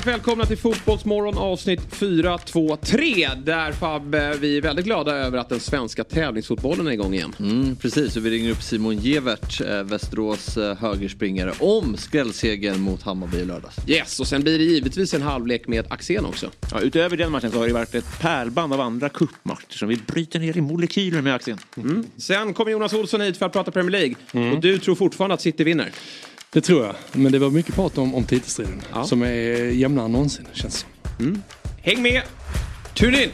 Varmt välkomna till Fotbollsmorgon avsnitt 4, 2, 3. Där Fabbe, vi är väldigt glada över att den svenska tävlingsfotbollen är igång igen. Mm, precis, och vi ringer upp Simon Gevert, eh, Västerås eh, högerspringare, om skrällsegern mot Hammarby i lördags. Yes, och sen blir det givetvis en halvlek med Axén också. Ja, utöver den matchen så har det varit ett pärlband av andra cupmatcher som vi bryter ner i molekyler med Axén. Mm. Sen kommer Jonas Olsson hit för att prata Premier League. Och du tror fortfarande att City vinner? Det tror jag. Men det var mycket prat om, om titelstriden. Ja. Som är jämnare än någonsin känns som. Häng med! Tune in!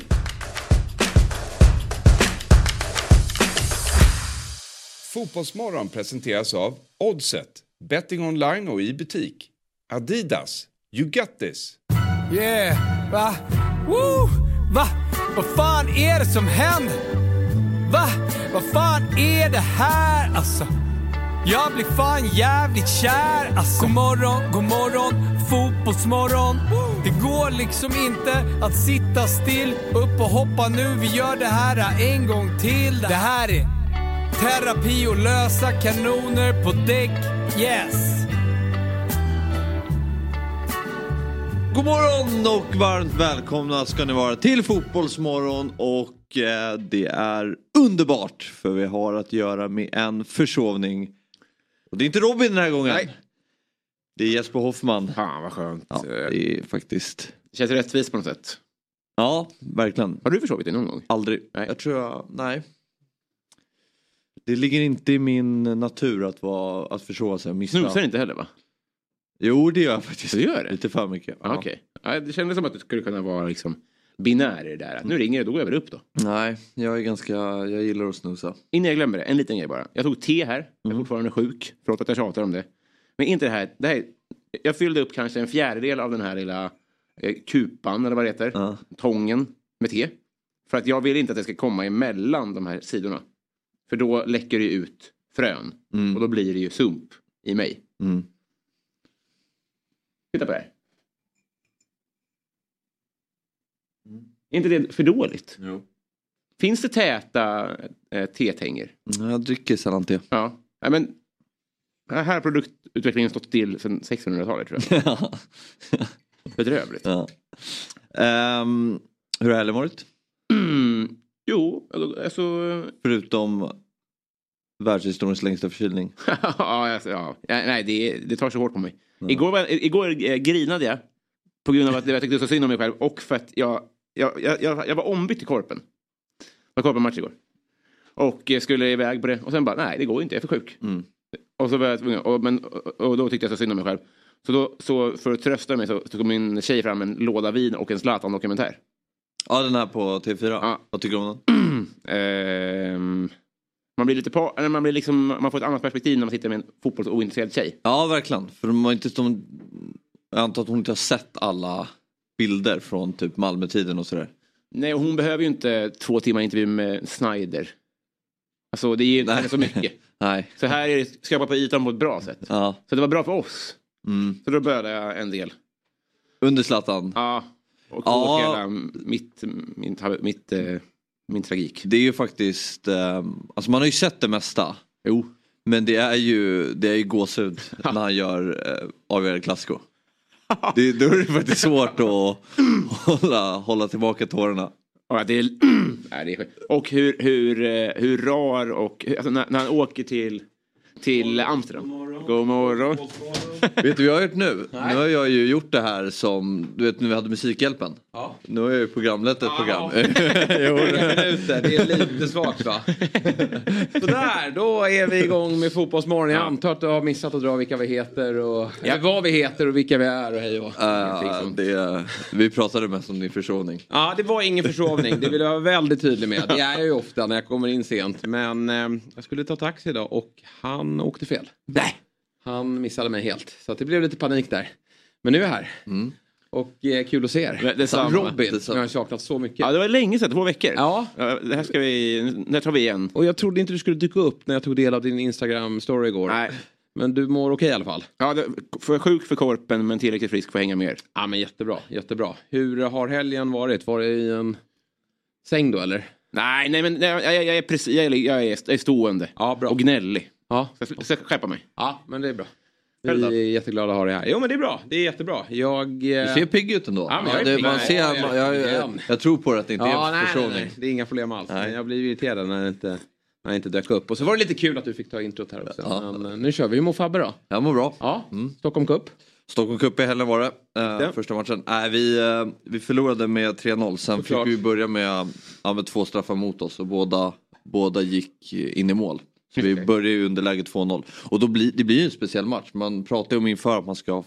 Fotbollsmorgon presenteras av Oddset, betting online och i butik. Adidas, you got this. Yeah, va? Woo! Va? Vad fan är det som händer? Va? Vad fan är det här alltså? Jag blir fan jävligt kär alltså. God morgon, god morgon, fotbollsmorgon. Det går liksom inte att sitta still. Upp och hoppa nu, vi gör det här en gång till. Det här är terapi och lösa kanoner på däck. Yes! God morgon och varmt välkomna ska ni vara till Fotbollsmorgon och eh, det är underbart för vi har att göra med en försovning. Och det är inte Robin den här gången. Nej. Det är Jesper Hoffman. Fan vad skönt. Ja, det är faktiskt... Det känns rättvist på något sätt. Ja, verkligen. Har du försovit dig någon gång? Aldrig. Nej. Jag tror jag, nej. Det ligger inte i min natur att, vara, att försova sig och missa. Snusar inte heller va? Jo det gör jag faktiskt. Du gör det? Lite för mycket. Ja. Okej. Ja, det kändes som att du skulle kunna vara liksom binär i det där. Nu ringer det, då går jag väl upp då. Nej, jag är ganska, jag gillar att snusa. Innan jag glömmer det, en liten grej bara. Jag tog te här, jag är fortfarande sjuk. Förlåt att jag tjatar om det. Men inte det här. Det här jag fyllde upp kanske en fjärdedel av den här lilla eh, kupan, eller vad det heter. Ja. Tången med te. För att jag vill inte att det ska komma emellan de här sidorna. För då läcker det ut frön. Mm. Och då blir det ju sump i mig. Mm. Titta på det här. Är inte det för dåligt? Jo. Finns det täta eh, tetänger? Jag dricker sällan te. Ja. ja men, här har produktutvecklingen stått still sedan 1600-talet tror jag. ja. Bedrövligt. ja. Ehm, hur har helgen varit? Mm, jo, alltså... Förutom världshistoriens längsta förkylning. ja, alltså, ja. ja, nej, det, det tar så hårt på mig. Igår, var, igår eh, grinade jag på grund av att jag tyckte så synd om mig själv och för att jag, jag, jag, jag, var ombytt i Korpen. Det var Korpen-match igår. Och eh, skulle iväg på det och sen bara, nej det går inte, jag är för sjuk. Mm. Och, så var jag tvungen, och, men, och, då tyckte jag så synd om mig själv. Så, då, så för att trösta mig så tog min tjej fram en låda vin och en Zlatan-dokumentär. Ja den här på TV4. Ja. Vad tycker du om den? Ehm, man blir lite på, eller man blir liksom, man får ett annat perspektiv när man sitter med en fotbollsointresserad tjej. Ja verkligen. För har inte, de, jag antar att hon inte har sett alla bilder från typ Malmötiden och sådär. Nej, och hon behöver ju inte två timmar intervju med Snyder. Alltså det ger inte Nej. henne så mycket. Nej. Så här är det skrapa på ytan på ett bra sätt. Ja. Så det var bra för oss. Mm. Så då började jag en del. Under Zlatan. Ja. Och Ja. hela mitt, mitt, mitt, eh, min tragik. Det är ju faktiskt, ehm, alltså man har ju sett det mesta. Jo. Men det är ju, det är ju gåshud när han gör eh, avgörande klassiko. Det, då är det faktiskt svårt att hålla, hålla tillbaka tårarna. Ja, det är, nej, det är. Och hur, hur, eh, hur rar och alltså, när, när han åker till, till Amsterdam. God morgon. Vet du vad jag har gjort nu? Nu har jag ju gjort det här som, du vet när vi hade Musikhjälpen. Nu har jag ju programlett ett program. jo, Det är lite svagt va? Sådär, då är vi igång med Fotbollsmorgon. Jag antar att du har missat att dra vilka vi heter och eller vad vi heter och vilka vi är och hej och Äh, det, vi pratade mest om din försovning. Ja, det var ingen försovning. Det vill jag vara väldigt tydlig med. Det är jag ju ofta när jag kommer in sent. Men eh, jag skulle ta taxi idag och han åkte fel. Nej. Han missade mig helt. Så det blev lite panik där. Men nu är jag här. Och eh, kul att se er. Detsamma. Robin, Detsamma. jag har saknat så mycket. Ja, det var länge sedan, två veckor. Ja. Det här ska vi, när tar vi igen? Och jag trodde inte du skulle dyka upp när jag tog del av din Instagram-story igår. Nej. Men du mår okej i alla fall? Ja, det, för sjuk för korpen men tillräckligt frisk för att hänga med. Ja men jättebra, jättebra. Hur har helgen varit? Var det i en säng då eller? Nej, nej men nej, jag, jag, jag, är precis, jag, är, jag är stående. Ja, bra. Och gnällig. Ja. Så jag ska skärpa mig. Ja, men det är bra. Vi är jätteglada att ha dig här. Jo men det är bra, det är jättebra. Jag... eh, Du ser pigg ut ändå. Ja, jag det, man Nej, ser, jag, ja, jag, igen. jag tror på det att det inte Ja, är en nej, det är inga problem alls. Nej. Jag blir irriterad när det inte, när det inte dök upp. Och så var det lite kul att du fick ta introt här också. Ja. Men eh, nu kör vi. Hur mår Fabbe då? Jag mår bra. Ja, Stockholm Cup. Stockholm Cup i helgen var det. eh. Första matchen. Nej, vi, eh, vi förlorade med 3-0. Sen Såklart. fick vi börja med, ja, med två straffar mot oss och båda, båda gick in i mål. Vi började ju underläge 2-0. Och då blir, det blir ju en speciell match. Man pratar ju om inför att man ska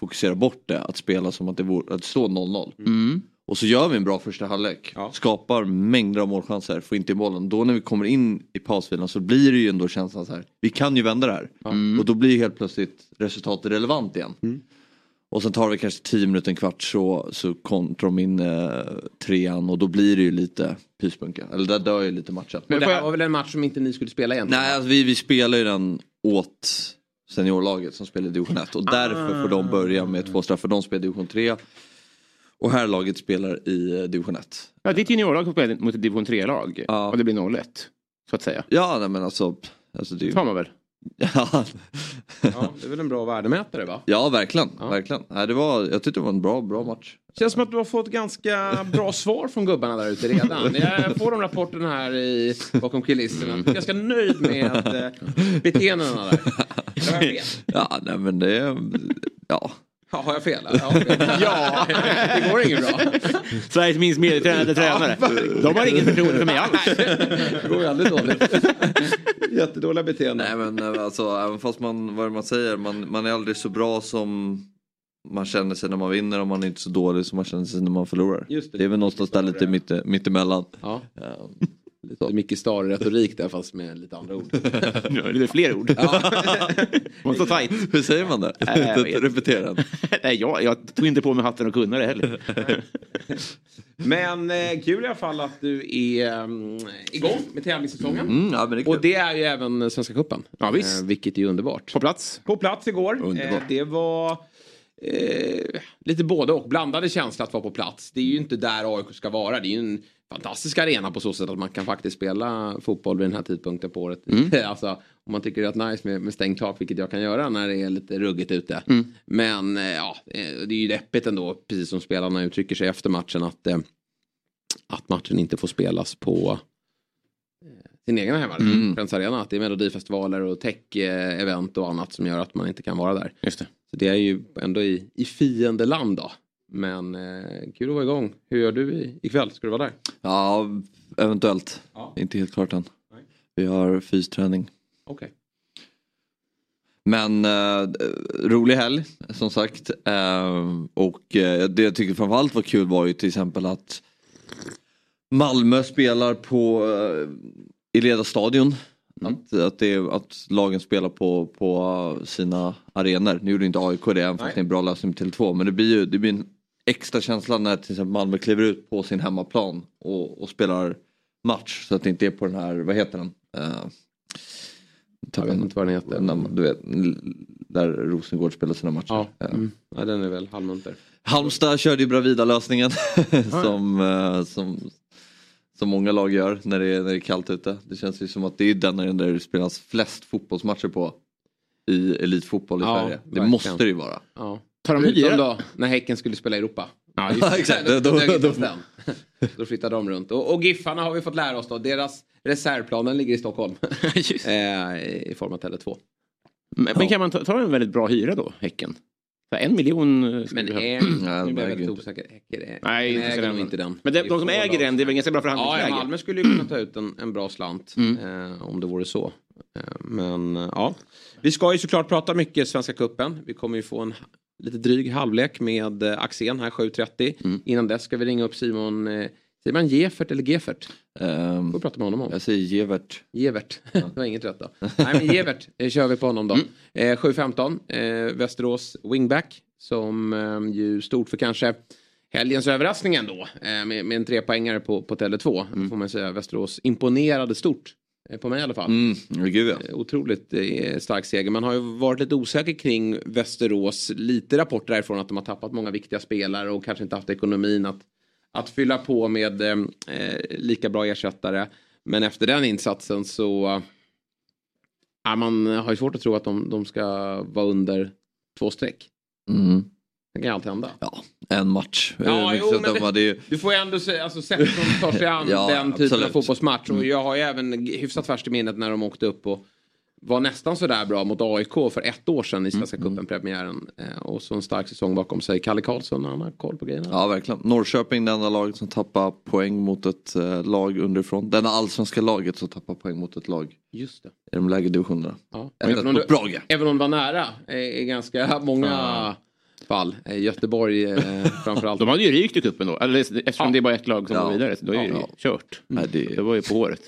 fokusera bort det. Att spela som att det, vore, att det står 0-0. Mm. Och så gör vi en bra första halvlek. Ja. Skapar mängder av målchanser, får inte i bollen. Då när vi kommer in i pausfilen så blir det ju ändå känslan så här. Vi kan ju vända det här. Mm. Och då blir helt plötsligt resultatet relevant igen. Och sen tar vi kanske 10 minuter, en kvart så, så kontrar de in eh, trean och då blir det ju lite pyspunka. Eller där dör ju lite matchen. Men det här var väl en match som inte ni skulle spela egentligen? Nej, alltså vi, vi spelar ju den åt seniorlaget som spelar i division 1 och därför får de börja med två straffar. De spelar i division 3 och här laget spelar i eh, division 1. Ja, ditt juniorlag spelar mot ett division 3-lag. Ja. Och det blir 0-1. Så att säga. Ja, nej, men alltså. alltså det är ju... tar man väl. Ja, Ja, det är väl en bra värdemätare va? ja, verkligen. verkligen. Nej, det var, jag tyckte det var en bra, bra match. Känns som att du har fått ganska bra svar från gubbarna där ute redan. Jag får de rapporterna här i, bakom kulisserna. Är ganska nöjd med eh, beteendena där. Ja, nej men det... Ja. Ja, har jag fel? Ja, ja. det går inget bra. Sveriges minst medietränade tränare. De har inget förtroende för mig alls. Det går ju aldrig dåligt. Jättedåliga beteenden. Nej men eh, alltså även fast man, vad man säger, man, man är aldrig så bra som man känner sig när man vinner och man är inte så dålig som man känner sig när man förlorar. Just det. det är väl någonstans där lite mitt, mittemellan. Ja. Ja. Lite Micke Stare-retorik där fast med lite andra ord. Ja, det är fler ord. Man så tajt. Hur säger man det? Vet. Repetera den. Nej, jag, jag tog inte på mig hatten och kunde det heller. Men eh, kul i alla fall att du är um, igång med tävlingssäsongen. Mm, ja, men det. Och det är ju även Svenska cupen. Ja, visst. Eh, vilket är underbart. På plats. På plats igår. Underbart. Eh, det var eh, lite både och. Blandade känsla att vara på plats. Det är ju inte där AIK ska vara. Det är ju en fantastisk arena på så sätt att man kan faktiskt spela fotboll vid den här tidpunkten på året. alltså, om man tycker det är nice med, med stängt tak, vilket jag kan göra när det är lite ruggigt ute. Men eh, ja, eh, det är ju deppigt ändå, precis som spelarna uttrycker sig efter matchen, att, eh, att matchen inte får spelas på sin egen hemmaarena, Mm. Friends Arena. Att det är melodifestivaler och tech-event och annat som gör att man inte kan vara där. Just det. Så det är ju ändå i, i fiendeland då. Men eh, kul att vara igång. Hur gör du i, ikväll? Ska du vara där? Ja, eventuellt. Ja. Inte helt klart än. Nej. Vi har fysträning. Okej. Men eh, rolig helg som sagt. Eh, och eh, det jag tycker framförallt var kul var ju till exempel att Malmö spelar på eh, i Ledarstadion. Att, att, det, att lagen spelar på, på sina arenor. Nu gjorde inte AIK det även fast Nej. det är en bra lösning med Tele2. Men det blir ju det blir en extra känsla när till exempel Malmö kliver ut på sin hemmaplan och, och spelar match. Så att det inte är på den här, vad heter den? Eh, Jag vet inte vad den heter. när- Du vet, där Rosengård spelar sina matcher. Ja. Eh, Mm. ja, den är väl halvmunter. Halmstad körde ju Bravida-lösningen som, eh, som, som många lag gör när det, är, när det är kallt ute. Det känns ju som att det är den arenan där det spelas flest fotbollsmatcher på i elitfotboll i Ja, Sverige. Det verkligen. måste det ju vara. Ja. Tar de hyra? då när Häcken skulle spela i Europa. Ja, just Ja, exakt. Då, Då- då, då- flyttar de runt. Och, och Giffarna har vi fått lära oss då. Deras reservplan den ligger i Stockholm. Just. eh, I form av Tele2. Men, men kan man ta, ta en väldigt bra hyra då, Häcken? En miljon eh, Men ha. nu blir jag äger väldigt osäker. Nej, inte äger den. inte den. Men de, Det de som äger den, det är väl ganska bra Ja, förhandlingsläge? ja, Malmö skulle ju kunna ta ut en, en bra slant Mm. eh, om det vore så. Eh, men eh, ja, vi ska ju såklart prata mycket Svenska Kuppen. Vi kommer ju få en lite dryg halvlek med eh, Axén här 7.30. Mm. Innan dess ska vi ringa upp Simon, säger man Gefert eller Gefert? Ehm, Får prata med honom om. jag säger Gevert. Gevert, det var inget rätt då. Nej men Gevert eh, kör vi på honom då. Mm. Eh, 7.15, eh, Västerås wingback. som eh, ju stod för kanske helgens överraskning ändå. Eh, med, med en trepoängare på, på Tele2. Mm. Får man säga. Västerås imponerade stort. eh, På mig i alla fall. Mm, gud ja. Otroligt eh, stark seger. Man har ju varit lite osäker kring Västerås. Lite rapporter därifrån att de har tappat många viktiga spelare och kanske inte haft ekonomin att, att fylla på med eh, eh, lika bra ersättare. Men efter den insatsen så ja, man har ju svårt att tro att de, de ska vara under två streck. Mm. Det kan ju alltid hända. Ja, en match. Ja, Eh, jo, men de hade ju- Du får ju ändå se, alltså, sätt som tar sig an Ja, den typen absolut. Mm. av fotbollsmatch. Och jag har ju även hyfsat färskt i minnet när de åkte upp och var nästan sådär bra mot AIK för ett år sedan i Svenska Mm. cupen-premiären. Eh, och så en stark säsong bakom sig. Kalle Karlsson, han har koll på grejerna. Ja, verkligen. Norrköping, det enda laget som tappar poäng mot ett eh, lag underifrån. Det enda allsvenska laget som tappar poäng mot ett lag Just det. i de lägre divisionerna. Ja. Även om det, Brage. även om det var nära eh, i ganska många fall. Eh, Göteborg eh, framförallt. De hade ju rykt i cupen då. Eller, eftersom Ja. det är bara ett lag som Ja. går vidare. Så då är det ju Ja. kört. Nej, det... Det var ju på håret.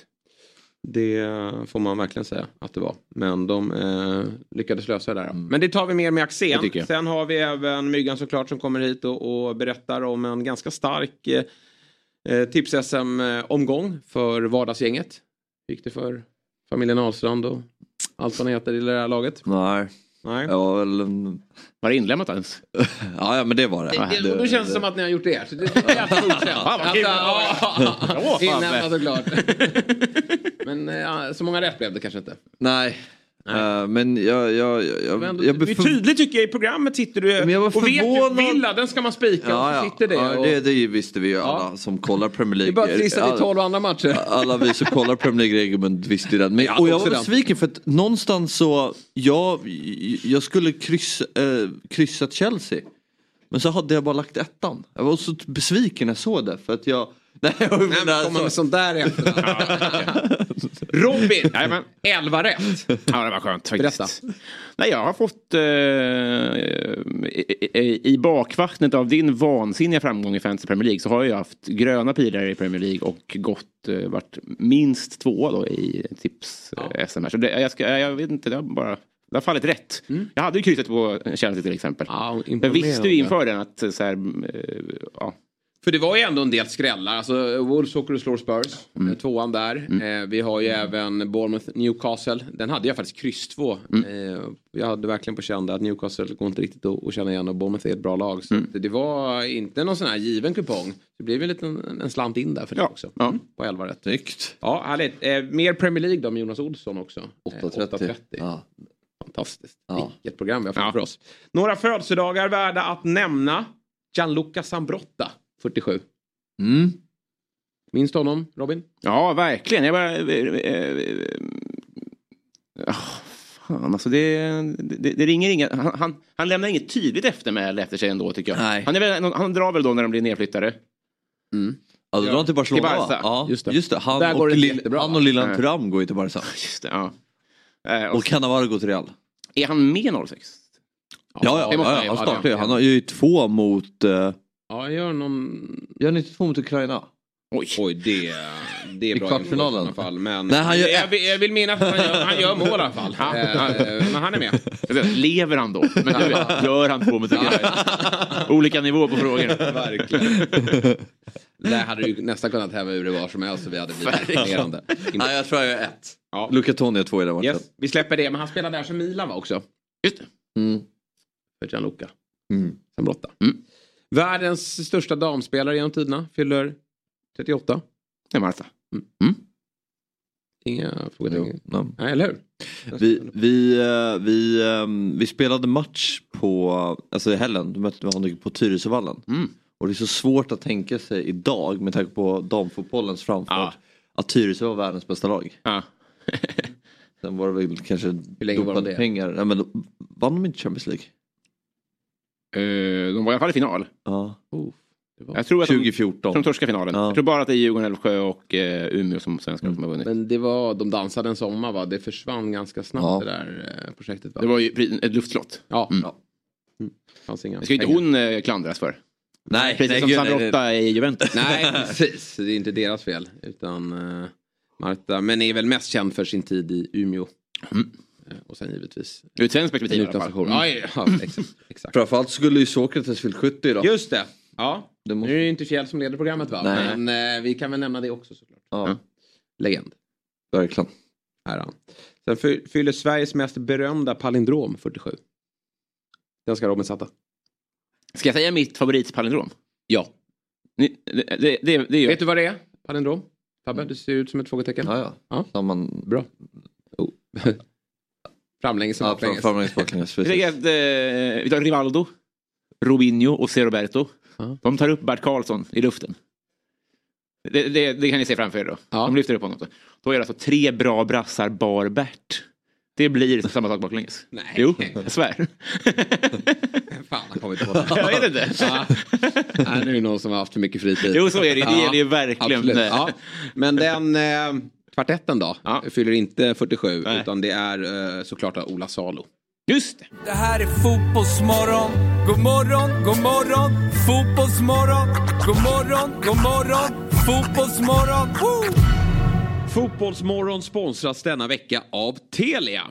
Det får man verkligen säga att det var. Men de eh, lyckades lösa det där. Mm. Men det tar vi mer med Axén. Sen har vi även Myggan såklart som kommer hit och, och berättar om en ganska stark eh, eh, tips-SM-omgång för vardagsgänget. Hur gick det för familjen Ahlstrand och allt vad ni heter i det här laget? Nej, Nej. jag var väl... Var det inlämnat ens? Ja, ja, men det var det. Det, det, då känns det som att ni har gjort det. Så det är godkänt. Fan, vad kul. Ja, Ja, Inlämnat såklart. Men eh, så många rätt blev det kanske inte. Nej. Eh, men jag... jag, jag, jag, jag det är tydligt tycker jag i programmet sitter du Men jag var och vet ju. Villa den ska man spika Ja, ja. sitter det. ja och, det, det visste vi ju alla som kollar Premier det League. är bara att Alla- i 12 andra matcher. Alla vi som kollar Premier League regelbundet visste ju den. Men, och jag var besviken för att någonstans så, jag, jag skulle kryssa, äh, kryssat Chelsea. Men så hade jag bara lagt ettan. Jag var så besviken när jag såg det. För att jag... Nej, jag Nej, men kommer med sånt där i efterhand. Robin, Jajamän. 11 rätt. Ja, det var skönt faktiskt. Berätta. Nej, jag har fått eh, i, i, bakvattnet av din vansinniga framgång i Fantasy Premier League så har jag haft gröna pilar i Premier League och gått, eh, varit minst två då i tips eh, SM. Så det, jag, ska, jag vet inte, det har bara det har fallit rätt. Jag hade ju kryssat på Chelsea till exempel. Ja, jag visste ju inför den att eh, så här, eh, ja, För det var ju ändå en del skrällar. Alltså Wolves åker och slår Spurs. Mm. eh, Tvåan där. Eh, vi har ju även Bournemouth Newcastle. Den hade jag faktiskt kryss två. Mm. Eh, jag hade verkligen på känn att Newcastle går inte riktigt att, att känna igen och Bournemouth är ett bra lag. Så Mm. det var inte någon sån här given kupong. Det blev en liten en slant in där för det Ja, också. ja. På 11 rätt. Snyggt. Ja, härligt. Eh, mer Premier League då med Jonas Olsson också. Eh, 8.30. Ja. Fantastiskt. Ja. Vilket program vi har fått för oss. Några födelsedagar värda att nämna. Gianluca Zambrotta, 47. Mm. Minns du honom, Robin? ja verkligen. Jag bara... Ah, fan, alltså det, det, det ringer inga, han, han, han lämnar inget tydligt eftermäle efter sig ändå tycker jag. Nej. Han, är väl, han drar väl då när de blir nedflyttade. Ja, då drar han till Barcelona Till Barca. Ja, Just just det. det. Han, Där går och det Lil- jättebra, han och Lillan Nej. Thuram går ju till Barca. Just det, ja. Och, Och Cannavaro går till Real. är han med 06? Ja, ja, det ja, ja, han startar ju. det. Han har ju två mot... Uh, Ja, jag gör någon... gör ni inte två mot Ukraina? Oj. Oj, det, det är I bra kvartsfinalen. i alla fall. Men Nej, han gör jag, vill, jag vill minnas att han gör, han gör mål i alla fall. Ja. Eh, Men han är med. Lever han då? Men nu, gör han två mot Olika nivåer på frågor. Verkligen. Där hade du nästan kunnat häva ur det var som helst så vi hade blivit imponerande. Nej, jag tror jag gör ett. Ja. Luca Toni har två i den matchen. Yes, vi släpper det, men han spelar där som Milan va också? Just det. Mm. Gianluca. Mm. Zambrotta. Mm. Världens största damspelare genom tiderna fyller 38. Det är Marta. Inga Jo, frågetecken. ja. Nej, eller hur? Vi, vi, eh, vi, ehm, vi spelade match på, alltså i helgen, då mötte vi honom på Tyresövallen. Mm. Och det är så svårt att tänka sig idag med tanke på damfotbollens framfart. Ja. Att Tyresö var världens bästa lag. Ja. Sen var det väl kanske dopade pengar. Nej, men vann de inte Champions League? Eh, de var i alla fall i final. Ja. Jag tror att de, 2014. de torskade finalen. Ja. Jag tror bara att det är Djurgården, Älvsjö och eh, Umeå som svenskar som har vunnit. Men det var, de dansade en sommar va? Det försvann ganska snabbt Ja. det där eh, projektet va? Det var ju ett luftslott. Ja. Mm. ja. Mm. Fanns inga Det ska ju inte hon eh, klandras för. Nej, Precis nej, som Sandrotta i Juventus. Nej, precis. Det är inte deras fel. Utan uh, Marta, men är väl mest känd för sin tid i Umeå. Mm. Och sen givetvis Ur ett svenskt perspektiv i alla fall. Ja, ja, ja, exakt. exakt. Framförallt skulle ju Sokrates fyllt 70 idag. Just det. Ja. Det måste- Nu är det inte Fjäll som leder programmet va? Nej. Men eh, vi kan väl nämna det också såklart. Ja, Legend. verkligen. Här är han. Sen fy- fyller Sveriges mest berömda palindrom 47. Den ska Robin sätta. Ska jag säga mitt favoritpalindrom? Ja. Ni- Det, det, det, det är ju... Vet du vad det är? Palindrom? Fabbe, det ser ut som ett frågetecken. Ja, ja. Ja. Samman... Bra. Oh. Framlänges och Ja, baklänges. fram- framlänges, baklänges. Att eh, vi tar Rivaldo, Robinho och C. Roberto. Ja. De tar upp Bert Karlsson i luften. Det, det, det kan ni se framför er då. Ja. De lyfter upp honom. Då. då är det alltså tre bra brassar bar Bert. Det blir samma sak baklänges. Nej. Jo, jag svär. Fan, han kommer inte på det. jag vet inte. Ja. Nej, nu är det någon som har haft för mycket fritid. Jo, så är det. Det gäller ju verkligen. Ja. Men den eh, kvartetten då Ja. fyller inte 47 Nej. utan det är eh, såklart Ola Salo. Just det. Det här är fotbollsmorgon. God morgon, god morgon. Fotbollsmorgon. God morgon, god morgon. Fotbollsmorgon. Woo! Fotbollsmorgon sponsras denna vecka av Telia.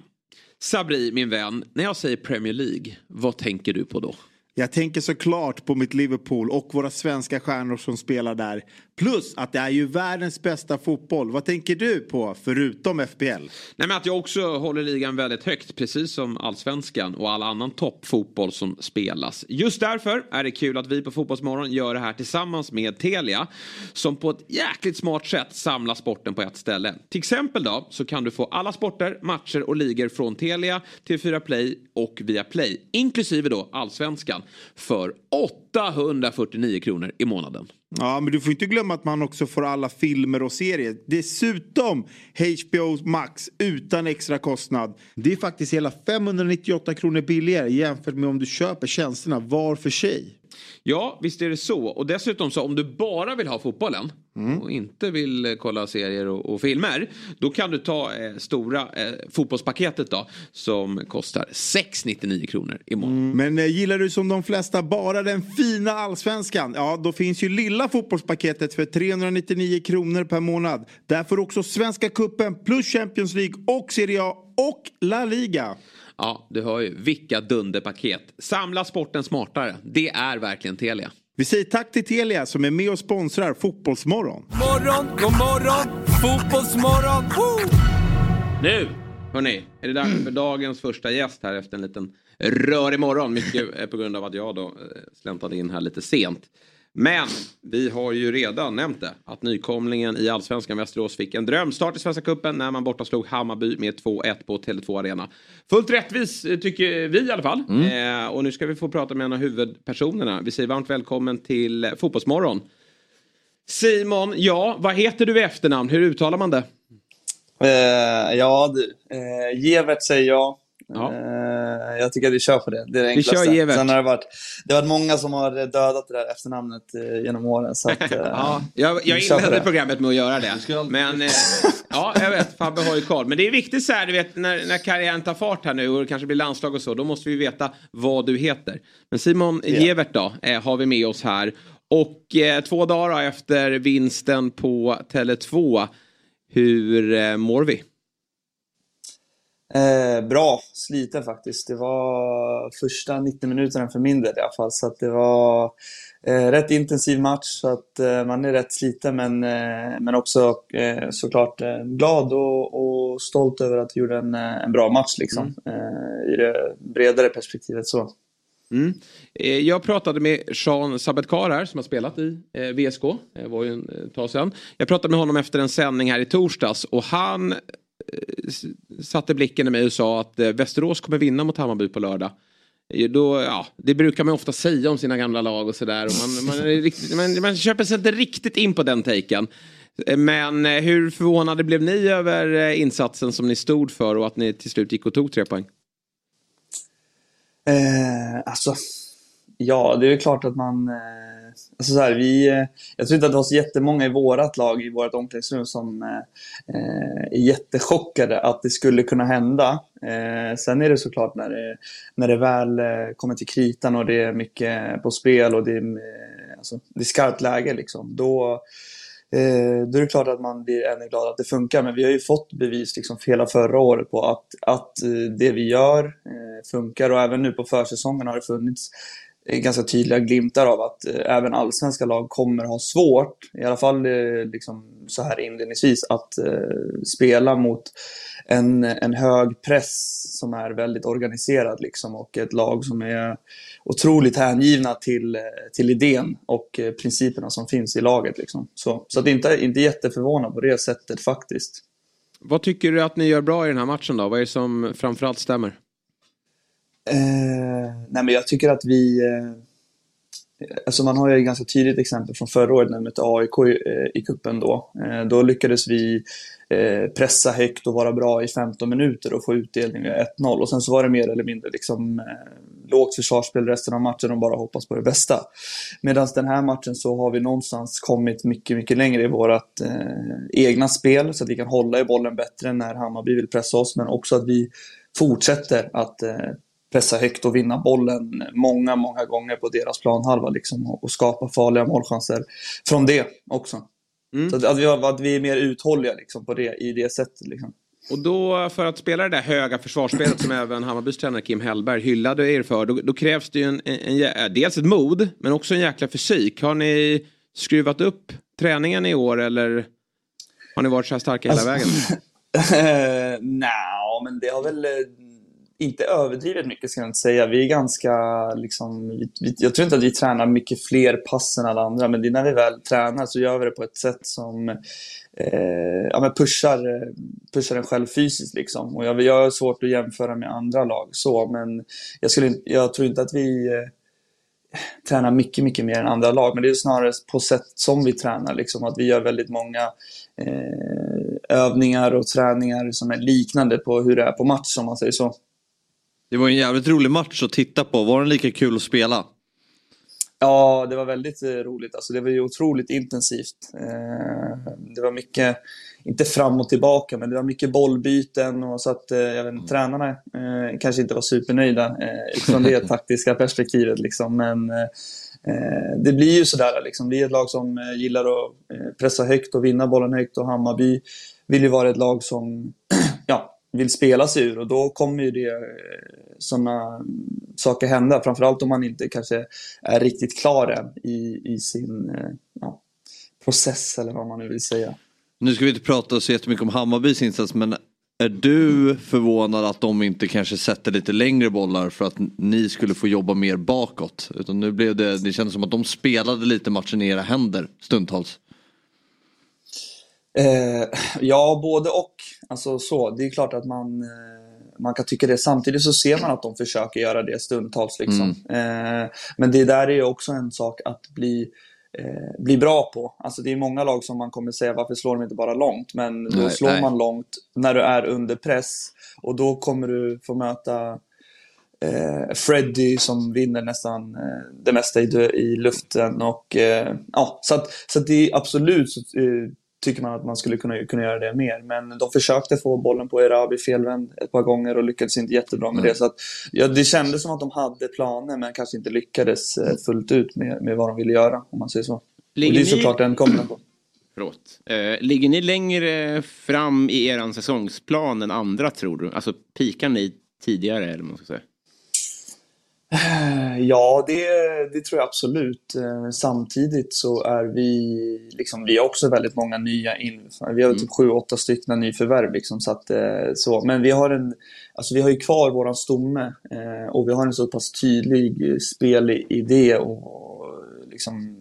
Sabri, min vän, när jag säger Premier League, vad tänker du på då? Jag tänker såklart på mitt Liverpool och våra svenska stjärnor som spelar där. Plus att det är ju världens bästa fotboll. Vad tänker du på förutom FPL? Nej, men att jag också håller ligan väldigt högt, precis som allsvenskan och all annan toppfotboll som spelas. Just därför är det kul att vi på Fotbollsmorgon gör det här tillsammans med Telia, som på ett jäkligt smart sätt samlar sporten på ett ställe. Till exempel då så kan du få alla sporter, matcher och ligor från Telia, TV4 Play och via Play, inklusive då allsvenskan, för 849 kronor i månaden. Ja, men du får inte glömma att man också får alla filmer och serier. Dessutom HBO Max utan extra kostnad. Det är faktiskt hela 598 kronor billigare jämfört med om du köper tjänsterna var för sig. Ja, visst är det så. Och dessutom så om du bara vill ha fotbollen och inte vill eh, kolla serier och, och filmer. Då kan du ta eh, stora eh, fotbollspaketet då som kostar 699 kronor i månaden. Men eh, gillar du som de flesta bara den fina allsvenskan? Ja, då finns ju lilla fotbollspaketet för 399 kronor per månad. Där får du också Svenska Cupen plus Champions League och Serie A och La Liga. Ja, du hör ju. Vilka dunderpaket. Samla sporten smartare. Det är verkligen Telia. Vi säger tack till Telia som är med och sponsrar Fotbollsmorgon. Morgon, god morgon. Fotbollsmorgon. Woo! Nu, hörni, är det dags för dagens första gäst här efter en liten rörig morgon. Mycket på grund av att jag då eh, släntade in här lite sent. Men vi har ju redan nämnt det. Att nykomlingen i Allsvenskan Västerås fick en drömstart i Svenska Cupen när man borta slog Hammarby med 2-1 på Tele2 Arena. Fullt rättvis eh, tycker vi i alla fall. Eh, och nu ska vi få prata med en av huvudpersonerna. Vi säger varmt välkommen till eh, Fotbollsmorgon. Simon, ja, vad heter du i efternamn? Hur uttalar man det? Eh, ja du, eh, Gevert säger jag. Ja. Eh, jag tycker att vi kör på det. Det är det Vi enklaste. kör Gevert. Sen har det varit, det har varit många som har dödat det där efternamnet eh, genom åren. Så att, eh, Ja, jag, jag vi inledde det. programmet med att göra det. Men eh, ja, jag vet, Fabbe har ju koll. Men det är viktigt så här, du vet, när, när karriären tar fart här nu och det kanske blir landslag och så, då måste vi veta vad du heter. Men Simon Ja. Gevert då, eh, har vi med oss här. Och eh, två dagar efter vinsten på Tele2, hur eh, mår vi? Eh, bra, sliten faktiskt. Det var första 90 minuterna för min del i alla fall. Så att det var eh, rätt intensiv match. Så att eh, man är rätt sliten men, eh, men också eh, såklart eh, glad och, och stolt över att vi gjorde en, en bra match liksom. Eh, I det bredare perspektivet så. Mm. Jag pratade med Sean Sabetkar här som har spelat i VSK. Det var ju en tag sedan. Jag pratade med honom efter en sändning här i torsdags och han Eh, satte blicken i mig och sa att eh, Västerås kommer vinna mot Hammarby på lördag. Eh, då, ja, det brukar man ofta säga om sina gamla lag och sådär. Man, man, riktigt- man, man köper sig inte riktigt in på den taken. Men hur förvånade blev ni över insatsen som ni stod för och att ni till slut gick och tog tre poäng? Eh, alltså, ja, det är ju klart att man... Eh, alltså så här, vi, eh, jag tror inte att det var så jättemånga i vårt lag, i vårt omklädningsrum, som eh, eh, är jättechockade att det skulle kunna hända. Eh, sen är det såklart när det, när det väl eh, kommer till kritan och det är mycket på spel och det är, alltså, det är skarpt läge, liksom, då, Eh, då är det klart att man blir ännu gladare att det funkar. Men vi har ju fått bevis liksom hela förra året på att, att det vi gör eh, funkar. Och även nu på försäsongen har det funnits Eh, ganska tydliga glimtar av att eh, även allsvenska lag kommer ha svårt, i alla fall eh, liksom så här inledningsvis, att eh, spela mot en, en hög press som är väldigt organiserad liksom och ett lag som är otroligt hängivna till, eh, till idén och eh, principerna som finns i laget. Liksom. Så, så att inte, inte jätteförvånad på det sättet faktiskt. Vad tycker du att ni gör bra i den här matchen då? Vad är det som framförallt stämmer? Eh, nej men jag tycker att vi... Eh, alltså man har ju ett ganska tydligt exempel från förra året när vi mötte AIK i, eh, i kuppen då. Eh, då lyckades vi eh, pressa högt och vara bra i 15 minuter och få utdelning med 1-0. Och sen så var det mer eller mindre liksom, eh, lågt försvarsspel resten av matchen och bara hoppas på det bästa. Medan den här matchen så har vi någonstans kommit mycket, mycket längre i vårt eh, egna spel så att vi kan hålla i bollen bättre när Hammarby vill pressa oss men också att vi fortsätter att eh, pressa högt och vinna bollen många, många gånger på deras planhalva liksom, och, skapa farliga målchanser från det också. Så att, att, vi, att vi är mer uthålliga liksom, på det, i det sättet. Liksom. Och då för att spela det där höga försvarsspelet som även Hammarbys tränare Kim Hellberg hyllade er för. Då, då krävs det ju en, en, en, jä- dels ett mod men också en jäkla fysik. Har ni skruvat upp träningen i år eller har ni varit så här starka hela Alltså- vägen? Nej, men det har väl eh, inte överdrivet mycket ska jag inte säga. Vi är ganska, liksom, vi, jag tror inte att vi tränar mycket fler pass än alla andra, men det är när vi väl tränar så gör vi det på ett sätt som eh, ja, men pushar, eh, pushar en själv fysiskt. Liksom. Och jag, jag har svårt att jämföra med andra lag så, men jag, skulle, jag tror inte att vi eh, tränar mycket, mycket mer än andra lag. Men det är snarare på sätt som vi tränar. Liksom, att vi gör väldigt många eh, övningar och träningar som är liknande på hur det är på match om man säger så. Det var en jävligt rolig match att titta på. Var den lika kul att spela? Ja, det var väldigt eh, roligt. Alltså, det var ju otroligt intensivt. Eh, det var mycket, inte fram och tillbaka, men det var mycket bollbyten och så att eh, jag vet, inte, tränarna eh, kanske inte var supernöjda utifrån det taktiska perspektivet. Liksom. Men det blir ju sådär. Liksom. Vi är ett lag som gillar att pressa högt och vinna bollen högt och Hammarby vill ju vara ett lag som ja, vill spela sig ur och då kommer ju det sådana saker hända. Framförallt om man inte kanske är riktigt klar än i, i sin eh, ja, process eller vad man nu vill säga. Nu ska vi inte prata så jättemycket om Hammarbys insats men är du förvånad att de inte kanske sätter lite längre bollar för att ni skulle få jobba mer bakåt? Utan nu blev det, det kändes som att de spelade lite matchen i era händer stundtals. Eh, ja, både och. Alltså så. Det är klart att man, eh, man kan tycka det. Samtidigt så ser man att de försöker göra det stundtals. Liksom. Eh, men det där är också en sak att bli, eh, bli bra på. Alltså det är många lag som man kommer säga varför slår de inte bara långt? Men då Nej, slår nej. man långt när du är under press. Och då kommer du få möta eh, Freddy som vinner nästan eh, det mesta i, i luften. Och, eh, ja, så att, så att det är absolut så, tycker man att man skulle kunna, kunna göra det mer. Men de försökte få bollen på Erabi felvänd ett par gånger och lyckades inte jättebra med Nej. det. Så att, ja, det kändes som att de hade planer men kanske inte lyckades eh, fullt ut med, med vad de ville göra om man säger så. Ligger och det är ni- såklart en kombination. Förlåt. Eh, ligger ni längre fram i er säsongsplan än andra tror du? Alltså pikar ni tidigare eller vad man ska säga? Ja, det, det tror jag absolut. Eh, Samtidigt så är vi, liksom, vi har också väldigt många nya in, Vi har typ sju, åtta stycken nyförvärv. Liksom, så att, eh, så. Men vi har, en, alltså, vi har ju kvar våran stomme eh, och vi har en så pass tydlig spelidé och liksom,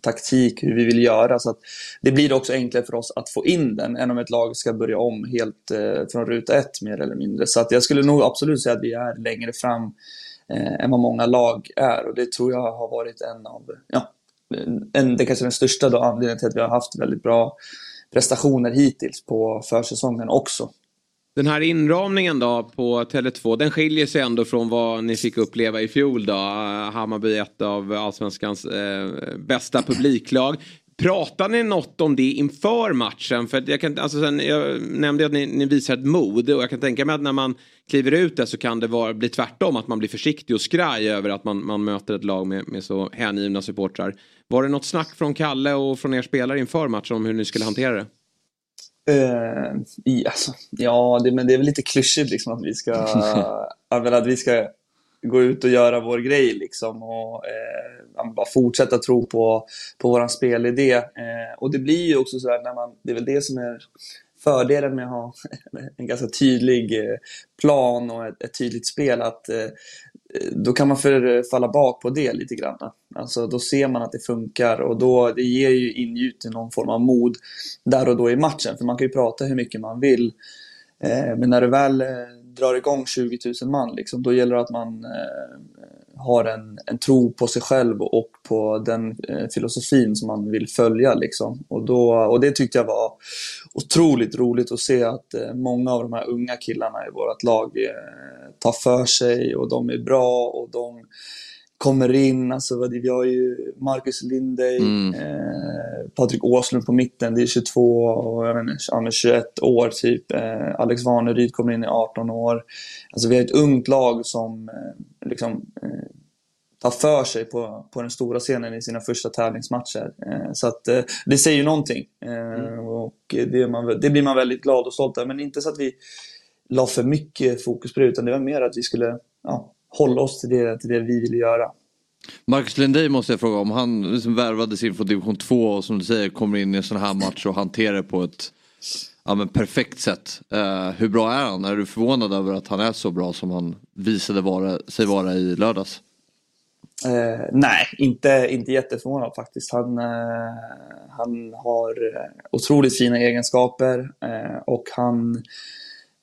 taktik hur vi vill göra. Så att det blir också enklare för oss att få in den än om ett lag ska börja om helt eh, från ruta ett mer eller mindre. Så att jag skulle nog absolut säga att vi är längre fram eh, än vad många lag är och det tror jag har varit en av, ja, en, det kanske den största då, anledningen till att vi har haft väldigt bra prestationer hittills på försäsongen också. Den här inramningen då på Tele2 den skiljer sig ändå från vad ni fick uppleva i fjol då. Eh, Hammarby Hammarby ett av allsvenskans eh, bästa publiklag. Pratar ni något om det inför matchen? För jag, kan, alltså sen, jag nämnde att ni, ni visar ett mod och jag kan tänka mig att när man kliver ut där så kan det vara, bli tvärtom. Att man blir försiktig och skraj över att man, man möter ett lag med, med så hängivna supportrar. Var det något snack från Kalle och från er spelare inför matchen om hur ni skulle hantera det? Eh, i, alltså, ja, det, men det är väl lite klyschigt liksom att vi ska, att vi ska gå ut och göra vår grej liksom och eh, bara fortsätta tro på, på våran spelidé. Eh, och det blir ju också så här när man, det är väl det som är fördelen med att ha en ganska tydlig eh, plan och ett, ett tydligt spel att eh, då kan man falla bak på det lite grann. Alltså, då ser man att det funkar och då, det ger ju ingjuter någon form av mod där och då i matchen. För man kan ju prata hur mycket man vill. Eh, men när du väl eh, drar igång 20 000 man, liksom, då gäller det att man eh, har en, en tro på sig själv och på den eh, filosofin som man vill följa. Liksom. Och, då, och det tyckte jag var otroligt roligt att se att eh, många av de här unga killarna i vårt lag eh, tar för sig och de är bra och de kommer in. Alltså, vi har ju Marcus Lindey, mm. eh, Patrik Åslund på mitten, det är 22 och jag vet inte, ja, 21 år typ. Eh, Alex Vaneryd kommer in i 18 år. Alltså vi har ett ungt lag som eh, liksom, eh, tar för sig på, på den stora scenen i sina första tävlingsmatcher. Eh, så att eh, det säger ju någonting. Mm. Och det, man, det, blir man väldigt glad och stolt över. Men inte så att vi la för mycket fokus på det, utan det var mer att vi skulle ja, hålla oss till det, till det vi ville göra. Marcus Lindey måste jag fråga om. Han liksom värvades in från division 2 och som du säger kommer in i en sån här match och hanterar det på ett ja, men perfekt sätt. Uh, hur bra är han? Är du förvånad över att han är så bra som han visade vara, sig vara i lördags? Uh, nej, inte, inte jätteförvånad faktiskt. Han, uh, han har otroligt fina egenskaper och han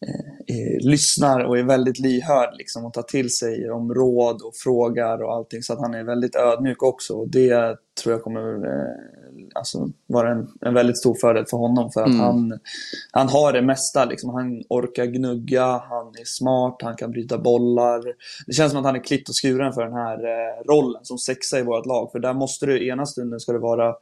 Eh, eh, lyssnar och är väldigt lyhörd liksom, och tar till sig om råd och frågar och allting. Så att han är väldigt ödmjuk också. Och det tror jag kommer eh, alltså, vara en, en väldigt stor fördel för honom. För att mm. han, han har det mesta. Liksom. Han orkar gnugga, han är smart, han kan bryta bollar. Det känns som att han är klippt och skuren för den här eh, rollen som sexa i vårt lag. För där måste du, ena stunden ska det vara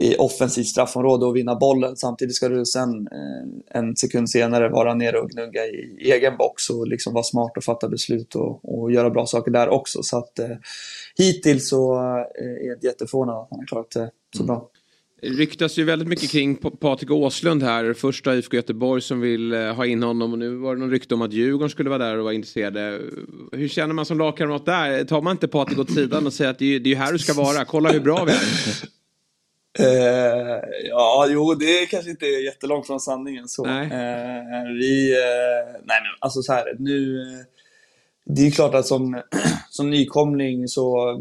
i offensivt straffområde och vinna bollen. Samtidigt ska du sen eh, en sekund senare vara nere och gnugga i egen box och liksom vara smart och fatta beslut och, och göra bra saker där också. Så att eh, hittills så eh, är jag jätteförvånad att han har klarat det så bra. Det ryktas ju väldigt mycket kring Patrik Åslund här. Första IFK Göteborg som vill ha in honom och nu var det någon rykte om att Djurgården skulle vara där och vara intresserade. Hur känner man som lagkamrat där? Tar man inte Patrik åt sidan och säger att det är, det är här du ska vara, kolla hur bra vi är? Uh, ja, jo, det kanske inte är jättelångt från sanningen. Så. Nej. Uh, vi, uh, nej, men alltså så här, nu... Det är klart att som, som nykomling så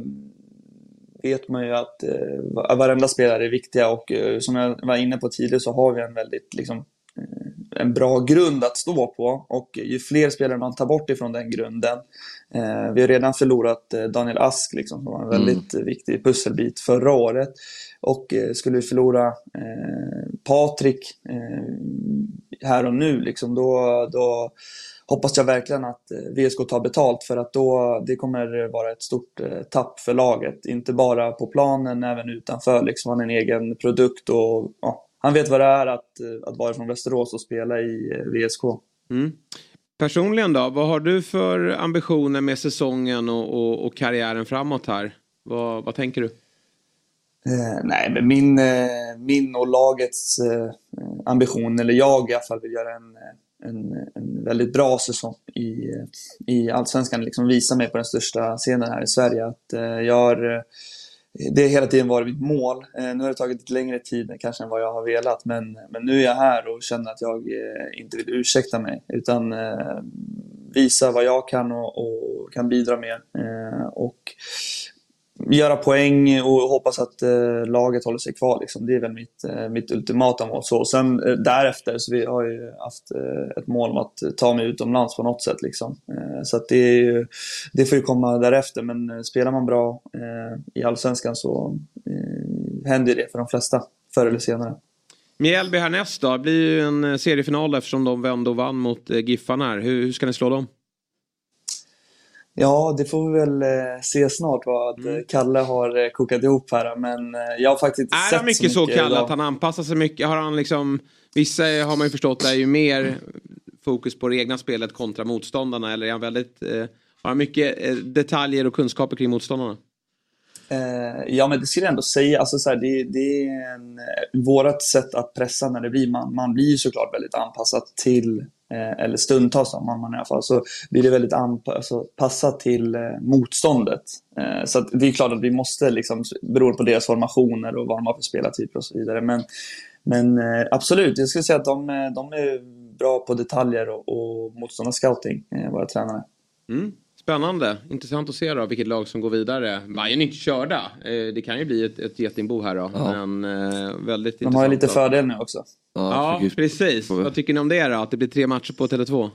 vet man ju att uh, varenda spelare är viktiga och som jag var inne på tidigare så har vi en väldigt liksom, en bra grund att stå på och ju fler spelare man tar bort ifrån den grunden. Eh, vi har redan förlorat eh, Daniel Ask liksom, som var en väldigt mm. viktig pusselbit förra året. Och eh, skulle vi förlora eh, Patrik eh, här och nu, liksom, då, då hoppas jag verkligen att eh, VSK tar betalt för att då, det kommer vara ett stort eh, tapp för laget. Inte bara på planen, även utanför. Liksom, han är en egen produkt och ja, han vet vad det är att, att vara från Västerås och spela i VSK. Mm. Personligen då, vad har du för ambitioner med säsongen och, och, och karriären framåt här? Vad, vad tänker du? Eh, nej, men min, eh, min och lagets eh, ambition, eller jag i alla fall, vill göra en, eh, en, en väldigt bra säsong i, eh, i Allsvenskan. Liksom visa mig på den största scenen här i Sverige. Att, eh, jag har, eh, det har hela tiden varit mitt mål. Eh, nu har det tagit lite längre tid kanske än vad jag har velat, men, men nu är jag här och känner att jag eh, inte vill ursäkta mig, utan eh, visa vad jag kan och, och kan bidra med. och göra poäng och hoppas att eh, laget håller sig kvar. Liksom. Det är väl mitt, eh, mitt ultimata mål. Så, sen eh, därefter, så vi har ju haft eh, ett mål om att eh, ta mig utomlands på något sätt. Liksom. Eh, så att det, är ju, det får ju komma därefter. Men eh, spelar man bra eh, i Allsvenskan så eh, händer det för de flesta, förr eller senare. Mjällby härnäst då, det blir ju en seriefinal eftersom de vände och vann mot Giffarna här. Hur, hur ska ni slå dem? Ja, det får vi väl eh, se snart vad Mm. eh, Kalle har eh, kokat ihop här. Men jag har faktiskt inte Är sett han mycket så, Kalle, idag. att han anpassar sig mycket? Har han liksom, vissa har man ju förstått är ju mer fokus på det egna spelet kontra motståndarna. Eller är han väldigt, eh, har han mycket detaljer och kunskaper kring motståndarna? Eh, ja, men det skulle jag ändå säga. Alltså, så här, det, det är en, eh, vårat sätt att pressa när det blir man. Man blir ju såklart väldigt anpassat till, eh, eller stundtals om man, man i alla fall, så blir det väldigt anpassat alltså, till eh, motståndet. Eh, så att det är klart att vi måste, liksom, beroende på deras formationer och vad de har för spelartyper och så vidare. Men, men eh, absolut, jag skulle säga att de, de är bra på detaljer och, och motståndarscouting, eh, våra tränare. Mm. Spännande, intressant att se då vilket lag som går vidare. Bayern är inte körda. Eh, det kan ju bli ett, ett getingbo här då. Ja. Men eh, väldigt De har ju intressant lite fördel nu också. Ja, precis. Vad tycker ni om det då? Att det blir tre matcher på Tele2?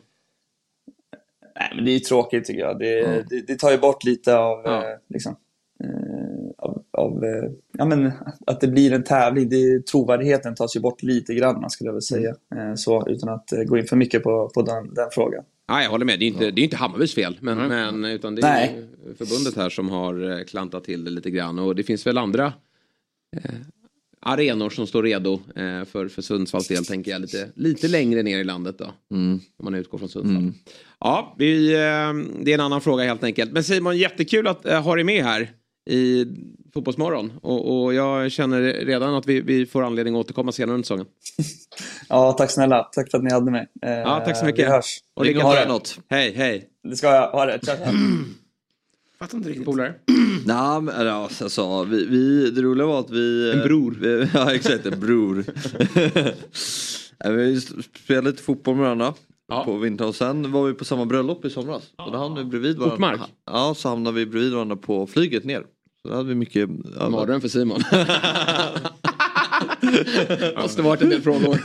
Nej, men det är tråkigt tycker jag. Det, det, det tar ju bort lite av, Ja. eh, liksom, eh, av, av eh, ja, men, att det blir en tävling. Det, trovärdigheten tas ju bort lite grann, skulle jag väl säga. Eh, så, utan att eh, gå in för mycket på, på den, den frågan. Ja, jag håller med. Det är inte, det är inte Hammarbys fel. Men, men, utan det är Nej. förbundet här som har eh, klantat till det lite grann. Och det finns väl andra eh, arenor som står redo eh, för, för Sundsvalls del, tänker jag. Lite, lite längre ner i landet då. Om man utgår från Sundsvall. Ja, vi, eh, det är en annan fråga helt enkelt. Men Simon, jättekul att eh, ha dig med här i Fotbollsmorgon. Och, och jag känner redan att vi, vi får anledning att återkomma senare under säsongen. Ja, tack snälla. Tack för att ni hade mig. Eh, Ja, tack så mycket. Vi hörs. Och lycka Ha till. det. Hej, hej. Det ska jag. Ha det. Tja, tja. Fattar inte riktigt. Polare. Nej, men alltså, vi, vi, det roliga var att vi... En bror. Vi, ja, exakt. En bror. Vi spelade lite fotboll med varandra på vintern och sen var vi på samma bröllop i somras. Och då hamnade vi bredvid varandra. Uppmark. Ja, så hamnade vi bredvid varandra på flyget ner. Så då hade vi mycket... Ja, Mardröm för Simon. Måste varit en del frågor.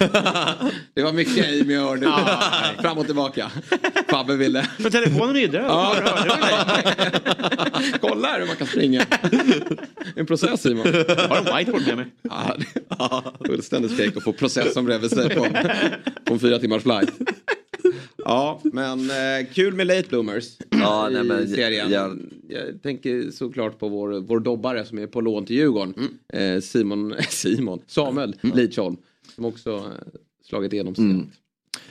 Det var mycket i mig hörde. Fram och tillbaka. Fabbe ville. För telefonen är ju död. Ja. Kolla här hur man kan springa. En process Simon. Jag har en whiteboard med mig. Ja, det- ja, fullständigt skräck att få processorn bredvid sig på, på en fyra timmars flight. Ja, men eh, kul med late bloomers Ja, i nej, men serien. jag- Jag tänker såklart på vår, vår dobbare som är på lån till Djurgården. Eh, Simon, Simon, Samuel Lidsholm. Som också eh, slagit igenom sent. Mm.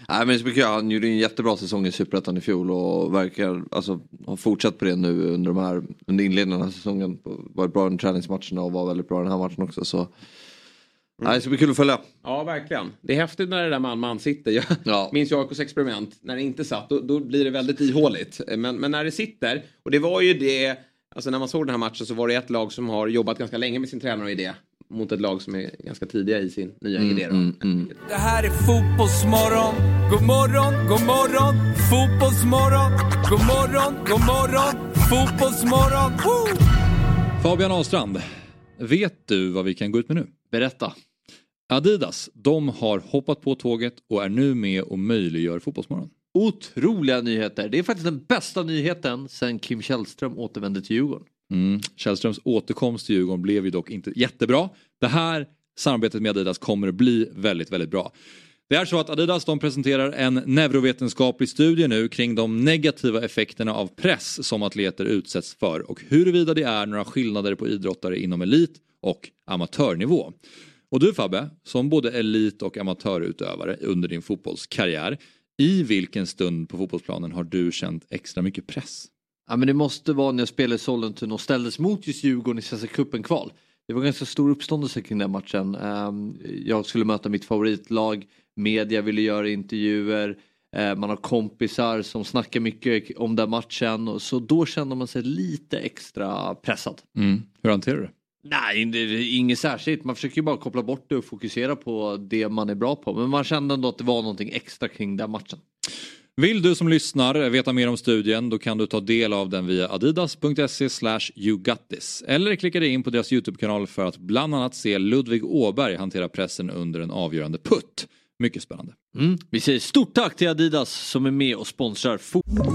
Nej, men så mycket, han gjorde en jättebra säsong i Superettan i fjol och verkar alltså, ha fortsatt på det nu under, de här, under inledningen av säsongen. Varit bra under träningsmatcherna och var väldigt bra den här matchen också. Så, nej, det ska bli kul att följa. Ja, verkligen. Det är häftigt när det där man-man sitter. Jag Ja. minns ju AIKs experiment. När det inte satt, då, då blir det väldigt ihåligt. Men, men när det sitter, och det var ju det, alltså när man såg den här matchen så var det ett lag som har jobbat ganska länge med sin tränare och idé. Mot ett lag som är ganska tidiga i sin nya idé. Då. Det här är fotbollsmorgon. God morgon, god morgon. Fotbollsmorgon. God morgon, god morgon. Fotbollsmorgon. Woo! Fabian Ahlstrand, vet du vad vi kan gå ut med nu? Berätta. Adidas, de har hoppat på tåget och är nu med och möjliggör Fotbollsmorgon. Otroliga nyheter. Det är faktiskt den bästa nyheten sen Kim Källström återvände till Djurgården. Mm. Källströms återkomst till Djurgården blev ju dock inte jättebra. Det här samarbetet med Adidas kommer att bli väldigt, väldigt bra. Det är så att Adidas de presenterar en neurovetenskaplig studie nu kring de negativa effekterna av press som atleter utsätts för och huruvida det är några skillnader på idrottare inom elit och amatörnivå. Och du Fabbe, som både elit och amatörutövare under din fotbollskarriär, i vilken stund på fotbollsplanen har du känt extra mycket press? Ja, men det måste vara när jag spelade i Sollentuna och ställdes mot just Djurgården i Svenska cupen-kval. Det var ganska stor uppståndelse kring den matchen. Ehm, Jag skulle möta mitt favoritlag, media ville göra intervjuer, eh, man har kompisar som snackar mycket om den matchen. Så då kände man sig lite extra pressad. Mm. Hur hanterar du det? Nej, det är inget särskilt. Man försöker ju bara koppla bort det och fokusera på det man är bra på. Men man kände ändå att det var någonting extra kring den matchen. Vill du som lyssnar veta mer om studien då kan du ta del av den via adidas.se yougotthis eller klicka dig in på deras YouTube-kanal för att bland annat se Ludvig Åberg hantera pressen under en avgörande putt. Mycket spännande. Mm. Vi säger stort tack till Adidas som är med och sponsrar fotboll.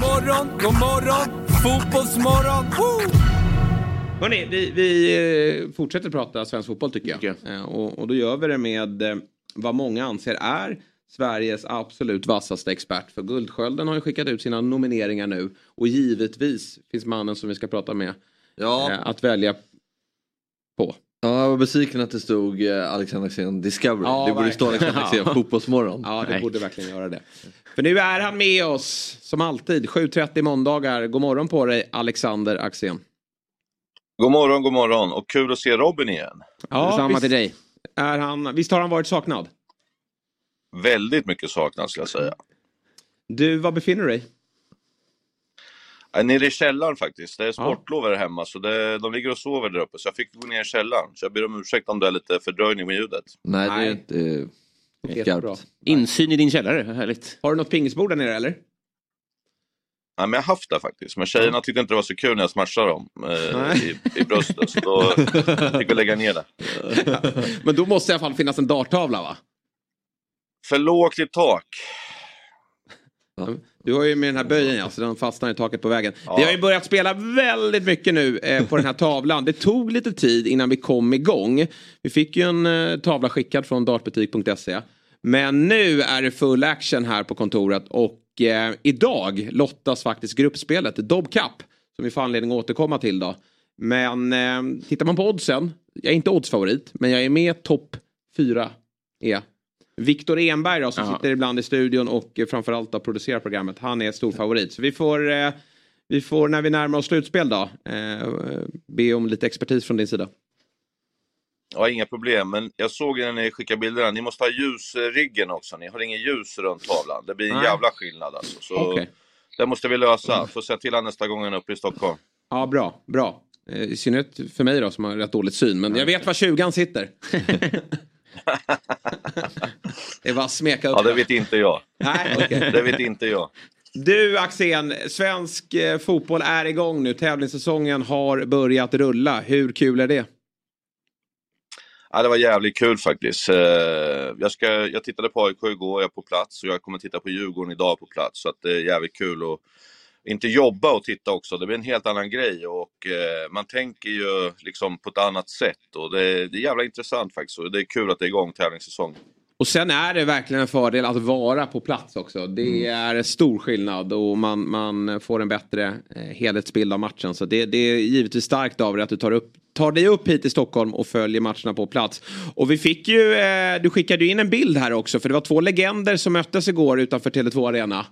Morgon, god morgon, fotbollsmorgon. Woo! Hörrni, vi, vi eh, fortsätter prata svensk fotboll tycker jag. Eh, Och, och då gör vi det med eh, vad många anser är Sveriges absolut vassaste expert. För Guldskölden har ju skickat ut sina nomineringar nu. Och givetvis finns mannen som vi ska prata med eh, att välja på. Ja, jag var besviken att det stod eh, Alexander Axén Discovery. Ja, det borde stå verkligen. Alexander Axén Fotbollsmorgon. Ja, det borde verkligen göra det. För nu är han med oss som alltid. 7.30 måndagar. God morgon på dig Alexander Axén. God morgon, god morgon och kul att se Robin igen. Ja, visst, Är han, visst har han varit saknad? Väldigt mycket saknad ska jag säga. Du, var befinner du dig? Jag är nere i källaren faktiskt. Det är sportlov här hemma så det, de ligger och sover där uppe så jag fick gå ner i källaren. Så jag ber om ursäkt om det är lite fördröjning med ljudet. Nej, det är inte eh, Jättebra. Insyn i din källare, härligt. Har du något pingisbord där nere eller? Ja, men jag har haft det faktiskt, men tjejerna tyckte inte det var så kul när jag smashade dem eh, Nej. i, i bröstet. Så då fick vi lägga ner det. Men då måste i alla fall finnas en darttavla va? För lågt i tak. Du har ju med den här böjen ja, så den fastnar i taket på vägen. Ja. Vi har ju börjat spela väldigt mycket nu eh, på den här tavlan. Det tog lite tid innan vi kom igång. Vi fick ju en eh, tavla skickad från dartbutik.se. Men nu är det full action här på kontoret och eh, idag lottas faktiskt gruppspelet Dobb Cup. Som vi får anledning att återkomma till då. Men eh, tittar man på oddsen, jag är inte oddsfavorit, men jag är med topp fyra. Är Viktor Enberg då, som Ja. sitter ibland i studion och eh, framförallt då producerar programmet. Han är stor favorit. Så vi får, eh, vi får när vi närmar oss slutspel då, eh, be om lite expertis från din sida. Ja, inga problem. Men jag såg när ni skickade bilderna, ni måste ha ljusriggen också. Ni har ingen ljus runt tavlan. Det blir en Nej. jävla skillnad alltså. Så Okej. det måste vi lösa. Får säga till han nästa gång han är uppe i Stockholm. Ja, bra. bra. Eh, I synnerhet för mig då som har rätt dåligt syn. Men jag vet var 20 sitter. det är bara att smeka upp Ja, det vet inte jag. Nej, okej. Det vet inte jag. Du Axén, svensk eh, fotboll är igång nu. Tävlingssäsongen har börjat rulla. Hur kul är det? Ja, det var jävligt kul faktiskt. Eh, Jag, ska, jag tittade på AIK igår, jag är på plats och jag kommer titta på Djurgården idag på plats. Så att det är jävligt kul att inte jobba och titta också. Det blir en helt annan grej och eh, man tänker ju liksom på ett annat sätt. Och det, det är jävla intressant faktiskt och det är kul att det är igång tävlingssäsong. Och sen är det verkligen en fördel att vara på plats också. Det är stor skillnad och man, man får en bättre eh, helhetsbild av matchen. Så det, det är givetvis starkt av dig att du tar, upp, tar dig upp hit till Stockholm och följer matcherna på plats. Och vi fick ju, eh, du skickade ju in en bild här också för det var två legender som möttes igår utanför Tele2 Arena.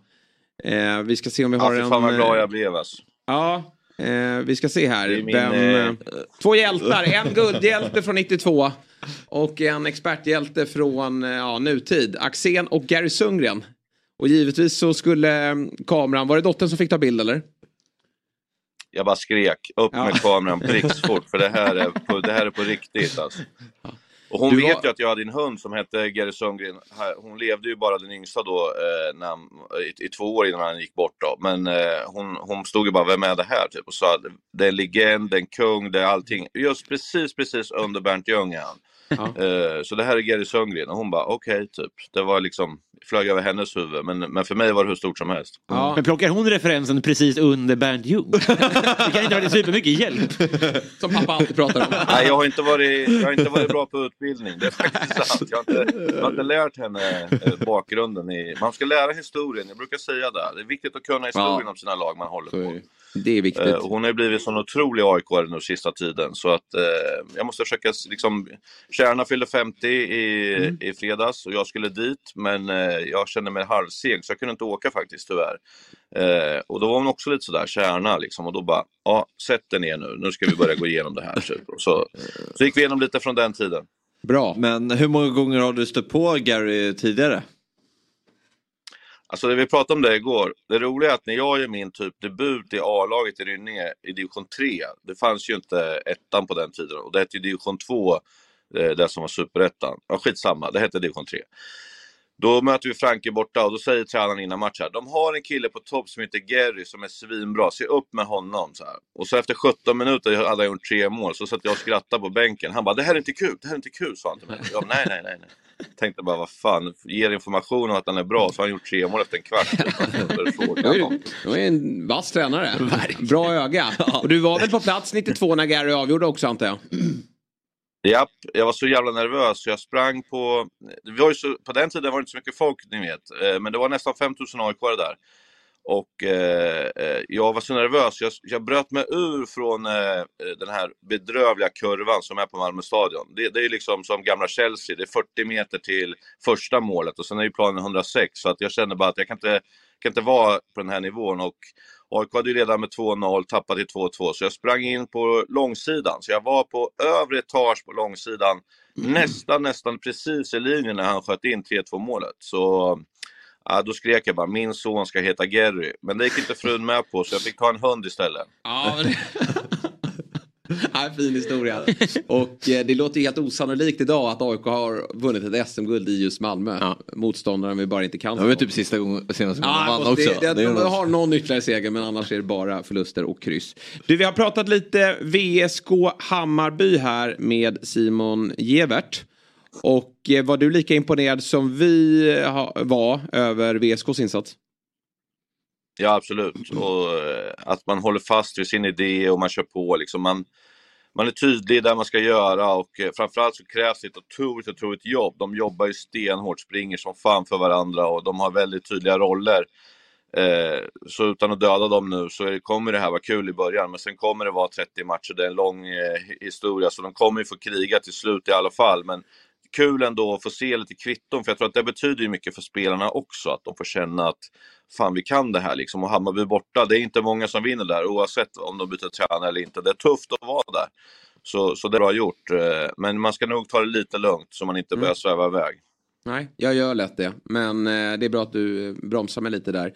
Eh, vi ska se om vi Ja, har fy en... fan vad glad eh, jag blev alltså. Ja, eh, vi ska se här. Min, Vem, eh, eh, två hjältar, en guldhjälte från 92 och en experthjälte från eh, ja, nutid. Axén och Gary Sundgren. Och givetvis så skulle kameran, var det dottern som fick ta bild eller? Jag bara skrek, upp med kameran blixtfort för det här är på, det här är på riktigt alltså. Och hon Du vet var- ju att jag hade en hund som hette Gary Sundgren. Hon levde ju bara den yngsta då eh, han- i, i två år innan han gick bort då. Men eh, hon, hon stod ju bara, vem är det här? Typ, och sa, det är en legend, det är en kung, det är allting. Just precis, precis under Bernt Ljung är han. Eh, så det här är Gary Sundgren och hon bara okej typ. Det var liksom, flög över hennes huvud. Men, men för mig var det hur stort som helst. Men plockar hon referensen precis under Bernt Ljung? det kan inte vara supermycket hjälp. Som pappa alltid pratar om. Nej, jag har, inte varit, jag har inte varit bra på utbildning. Det är faktiskt sant. Jag har inte, jag har inte lärt henne eh, bakgrunden. I, man ska lära historien. Jag brukar säga det. Det är viktigt att kunna historien Ja. om sina lag man håller på. Det är viktigt. Eh, hon har ju blivit sån otrolig aik nu sista tiden. Så att eh, jag måste försöka liksom... Kärna fyllde 50 i, Mm. i fredags och jag skulle dit. Men eh, jag kände mig halvseg så jag kunde inte åka faktiskt tyvärr. Eh, och då var hon också lite sådär, Kärna liksom. Och då bara, ja, sätt dig ner nu. Nu ska vi börja gå igenom det här. Typ. Så, så gick vi igenom lite från den tiden. Bra. Men hur många gånger har du stött på Gary tidigare? Alltså det vi pratade om det igår. Det roliga är att när jag gör min typ debut i A-laget i Rynninge i division 3. Det fanns ju inte ettan på den tiden och det hette ju division 2. Eh, det som var superettan. Ja skitsamma, det hette division 3. Då möter vi Franke borta och då säger tränaren innan match de har en kille på topp som heter Gary som är svinbra, se upp med honom. Så här. Och så efter 17 minuter hade han gjort tre mål, så satt jag och skrattade på bänken. Han bara, det här är inte kul, det här är inte kul, sa han till mig. Jag nej, nej, nej. nej. Tänkte bara, vad fan, ger information om att han är bra så har han gjort tre mål efter en kvart. Du är, en vass tränare. Bra öga. Och du var väl på plats 92 när Gary avgjorde också antar jag? Japp, jag var så jävla nervös så jag sprang på... Det var ju så, på den tiden var det inte så mycket folk, ni vet. Eh, Men det var nästan 5000 aik där. Och eh, eh, jag var så nervös, jag, jag bröt mig ur från eh, den här bedrövliga kurvan som är på Malmö stadion. Det, det är liksom som gamla Chelsea, det är 40 meter till första målet och sen är ju planen 106. Så att jag kände bara att jag kan inte, kan inte vara på den här nivån. Och AIK hade ju redan med 2-0, tappade till 2-2, så jag sprang in på långsidan. Så jag var på övre etage på långsidan, nästan, nästan precis i linjen när han sköt in 3-2 målet. Så ja, då skrek jag bara, min son ska heta Gary. Men det gick inte frun med på, så jag fick ta en hund istället. Ja, men... Ja, fin historia. Och eh, det låter ju helt osannolikt idag att AIK har vunnit ett SM-guld i just Malmö. Motståndaren vi bara inte kan. Det var typ sista gången, senaste gången Ja, de vann också. det, det, Det de har någon ytterligare seger men annars är det bara förluster och kryss. Du, vi har pratat lite VSK Hammarby här med Simon Gevert. Och eh, var du lika imponerad som vi eh, var över VSKs insats? Ja, absolut. Och eh, att man håller fast vid sin idé och man kör på. Liksom. Man, man är tydlig där man ska göra och framförallt så krävs det ett otroligt, otroligt jobb. De jobbar ju stenhårt, springer som fan för varandra och de har väldigt tydliga roller. Så utan att döda dem nu så kommer det här vara kul i början, men sen kommer det vara 30 matcher. Det är en lång historia, så de kommer ju få kriga till slut i alla fall. Men kul ändå att få se lite kvitton, för jag tror att det betyder mycket för spelarna också, att de får känna att fan vi kan det här liksom. Och Hammarby borta, det är inte många som vinner där oavsett om de byter tränare eller inte. Det är tufft att vara där. Så, så det är bra gjort. Eh, Men man ska nog ta det lite lugnt så man inte börjar sväva iväg. Nej, jag gör lätt det. Men eh, det är bra att du eh, bromsar mig lite där.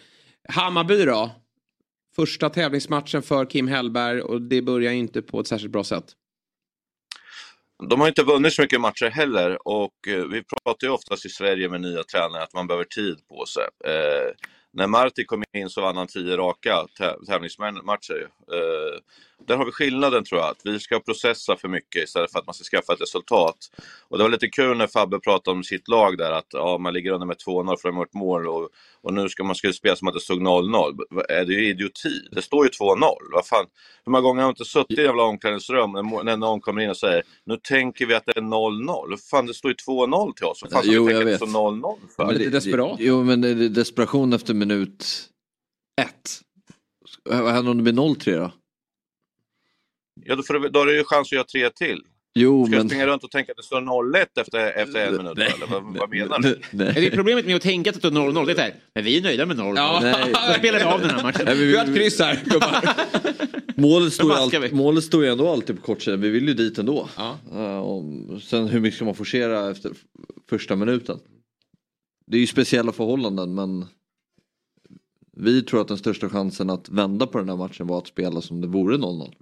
Hammarby då? Första tävlingsmatchen för Kim Hellberg och det börjar inte på ett särskilt bra sätt. De har inte vunnit så mycket matcher heller och eh, vi pratar ju oftast i Sverige med nya tränare att man behöver tid på sig. Eh, när Marti kom in så vann han tio raka tävlingsmatcher. Eh, där har vi skillnaden tror jag, att vi ska processa för mycket istället för att man ska skaffa ett resultat. Och det var lite kul när Fabbe pratade om sitt lag där, att ja, man ligger under med 2-0 för att de har gjort mål och, och nu ska man ska spela som att det stod 0-0. Va- Är det ju idioti? Det står ju 2-0. Vad fan? Hur många gånger har jag inte suttit i jävla omklädningsrum när någon kommer in och säger nu tänker vi att det är 0-0. Hur Fan, det står ju 2-0 till oss. Vad fan ska Jo, vi jag tänka vet. att det står 0-0 för? Men det- Jo, men det är desperation efter minut ett. Vad händer om det blir 0-3 då? Ja, då, får då har du ju chans att göra tre till. Jo, Ska jag men... springa runt och tänka att det står 0-1 efter, efter en minut? eller vad, vad menar du? Det är problemet med att tänka att det står 0-0. Det är så här, men vi är nöjda med 0-0. Ja. Nej. Då spelar vi av den här matchen. Nej, men Vi har ett kryss här. Målet står, ju Då baskar allt, målet står ju ändå alltid på kortsidan. Vi vill ju dit ändå. Ja, och sen hur mycket ska man forcera efter första minuten? Det är ju speciella förhållanden men vi tror att den största chansen att vända på den här matchen var att spela som det vore 0-0.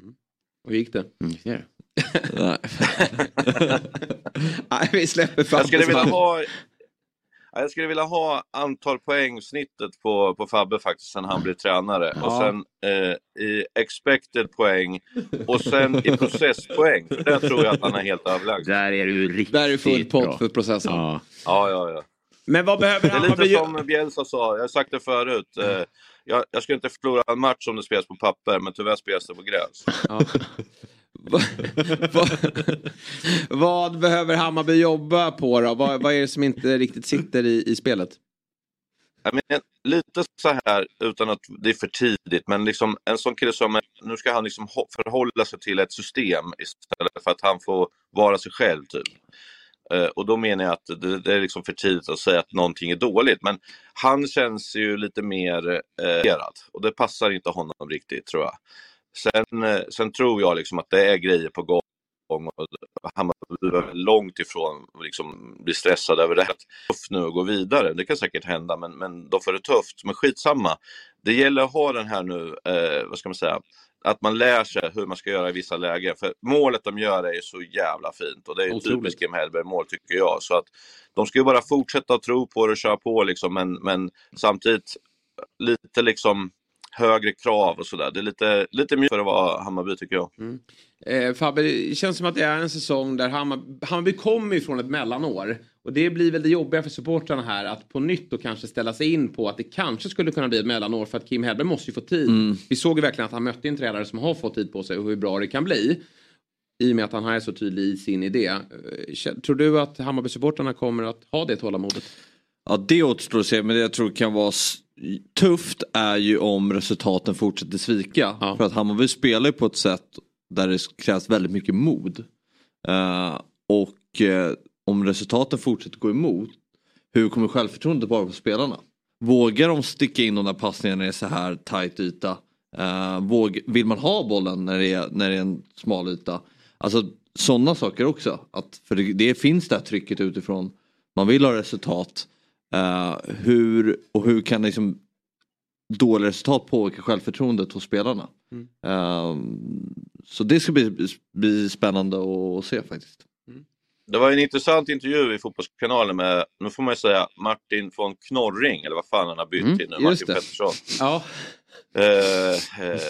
Hur gick det? Mm, Nej. Nej, vi släpper Jag skulle vilja ha... Ja, Jag skulle vilja ha antal poängsnittet på, på Fabbe faktiskt sen han blev tränare. Ja. Och sen eh, i expected poäng och sen i processpoäng. För där tror jag att han är helt överlägsen. Där är du riktigt Där är full pott för processen. Ja. Ja, ja, ja. Men vad behöver Det är lite som Bielsa sa, jag har sagt det förut. Eh, jag, jag skulle inte förlora en match om det spelas på papper, men tyvärr spelas det på gräs. Vad behöver Hammarby jobba på då? Vad, vad är det som inte riktigt sitter i, i spelet? Jag menar, lite så här, utan att det är för tidigt, men liksom en sån kille som, nu ska han liksom förhålla sig till ett system istället för att han får vara sig själv typ. Eh, och då menar jag att det, det är liksom för tidigt att säga att någonting är dåligt, men han känns ju lite mer eh, och det passar inte honom riktigt tror jag. Sen, eh, sen tror jag liksom att det är grejer på gång och Hammarby är långt ifrån liksom bli stressad över det. Tufft nu att gå vidare, det kan säkert hända, men, men då får det tufft. Men skitsamma. Det gäller att ha den här nu, eh, vad ska man säga, att man lär sig hur man ska göra i vissa lägen. För målet de gör är så jävla fint och det är ju typiskt Kim Hellberg-mål tycker jag. Så att de ska ju bara fortsätta tro på det och köra på liksom, men, men samtidigt lite liksom högre krav och sådär. Det är lite, lite mjukt för att vara Hammarby tycker jag. Eh, Fabbe, det känns som att det är en säsong där Hammarby, Hammarby kommer ifrån ett mellanår. Och det blir väl det jobbiga för supportrarna här att på nytt då kanske ställa sig in på att det kanske skulle kunna bli ett mellanår för att Kim Hellberg måste ju få tid. Mm. Vi såg ju verkligen att han mötte en tränare som har fått tid på sig och hur bra det kan bli. I och med att han är så tydlig i sin idé. Eh, Tror du att Hammarby-supportrarna kommer att ha det tålamodet? Ja det återstår att se men det jag tror kan vara tufft är ju om resultaten fortsätter svika. För att Hammarby spelar ju på ett sätt där det krävs väldigt mycket mod. Eh, och eh, om resultaten fortsätter gå emot, hur kommer självförtroendet vara på spelarna? Vågar de sticka in de där passningarna när det är så här tajt yta? Eh, våg, vill man ha bollen när det är, när det är en smal yta? Alltså sådana saker också. Att, för det, det finns det här trycket utifrån. Man vill ha resultat. Eh, hur, och hur kan liksom dåliga resultat påverka självförtroendet hos spelarna? Mm. Eh, så det ska bli, bli spännande att se faktiskt. Det var en intressant intervju i Fotbollskanalen med, nu får man ju säga, Martin von Knorring, eller vad fan han har bytt Mm, till nu, Martin det. Pettersson. Ja. Eh, eh,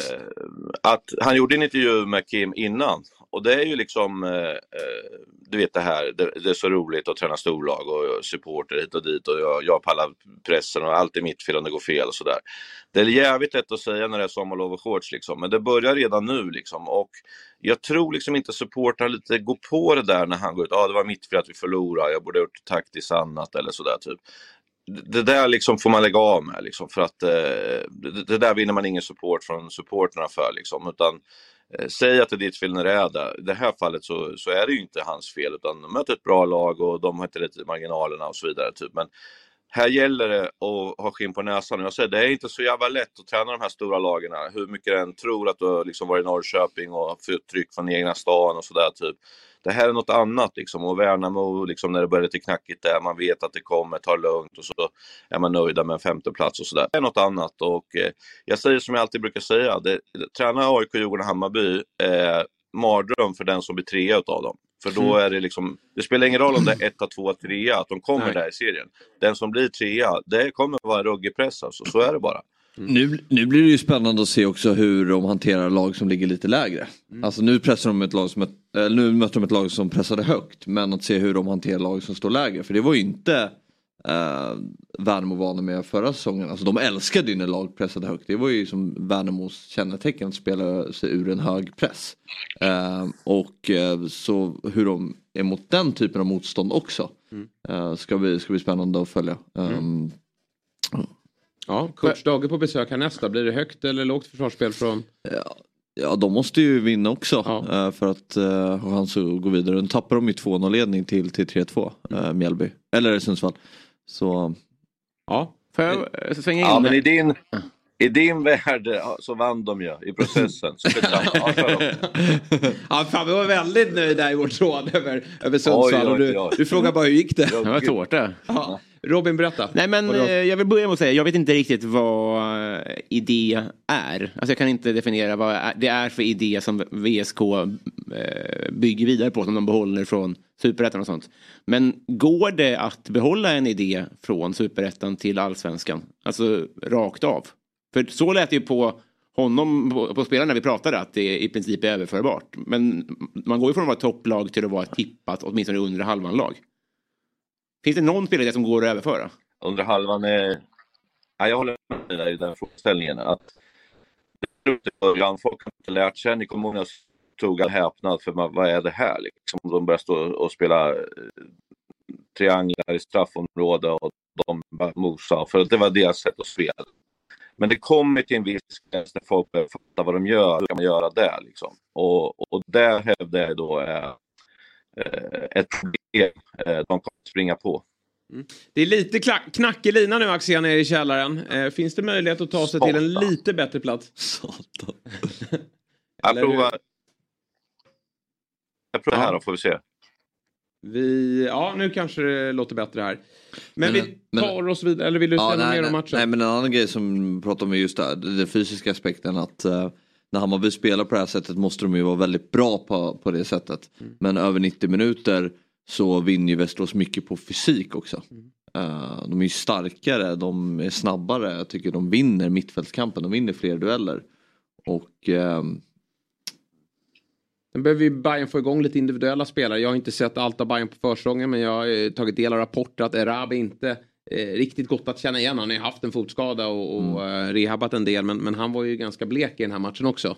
att han gjorde en intervju med Kim innan och det är ju liksom, eh, eh, du vet det här, det, det är så roligt att träna storlag och supporter hit och dit och jag, jag pallar pressen och allt är mitt fel om det går fel och sådär. Det är jävligt lätt att säga när det är sommarlov och shorts liksom, men det börjar redan nu liksom och jag tror liksom inte supportrar lite går på det där när han går ut, ja ah, det var mitt fel att vi förlorade, jag borde ha gjort taktiskt annat eller sådär typ det där liksom får man lägga av med liksom, för att eh, det, det där vinner man ingen support från supporterna för liksom, utan eh, Eh, säg att det är ditt fel när det är det. I det här fallet så, så är det ju inte hans fel utan de möter ett bra lag och de har inte lite i marginalerna och så vidare. Typ. Men här gäller det att ha skinn på näsan. Jag säger, det är inte så jävla lätt att träna de här stora lagen. Hur mycket den tror att du har liksom varit i Norrköping och fått tryck från egna stan och sådär. Typ. Det här är något annat liksom. Och Värnamo, liksom, när det börjar lite knackigt där, man vet att det kommer, tar lugnt och så är man nöjda med en femteplats och sådär. Det är något annat och eh, jag säger som jag alltid brukar säga, det, träna AIK, Djurgården och Hammarby är mardröm för den som blir trea utav dem. För då Mm. är det liksom, det spelar ingen roll om det är etta, tvåa, trea, att de kommer Nej. där i serien. Den som blir trea, det kommer vara ruggig press alltså, så är det bara. Nu, nu blir det ju spännande att se också hur de hanterar lag som ligger lite lägre. Alltså nu pressar de ett lag som ett, eh, nu möter de ett lag som pressade högt. Men att se hur de hanterar lag som står lägre. För det var ju inte eh, Värnamo vana med förra säsongen. Alltså de älskade ju när lag pressade högt. Det var ju som Värnamos kännetecken att spela sig ur en hög press. Eh, och eh, så hur de är mot den typen av motstånd också. Mm. Eh, ska, bli, ska bli spännande att följa. Um, Ja, coach Dage på besök här nästa. Blir det högt eller lågt försvarsspel från? Ja, ja de måste ju vinna också eh, för att uh, ha chans att gå vidare. Nu tappar de ju 2-0 ledning till, till 3-2 uh, Mjällby. Eller Sundsvall. Så... Ja, får jag eh, svänga in? Ja, men i din, i din värld så vann de ju i processen. Så. Ja, fan, vi var väldigt nöjda i vår tråd över, över Sundsvall. Oj, oj, och du, oj. du frågar bara hur gick det? Det var tårta. Ja. Robin, berätta. Nej men eh, jag vill börja med att säga, jag vet inte riktigt vad eh, idé är. Alltså jag kan inte definiera vad det är för idé som VSK eh, bygger vidare på, som de behåller från superettan och sånt. Men går det att behålla en idé från superettan till allsvenskan? Alltså rakt av? För så lät det ju på honom, på, på spelarna vi pratade, att det i princip är överförbart. Men man går ju från att vara ett topplag till att vara tippat, åtminstone under halvan lag. Finns det någon spelare som går att överföra? Under halvan är... Ja, jag håller med dig i den frågeställningen. Att folk har inte lärt sig. Ni kommer ihåg när jag tog all häpnad för vad vad är det här? Liksom, de börjar stå och spela eh, trianglar i straffområdet och de bara mosa. För det var deras sätt att spela. Men det kommer till en viss gräns när folk börjar fatta vad de gör. Hur kan man göra det? Liksom? Och, och där hävdar jag då är eh, ett problem eh, de kommer att springa på. Det är lite kla- knackig lina nu Axel nere i källaren. Eh, finns det möjlighet att ta sig till en Satan. lite bättre plats? Jag Eller hur? provar. Jag provar Ja. här då får vi se. Vi, ja, nu kanske det låter bättre här. Men, Men- vi men- tar oss vidare, eller vill du säga Ja, något nej, mer om matchen? Nej men en annan grej som vi pratar om är just det den fysiska aspekten att eh, när Hammarby spelar på det här sättet måste de ju vara väldigt bra på, på det sättet. Men över 90 minuter så vinner ju Västerås mycket på fysik också. Eh, de är ju starkare, de är snabbare, jag tycker de vinner mittfältskampen, de vinner fler dueller. Och ehm, Sen behöver ju Bayern få igång lite individuella spelare. Jag har inte sett allt av Bayern på försäsongen men jag har eh, tagit del av rapporter att Erabi inte eh, riktigt gått att känna igen. Han har ju haft en fotskada och, och eh, rehabbat en del men, men han var ju ganska blek i den här matchen också.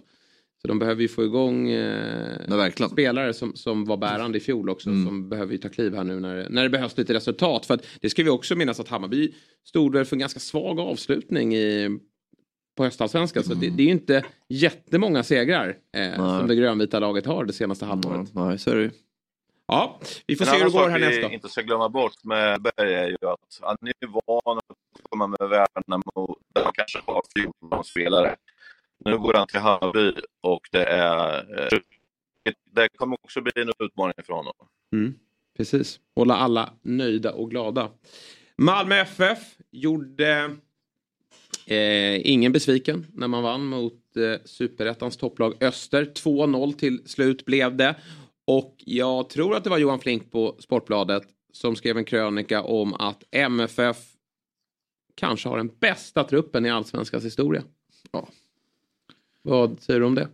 Så de behöver ju få igång eh, spelare som, som var bärande i fjol också. Som behöver ju ta kliv här nu när, när det behövs lite resultat. För att det ska vi också minnas att Hammarby stod väl för en ganska svag avslutning i, på höstallsvenskan. Så det, det är ju inte jättemånga segrar eh, som det grönvita laget har det senaste halvåret. Nej, så är det ju. Ja, vi får En se hur det går sak härnäst då. vi inte ska glömma bort med Berg är ju att han är ju van att komma med Värnamo där han kanske har 14 spelare. Nu går han till Hammarby och det är... eh, Det kommer också bli en utmaning för honom. Mm, precis, hålla alla nöjda och glada. Malmö FF gjorde eh, ingen besviken när man vann mot eh, superettans topplag Öster. 2-0 till slut blev det. Och jag tror att det var Johan Flink på Sportbladet som skrev en krönika om att MFF kanske har den bästa truppen i allsvenskans historia. Ja. Vad säger du om det?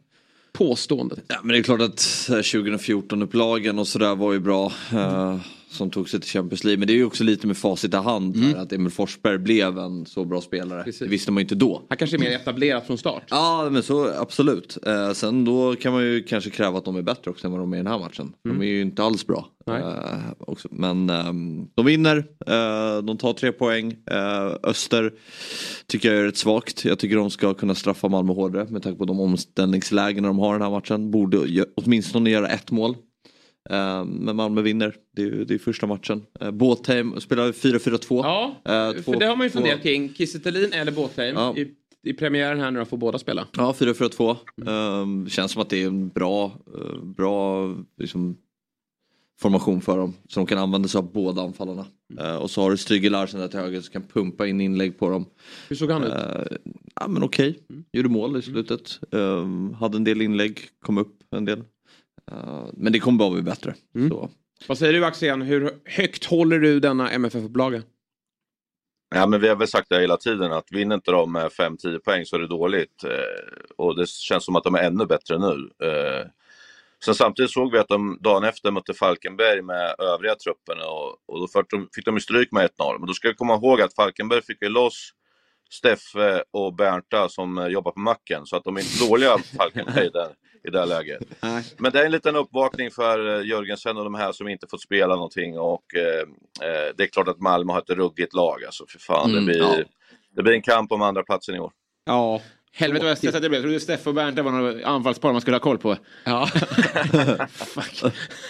Påståendet. Ja, men det är klart att 2014-upplagen och sådär var ju bra. eh, som tog sig till Champions League. Men det är ju också lite med facit i hand. Mm. Att Emil Forsberg blev en så bra spelare. Det visste man ju inte då. Han kanske är mer etablerat från start. Ja men så absolut. Eh, sen då kan man ju kanske kräva att de är bättre också än vad de är i den här matchen. Mm. De är ju inte alls bra. Nej. Eh. Men ehm, de vinner, eh, de tar tre poäng. Eh, Öster tycker jag är rätt svagt. Jag tycker de ska kunna straffa Malmö hårdare med tanke på de omställningslägen de har i den här matchen. Borde åtminstone göra ett mål. Eh, men Malmö vinner, det är, ju- det är första matchen. Uh, Båtheim spelar 4-4-2. Ja, Eh, två- för det har man ju funderat kring. Kiese eller Båtheim. Ja. I, I premiären här nu då får båda spela. Ja, 4-4-2. Um, känns som att det är en bra, eh, bra liksom, formation för dem. Så de kan använda sig av båda anfallarna. Eh, och så har du Stryger Larsen där till höger som kan pumpa in inlägg på dem. Hur såg han ut? Eh, ja men okej, gjorde mål i slutet. Um, hade en del inlägg, kom upp en del. Eh, men det kommer bara bli bättre. Så. Vad säger du Axén? Hur högt håller du denna MFF-upplaga? Ja, men vi har väl sagt det hela tiden att vinner inte de med 5-10 poäng så är det dåligt. Eh, och det känns som att de är ännu bättre nu. Eh, sen samtidigt såg vi att de dagen efter mötte Falkenberg med övriga truppen och, och då fick de, fick de ju stryk med 1-0. Men då ska vi komma ihåg att Falkenberg fick ju loss Steffe och Bernta som eh, jobbar på macken så att de är inte dåliga Falkenberg där, i det här läget. Men det är en liten uppvakning för eh, Jörgensen och de här som inte fått spela någonting och eh, eh, det är klart att Malmö har ett ruggigt lag alltså. För fan, Mm, det, blir, ja. det blir en kamp om andra platsen i år. Ja. Helvete vad stressat jag blev. Jag trodde Steffe och Bernt var några anfallspar man skulle ha koll på. Ja.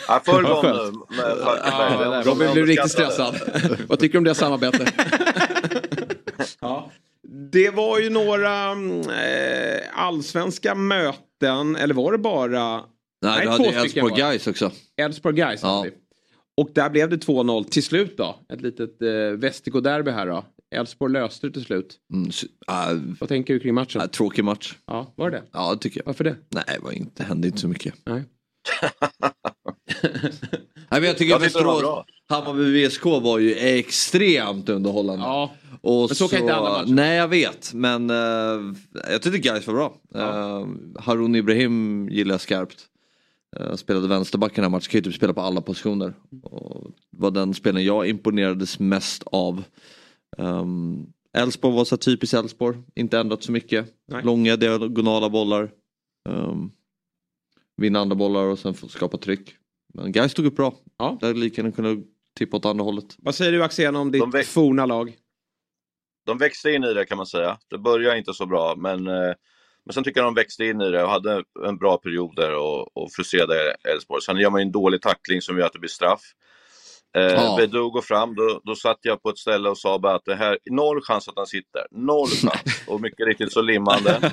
Ja, gång skönt. nu Falkenberg. Ja, Robin är blev riktigt stressad. Vad tycker du om det samarbetet? ja. Det var ju några eh, allsvenska möten, eller var det bara? Nej, du hade Elfsborg Gais också. Elfsborg Gais Ja. Och där blev det 2-0 till slut då. Ett litet eh, Västergå-derby här då. Elfsborg löste det till slut. Mm, äh, Vad tänker du kring matchen? äh, tråkig match. Ja, var det det? Ja, det tycker jag. Varför det? Nej, det var inte, hände inte så mycket. Nej. Nej, men jag tycker Jag det var Västerås. Hammarby VSK var ju extremt underhållande. Ja, men så kan inte alla matcher. Nej, jag vet. Men uh, jag tyckte Gais var bra. Uh, Harun Ibrahim gillar jag skarpt. Uh, spelade vänsterback i den här matchen, kan ju typ spela på alla positioner. Och var den spelaren jag imponerades mest av. Um, Elfsborg var så typiskt Elfsborg, inte ändrat så mycket. Nej. Långa diagonala bollar. Um, vinna andra bollar och sen skapa tryck. Men Gais stod upp bra. Ja. Där lika gärna kunna tippa åt andra hållet. Vad säger du Axén om ditt De forna lag? De växte in i det kan man säga. Det började inte så bra men, eh, men sen tycker jag de växte in i det och hade en bra period där och, och frustrerade Elfsborg. Sen gör man ju en dålig tackling som gör att det blir straff. Eh, Ja. Beidou går fram, då, då satt jag på ett ställe och sa bara att det här, noll chans att han sitter. Noll chans. och mycket riktigt så limmande.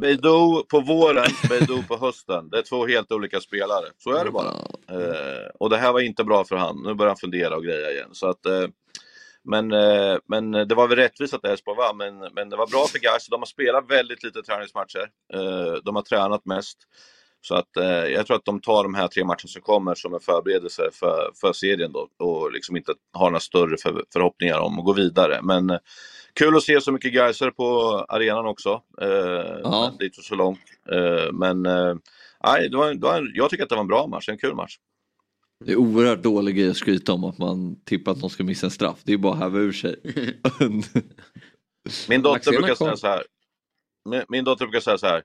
Beidou på våren, Beidou på hösten. Det är två helt olika spelare. Så är det bara. Eh, och det här var inte bra för han. Nu börjar han fundera och greja igen. Så att, eh, Men, eh, men det var väl rättvist att Elfsborg vann, men, men det var bra för Gais. De har spelat väldigt lite träningsmatcher. Eh, de har tränat mest. Så att, eh, jag tror att de tar de här tre matcherna som kommer som en förberedelse för, för serien då, och liksom inte har några större för, förhoppningar om att gå vidare. Men kul att se så mycket Gaiser på arenan också. Eh, och så långt. Men nej, det var, det var, en- jag tycker att det var en bra match, en kul match. Det är oerhört dålig grej att skryta om att man tippar att de ska missa en straff. Det är bara att häva ur sig. Min dotter brukar säga så här. Min, min dotter brukar säga så här.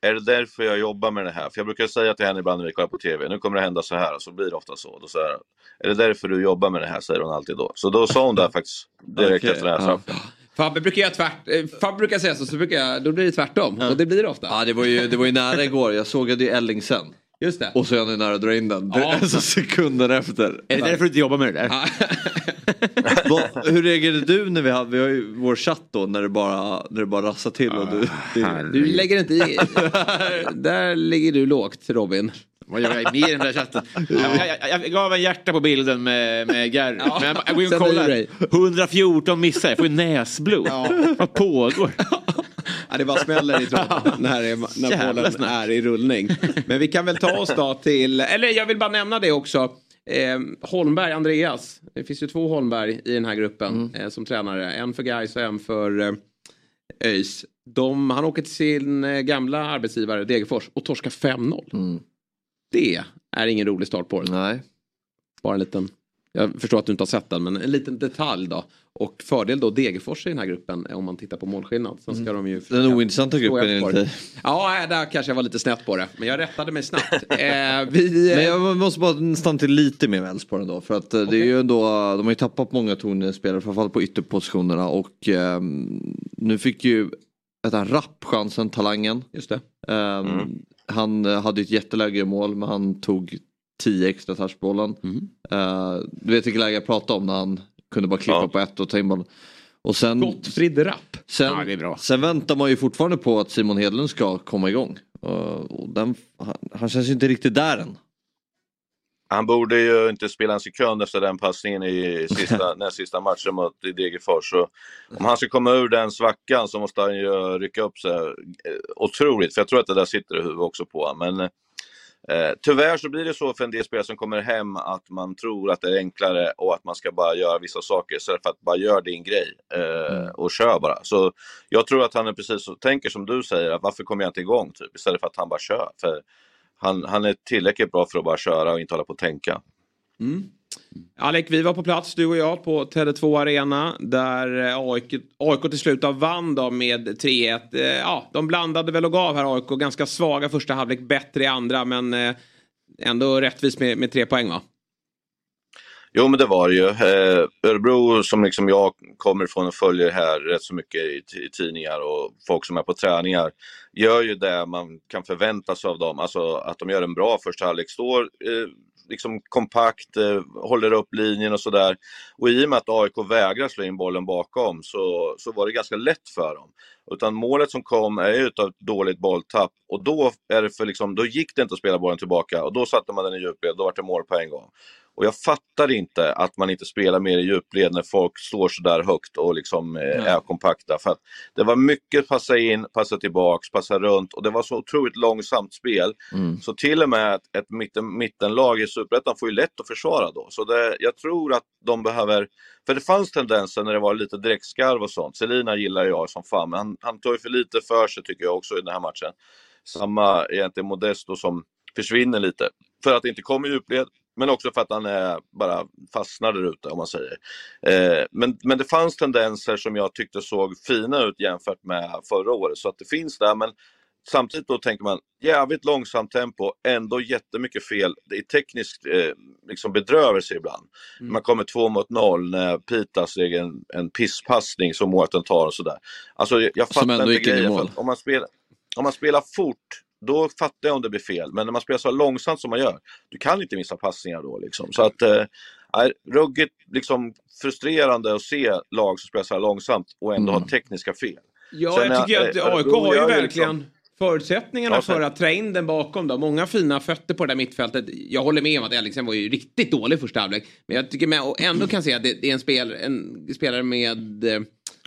Är det därför jag jobbar med det här? För jag brukar säga till henne ibland när vi kollar på TV. Nu kommer det hända så här och så blir det ofta så. Då säger jag, är det därför du jobbar med det här? Säger hon alltid då. Så då sa hon det faktiskt direkt Okej, efter det här ja. straffen. Fabbe brukar, göra tvärt, eh, Fabbe brukar säga så, så brukar jag, då blir det tvärtom. Och det blir det ofta. Ja, det var ju, det var ju nära igår. Jag sågade ju Ellingsen. Just det. Och så är han ju nära att dra in den. Ja. Alltså sekunden efter. Är det därför du inte jobbar med det där? Vad- Hur reagerade du när vi hade, vi har ju vår chatt då när det bara, när det bara rassade till och du... Det, Du lägger inte i. Där ligger du lågt Robin. Vad gör jag med i den där chatten? Jag, jag, jag, gav en hjärta på bilden med, med Gary. Men jag, går in och kollar. dig. 114 missar, jag får ju näsblod. Vad pågår? Ja, det bara smäller i tråden när, när bollen är i rullning. Men vi kan väl ta oss då till, eller jag vill bara nämna det också. Eh, Holmberg, Andreas. Det finns ju två Holmberg i den här gruppen eh, som tränare. En för Gais och en för eh, ÖIS. De, han åker till sin eh, gamla arbetsgivare Degerfors och torskar 5-0. Det är ingen rolig start på det. Nej. Bara en liten, jag förstår att du inte har sett den, men en liten detalj då. Och fördel då Degerfors i den här gruppen eh, om man tittar på målskillnad. Sen ska de ju Den ointressanta gruppen inte... par. Ja, där kanske jag var lite snett på det. Men jag rättade mig snabbt. eh, vi, Men jag måste bara stanna till lite mer med Elfsborg ändå. För att eh, det är ju ändå, de har ju tappat många tonspelare, framförallt på ytterpositionerna. Och ehm, nu fick ju Rapp chansen, talangen. Just det. Ehm, Han eh, hade ett jätteläge i mål, men han tog 10 extra touchbollen. Eh, du vet vilket läge jag pratade om när han kunde bara klippa på ett och ta in bollen. Och sen, Gottfrid Rapp. Sen, Ja, det är bra. sen väntar man ju fortfarande på att Simon Hedlund ska komma igång. Eh, och den, han, han känns ju inte riktigt där än. Han borde ju inte spela en sekund efter den passningen i sista, näst sista matchen mot Degerfors. Så om han ska komma ur den svackan så måste han ju rycka upp sig eh, otroligt. För jag tror att det där sitter i huvudet också på honom. Men eh, tyvärr så blir det så för en del spelare som kommer hem att man tror att det är enklare och att man ska bara göra vissa saker istället för att bara göra din grej eh, och kör bara. Så jag tror att han är precis så, tänker som du säger, att varför kommer jag inte igång? Typ, istället för att han bara kör. För han, han är tillräckligt bra för att bara köra och inte hålla på att tänka. Mm. Alec, vi var på plats, du och jag, på Tele2 Arena. Där eh, AIK, AIK till slut vann då med 3-1. Eh, Ja, de blandade väl och gav här AIK. Ganska svaga första halvlek, bättre i andra. Men eh, ändå rättvist med, med tre poäng va? Jo, men det var det ju. Eh, Örebro, som liksom jag kommer ifrån och följer här rätt så mycket i, i tidningar och folk som är på träningar, gör ju det man kan förvänta sig av dem. Alltså att de gör en bra första halvlek, står eh, liksom kompakt, eh, håller upp linjen och sådär. Och i och med att AIK vägrar slå in bollen bakom så, så var det ganska lätt för dem. Utan målet som kom är ju utav ett dåligt bolltapp och då, är det för liksom, då gick det inte att spela bollen tillbaka och då satte man den i djupled, då var det mål på en gång. Och jag fattar inte att man inte spelar mer i djupled när folk står så där högt och liksom eh, är kompakta. För att det var mycket passa in, passa tillbaks, passa runt och det var så otroligt långsamt spel. Så till och med ett, ett mitten, mittenlag i Superettan får ju lätt att försvara då. Så det, jag tror att de behöver, för det fanns tendenser när det var lite direktskarv och sånt. Selina gillar jag som fan, men han, han tar ju för lite för sig tycker jag också i den här matchen. Samma egentligen Modesto som försvinner lite. För att det inte kommer i djupled, men också för att han är bara fastnar där ute om man säger. Eh, men, men det fanns tendenser som jag tyckte såg fina ut jämfört med förra året. Så att det finns där, men samtidigt då tänker man jävligt långsamt tempo, ändå jättemycket fel. Det är tekniskt eh, liksom bedrövelse ibland. Man kommer två mot noll när Pitas lägger en, en pisspassning som målvakten tar och sådär. Alltså jag, jag Som ändå inte grejen. om, man spelar, om man spelar fort, då fattar jag om det blir fel. Men när man spelar så långsamt som man gör, du kan inte missa passningar då. Liksom. Så att, eh, ruggigt liksom, frustrerande att se lag som spelar så här långsamt och ändå Mm. har tekniska fel. Ja, Sen jag tycker att eh, AIK Örebro har ju verkligen... liksom- Förutsättningarna Ja, för att trä in den bakom då. Många fina fötter på det där mittfältet. Jag håller med om att Eriksen var ju riktigt dålig första halvlek. Men jag tycker med, och ändå kan se att det, det är en, spel, en spelare med...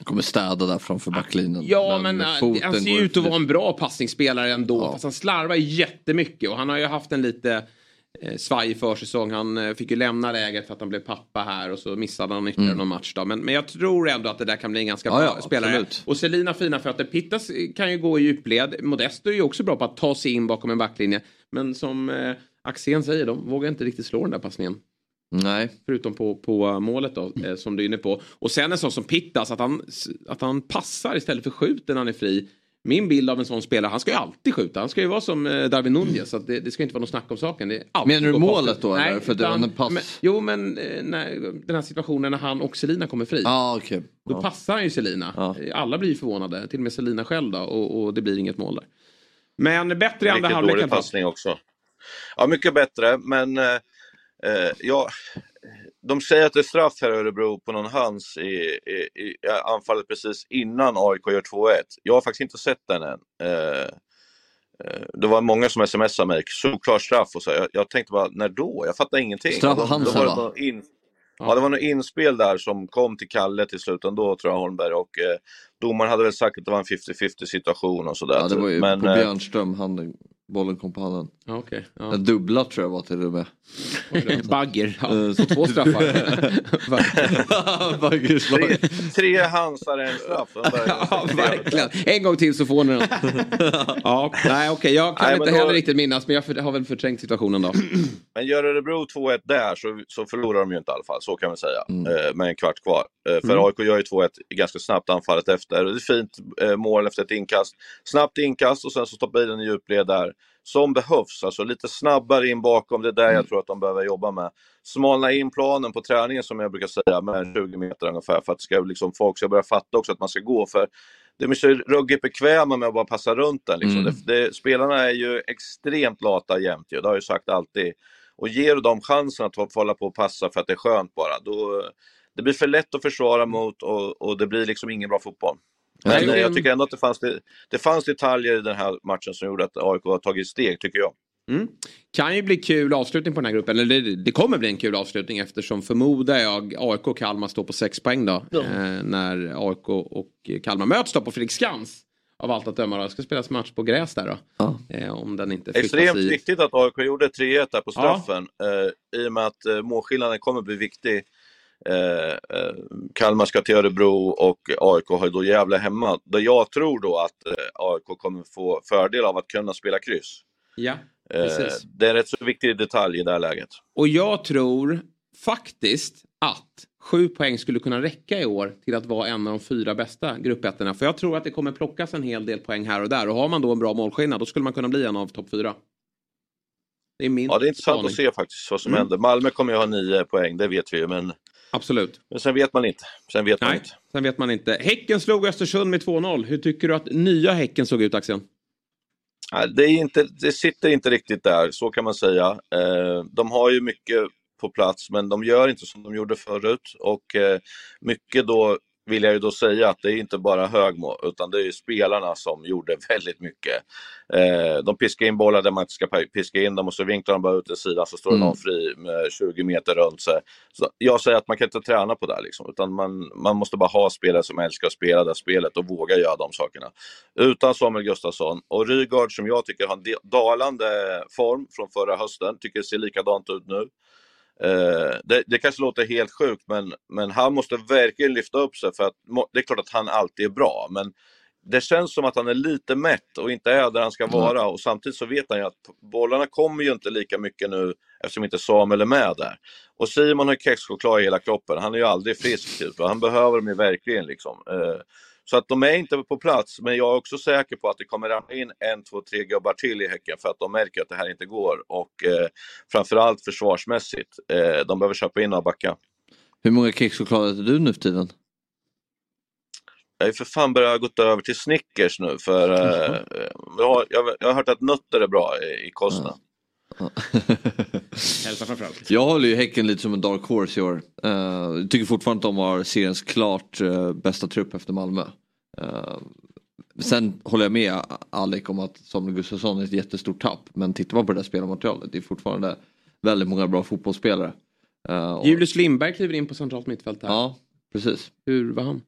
Kommer städa där framför backlinjen. Ja, men, äh, han ser ut att vara en bra passningsspelare ändå. Fast han slarvar jättemycket och han har ju haft en lite eh, svajig försäsong. Han eh, fick ju lämna läget för att han blev pappa här och så missade han ytterligare Mm. någon match då. Men, men jag tror ändå att det där kan bli en ganska Ja, bra ja, spelare. absolut. Och Selina fina fötter. Pittas eh, kan ju gå i djupled. Modesto är ju också bra på att ta sig in bakom en backlinje. Men som eh, Axén säger, de vågar inte riktigt slå den där passningen. Nej. Förutom på, på målet då, eh, som du är inne på. Och sen en sån som Pittas, att han, att han passar istället för skjuter när han är fri. Min bild av en sån spelare, han ska ju alltid skjuta. Han ska ju vara som eh, Darwin Nunez. Så att det, det ska inte vara något snack om saken. Det Menar du målet då, eller? För en pass? Men, jo, men eh, när, den här situationen när han och Selina kommer fri. Ah, okay. Då Ja. passar han ju Selina. Alla blir ju förvånade, till och med Selina själv då. Och, och det blir inget mål där. Men bättre i andra Mycket halvlek i dålig passning också. Ja, mycket bättre, men eh, ja, de säger att det är straff här i Örebro på någon hands i, i, i anfallet precis innan AIK gör 2-1. Jag har faktiskt inte sett den än. Eh, eh, det var många som smsade mig, solklar straff och så. Jag, jag tänkte bara, när då? Jag fattar ingenting. Straff då- Hansen, va? in, Ja, det var något inspel där som kom till Kalle till slut ändå, tror jag, Holmberg. Och eh, domaren hade väl sagt att det var en 50-50 situation och sådär. Ja, det var ju Men, på eh, Björnström, han, bollen kom på handen. Ja, okay, ja. Den dubbla tror jag var till och med. Bagger, ja. Så två straffar. tre, tre hansar är en straff. ja, verkligen. En gång till så får ni den. ja, nej, okej. Jag kan Nej, inte då- heller riktigt minnas, men jag för- har väl förträngt situationen då. Men gör Örebro 2-1 där så, så förlorar de ju inte i alla fall, så kan man säga. Eh, med en kvart kvar. Eh, för Mm. AIK gör ju 2-1 ganska snabbt anfallet efter. Det är fint eh, mål efter ett inkast. Snabbt inkast och sen så stoppar i den i djupled där. Som behövs, alltså lite snabbare in bakom. Det är där jag tror att de behöver jobba med. Smalna in planen på träningen som jag brukar säga med 20 meter ungefär för att ska, liksom, folk ska börja fatta också att man ska gå. För de är så ruggigt bekväma med att bara passa runt den. Liksom. Mm. Det, det, spelarna är ju extremt lata jämt. Det har jag ju sagt alltid. Och ger du dem chansen att få få hålla på och passa för att det är skönt bara, då det blir för lätt att försvara mot och, och det blir liksom ingen bra fotboll. Men Nej, jag tycker ändå att det fanns, det, fanns detaljer i den här matchen som gjorde att AIK har tagit steg, tycker jag. Mm. Kan ju bli kul avslutning på den här gruppen. Eller det, det kommer bli en kul avslutning eftersom förmodar jag AIK och Kalmar står på sex poäng då. Eh, när AIK och Kalmar möts då på Fredriksskans. Av allt att döma då. Det ska spelas match på gräs där då. Eh, om den inte Extremt i... viktigt att AIK gjorde 3-1 där på straffen. Eh, I och med att eh, målskillnaden kommer bli viktig. Eh, eh, Kalmar ska till Örebro och AIK har då Gävle hemma. Där jag tror då att eh, AIK kommer få fördel av att kunna spela kryss. Ja, Eh, precis. det är en rätt så viktig detalj i det här läget. Och jag tror faktiskt att sju poäng skulle kunna räcka i år till att vara en av de fyra bästa gruppettorna. För jag tror att det kommer plockas en hel del poäng här och där. Och har man då en bra målskillnad då skulle man kunna bli en av topp fyra. Det är min Ja, det är intressant spaning. att se faktiskt vad som Mm. händer. Malmö kommer ju ha nio poäng, det vet vi ju. Men, Absolut. men sen vet man inte. Sen vet man Nej, inte. sen vet man inte. Häcken slog Östersund med 2-0. Hur tycker du att nya Häcken såg ut? Nej, det, är inte, det sitter inte riktigt där, så kan man säga. Eh, de har ju mycket på plats, men de gör inte som de gjorde förut. Och eh, mycket då vill jag ju då säga att det är inte bara Högmo, utan det är spelarna som gjorde väldigt mycket. Eh, de piskar in bollar där man inte ska piska in dem och så vinklar de bara ut till sidan så står Mm. någon fri med 20 meter runt sig. Så jag säger att man kan inte träna på det liksom, utan man, man måste bara ha spelare som älskar att spela det spelet och våga göra de sakerna. Utan Samuel Gustafsson och Rygaard som jag tycker har en de- dalande form från förra hösten, tycker det ser likadant ut nu. Eh, det, det kanske låter helt sjukt, men, men han måste verkligen lyfta upp sig för att det är klart att han alltid är bra, men det känns som att han är lite mätt och inte är där han ska vara och samtidigt så vet han ju att bollarna kommer ju inte lika mycket nu eftersom inte Samuel är med där. Och Simon har kexchoklad i hela kroppen, han är ju aldrig frisk typ och han behöver dem ju verkligen liksom. Eh, så att de är inte på plats, men jag är också säker på att det kommer ramla in en, två, tre gubbar till i Häcken för att de märker att det här inte går och eh, framförallt försvarsmässigt. Eh, de behöver köpa in några backar. Hur många kexchoklad äter du nu för tiden? Jag har för fan börjat gått över till Snickers nu för eh, jag, har, jag, jag har hört att nötter är bra i, i kosten. Hälsa framförallt. Jag håller ju Häcken lite som en dark horse i år. Uh, tycker fortfarande att de har seriens klart eh, bästa trupp efter Malmö. Uh, sen håller jag med Alec om att Samuel Gustafsson är ett jättestort tapp. Men tittar man på det där spelarmaterialet, det är fortfarande väldigt många bra fotbollsspelare. Eh, och- Julius Lindberg kliver in på centralt mittfält här. Ja, precis. Hur var han?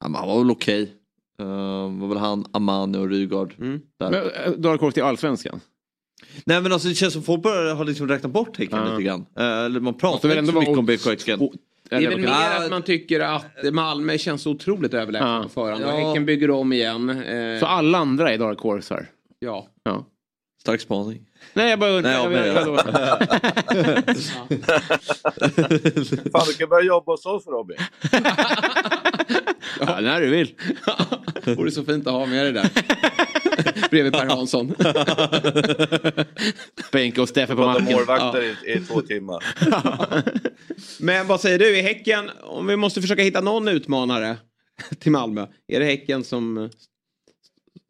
Ja, han var väl okej. Uh, var väl han, Amani och Rygaard. Mm. Där. Men, eh, Drar kort till allsvenskan? Nej men alltså det känns som folk börjar ha liksom räknat bort Häcken Ja. lite grann. Eh, eller man pratar inte så mycket om BK Häcken. Det är väl mer Ja, att man tycker att Malmö känns otroligt överlägsna på förhand. Och Ja. Häcken bygger om igen. Eh, Så alla andra är dark horse? Ja. ja. Stark spaning. Nej jag bara Nej, ja, men- Fan, du kan börja jobba hos oss Robin. Ja, när du vill. Vore så fint att ha med dig där. Bredvid Per Hansson. Bänka och Steffe på marken. målvakter i, i två timmar. Men vad säger du, är Häcken, om vi måste försöka hitta någon utmanare till Malmö, är det Häcken som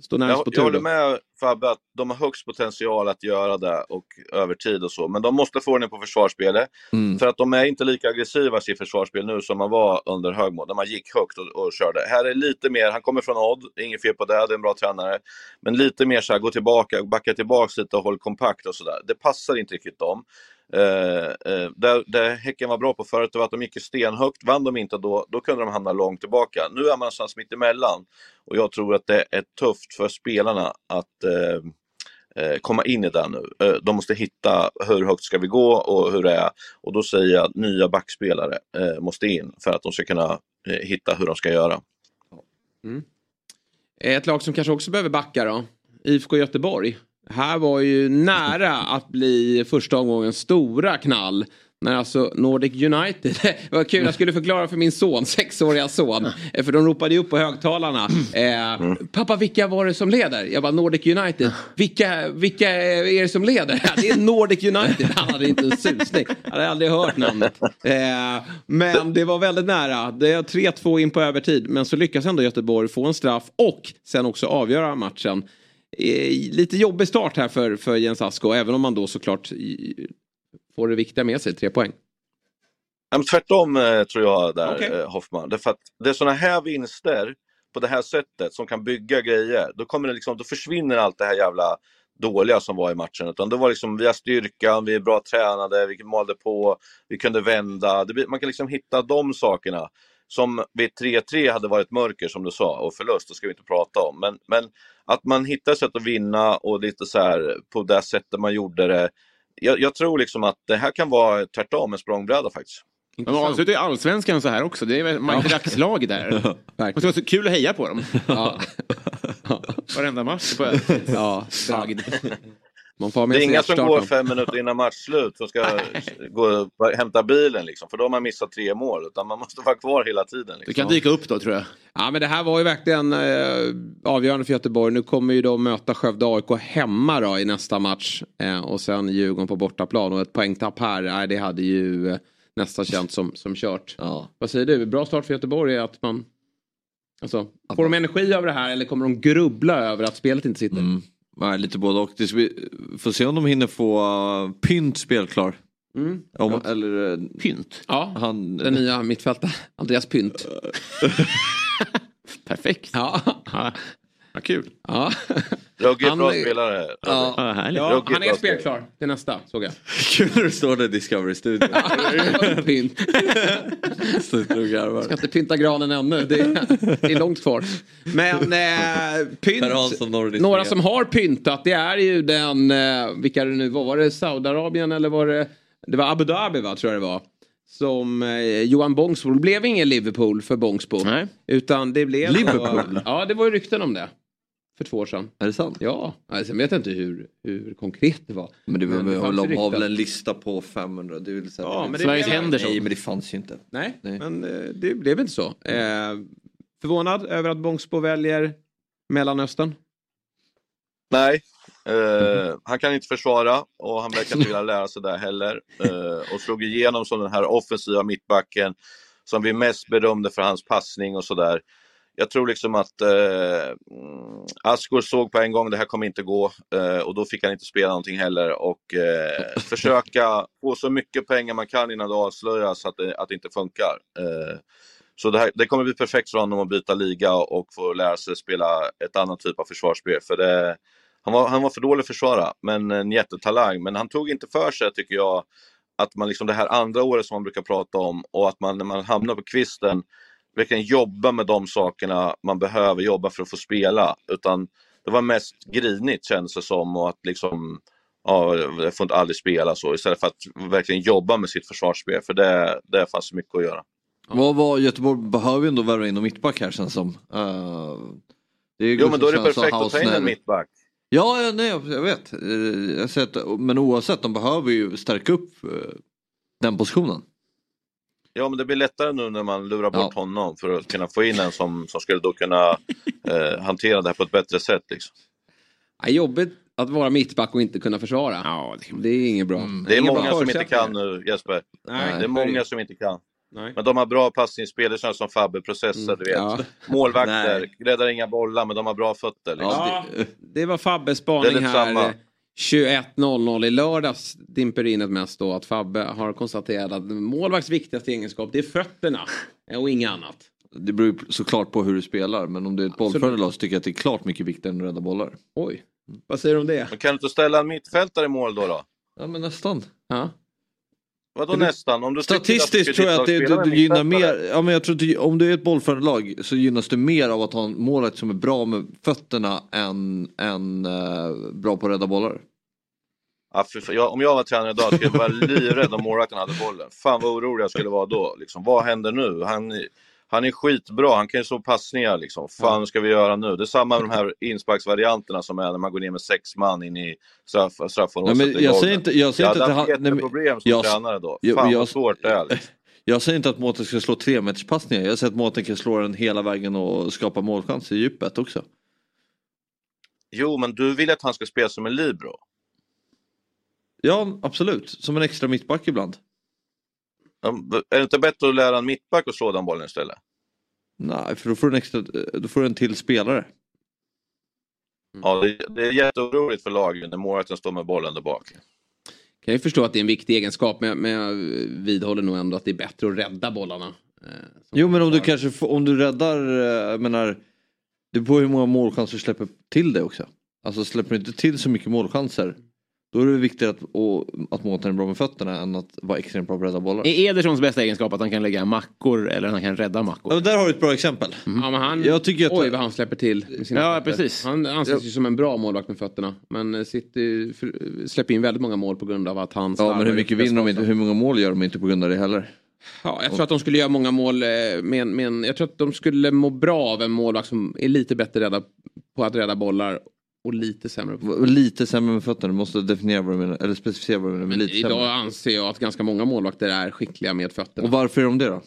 står närmast Jag, på jag tur? håller då? med Fabbe att de har högst potential att göra det och över tid och så. Men de måste få ordning på försvarsspelet. Mm. För att de är inte lika aggressiva i sitt försvarsspel nu som man var under Högmo, när man gick högt och, och körde. Här är lite mer, han kommer från Odd, inget fel på det, det är en bra tränare. Men lite mer så här, gå tillbaka, backa tillbaka lite och håll kompakt och sådär. Det passar inte riktigt dem. Eh, eh, det, Häcken var bra på förut, det var att de gick stenhögt. Vann de inte då, då kunde de hamna långt tillbaka. Nu är man någonstans mitt emellan. Och jag tror att det är tufft för spelarna att eh, eh komma in i det nu. Eh, de måste hitta hur högt ska vi gå och hur det är. Och då säger jag att nya backspelare eh, måste in för att de ska kunna hitta hur de ska göra. Mm. Ett lag som kanske också behöver backa då, IFK Göteborg. Här var ju nära att bli första omgångens stora knall. När alltså Nordic United, det var kul, jag skulle förklara för min son, sexåriga son. För de ropade ju upp på högtalarna. Eh, Pappa, vilka var det som leder? Jag bara Nordic United. Vilka, vilka är det som leder? Det är Nordic United. Han hade inte en susning. Han hade aldrig hört namnet. Eh, men det var väldigt nära. Det är 3-2 in på övertid. Men så lyckas ändå Göteborg få en straff och sen också avgöra matchen. Eh, lite jobbig start här för, för Jens Asko, även om man då såklart i- får det viktiga med sig, tre poäng. Men tvärtom eh, tror jag där, Okej. eh, Hoffman. Därför att det är sådana här vinster på det här sättet som kan bygga grejer. Då, kommer det liksom, då försvinner allt det här jävla dåliga som var i matchen. Utan det var liksom, vi har styrkan, vi är bra tränade, vi malde på, vi kunde vända. Det man kan liksom hitta de sakerna. Som vid 3-3 hade varit mörker som du sa och förlust, det ska vi inte prata om. Men, men att man hittar sätt att vinna och lite så här på det sättet man gjorde det. Jag, jag tror liksom att det här kan vara tvärtom en språngbräda faktiskt. De avslutar ju allsvenskan så här också. Det är Michael Dax-lag där. Det måste vara så kul att heja på dem. Ja. Varenda match på ja. Man får ha Det med är inga som går fem minuter innan matchslut som ska gå och hämta bilen liksom, för då har man missat tre mål. Utan man måste vara kvar hela tiden. Liksom. Du kan dyka upp då tror jag. Ja men det här var ju verkligen eh, avgörande för Göteborg. Nu kommer ju de möta Skövde AIK hemma då i nästa match. Eh, och sen Djurgården på bortaplan. Och ett poängtapp här, nej, det hade ju eh, nästan känts som, som kört. Vad säger du? Bra start för Göteborg är att man... Alltså, får de energi över det här eller kommer de grubbla över att spelet inte sitter? Mm. Nej, lite både och. Det bli, får se om de hinner få uh, Pynt spelklar. Mm. Om, eller, Pynt? Ja, han, den nya mittfältaren. Andreas Pynt. Perfekt. Ja. Ja. Kul. Ja. Rugge är Han bra är- spelare. Ja, Ja, han är bra spelklar till nästa, såg jag. Kul när du står där i Discovery-studion. Pynt. Och. Ska inte pynta granen ännu. Det är, det är långt kvar. Men eh, pynt. Några som har pyntat det är ju den, eh, vilka det nu var, var det Saudiarabien eller var det, det var Abu Dhabi va, tror jag det var. Som eh, Johan Bångsbo, det blev ingen Liverpool för Bångsbo. Nej. Utan det blev... Liverpool? Ja, det var ju rykten om det. För två år sedan. Är det sant? Ja, alltså, jag vet inte hur, hur konkret det var. Men det, men det fanns de har väl en lista på 500. Det vill säga, Ja, men det Sveriges blev- Henderson. Nej men det fanns ju inte. Nej, Nej. men eh, det blev inte så. Eh, förvånad över att Bångsbo väljer Mellanöstern. Nej, eh, han kan inte försvara och han verkar inte vilja lära sig det heller. Eh, och slog igenom som den här offensiva mittbacken som vi mest berömde för hans passning och sådär. Jag tror liksom att eh, mm, Askur såg på en gång det här kommer inte gå eh, och då fick han inte spela någonting heller och eh, försöka få så mycket pengar man kan innan det avslöjas att det, att det inte funkar. Eh, Så det, här, det kommer bli perfekt för honom att byta liga och få lära sig spela ett annat typ av försvarsspel. För det, han, var, han var för dålig att försvara, men en jättetalang. Men han tog inte för sig, tycker jag, att man liksom det här andra året som man brukar prata om och att man när man hamnar på kvisten verkligen jobba med de sakerna man behöver jobba för att få spela. Utan det var mest grinigt känns det som och att liksom ja, jag får inte aldrig spela så istället för att verkligen jobba med sitt försvarsspel för det, det fanns så mycket att göra. Vad var Göteborg behöver ju ändå värva in en mittback här känns som. Uh, det är jo men då är det perfekt att ta in en mittback. Ja, ja, nej, jag vet. Eh, Jag sett, men oavsett, de behöver ju stärka upp eh, den positionen. Ja men det blir lättare nu när man lurar bort honom för att kunna få in en som, som skulle då kunna eh, hantera det här på ett bättre sätt. Liksom. Ja, jobbigt att vara mittback och inte kunna försvara. Ja, det, är inget bra. Det är många som inte kan nu Jesper. Nej, det är många som inte kan. Nej. Men de har bra passningsspel, det känns som Fabbe, processer, du vet. ja. Målvakter, räddar inga bollar men de har bra fötter. Liksom. Ja, det var Fabbes Det är spaning lite här. samma. 21.00 i lördags dimper in ett mest då att Fabbe har konstaterat att målvakts viktigaste egenskap det är fötterna och inget annat. Det beror ju såklart på hur du spelar men om det är ett bollförande lag så tycker jag att det är klart mycket viktigare än att rädda bollar. Oj, vad säger du om det? Men kan du inte ställa en mittfältare i mål då? då? Ja men nästan. Ja. Vadå nästan? Om du du Statistiskt tror jag att det, det, det gynnar mer, ja men jag tror det, om du är ett bollförande lag så gynnas du mer av att ha en målvakt som är bra med fötterna än, än eh, bra på att rädda bollar. Ja, fan. jag, om jag var tränare idag skulle jag vara livrädd om målvakten hade bollen. Fan vad orolig jag skulle vara då. Liksom. Vad händer nu? Han, han är skitbra, han kan ju slå passningar. Liksom. Fan, vad ska vi göra nu? Det är samma med de här insparksvarianterna som är när man går ner med sex man in i straff, straffområdet. Nej, men jag säger inte- jag säger jag inte hade att haft han- nej, men- jätteproblem som jag- tränare då. jag- Fan jag- vad svårt det är. Liksom. Jag säger inte att Mårten ska slå tre meters passningar. Jag säger att Mårten kan slå den hela vägen och skapa målchans i djupet också. Jo, men du vill att han ska spela som en libero. Ja, absolut. Som en extra mittback ibland. Är det inte bättre att lära en mittback att slå den bollen istället? Nej, för då får du en, extra, då får du en till spelare. Ja, det, det är jätteoroligt för lagen när målvakten står med bollen där bak. Kan ju förstå att det är en viktig egenskap men, men jag vidhåller nog ändå att det är bättre att rädda bollarna. Jo, men om du kanske får, om du räddar, eh, jag menar, det beror på hur många målchanser du släpper till det också. Alltså släpper du inte till så mycket målchanser, då är det viktigare att, och, att Mårten är bra med fötterna än att vara extremt bra på att rädda bollar. Är Edersons bästa egenskap att han kan lägga mackor eller att han kan rädda mackor? Ja, där har du ett bra exempel. Ja, men han, Jag tycker att- Oj vad han släpper till. med sina Ja, fötter. precis. Han anses ju som en bra målvakt med fötterna. Men eh, för, släpper in väldigt många mål på grund av att han Ja, men hur mycket vinner de inte, hur många mål gör de inte på grund av det heller? Ja, jag tror att de skulle göra många mål. eh, Men, men jag tror att de skulle må bra av en målvakt som är lite bättre rädda på att rädda bollar och lite sämre på Och Lite sämre med fötterna, du måste definiera vad du menar, eller specificera vad du menar med lite Idag sämre. anser jag att ganska många målvakter är skickliga med fötterna. Och varför är de det då?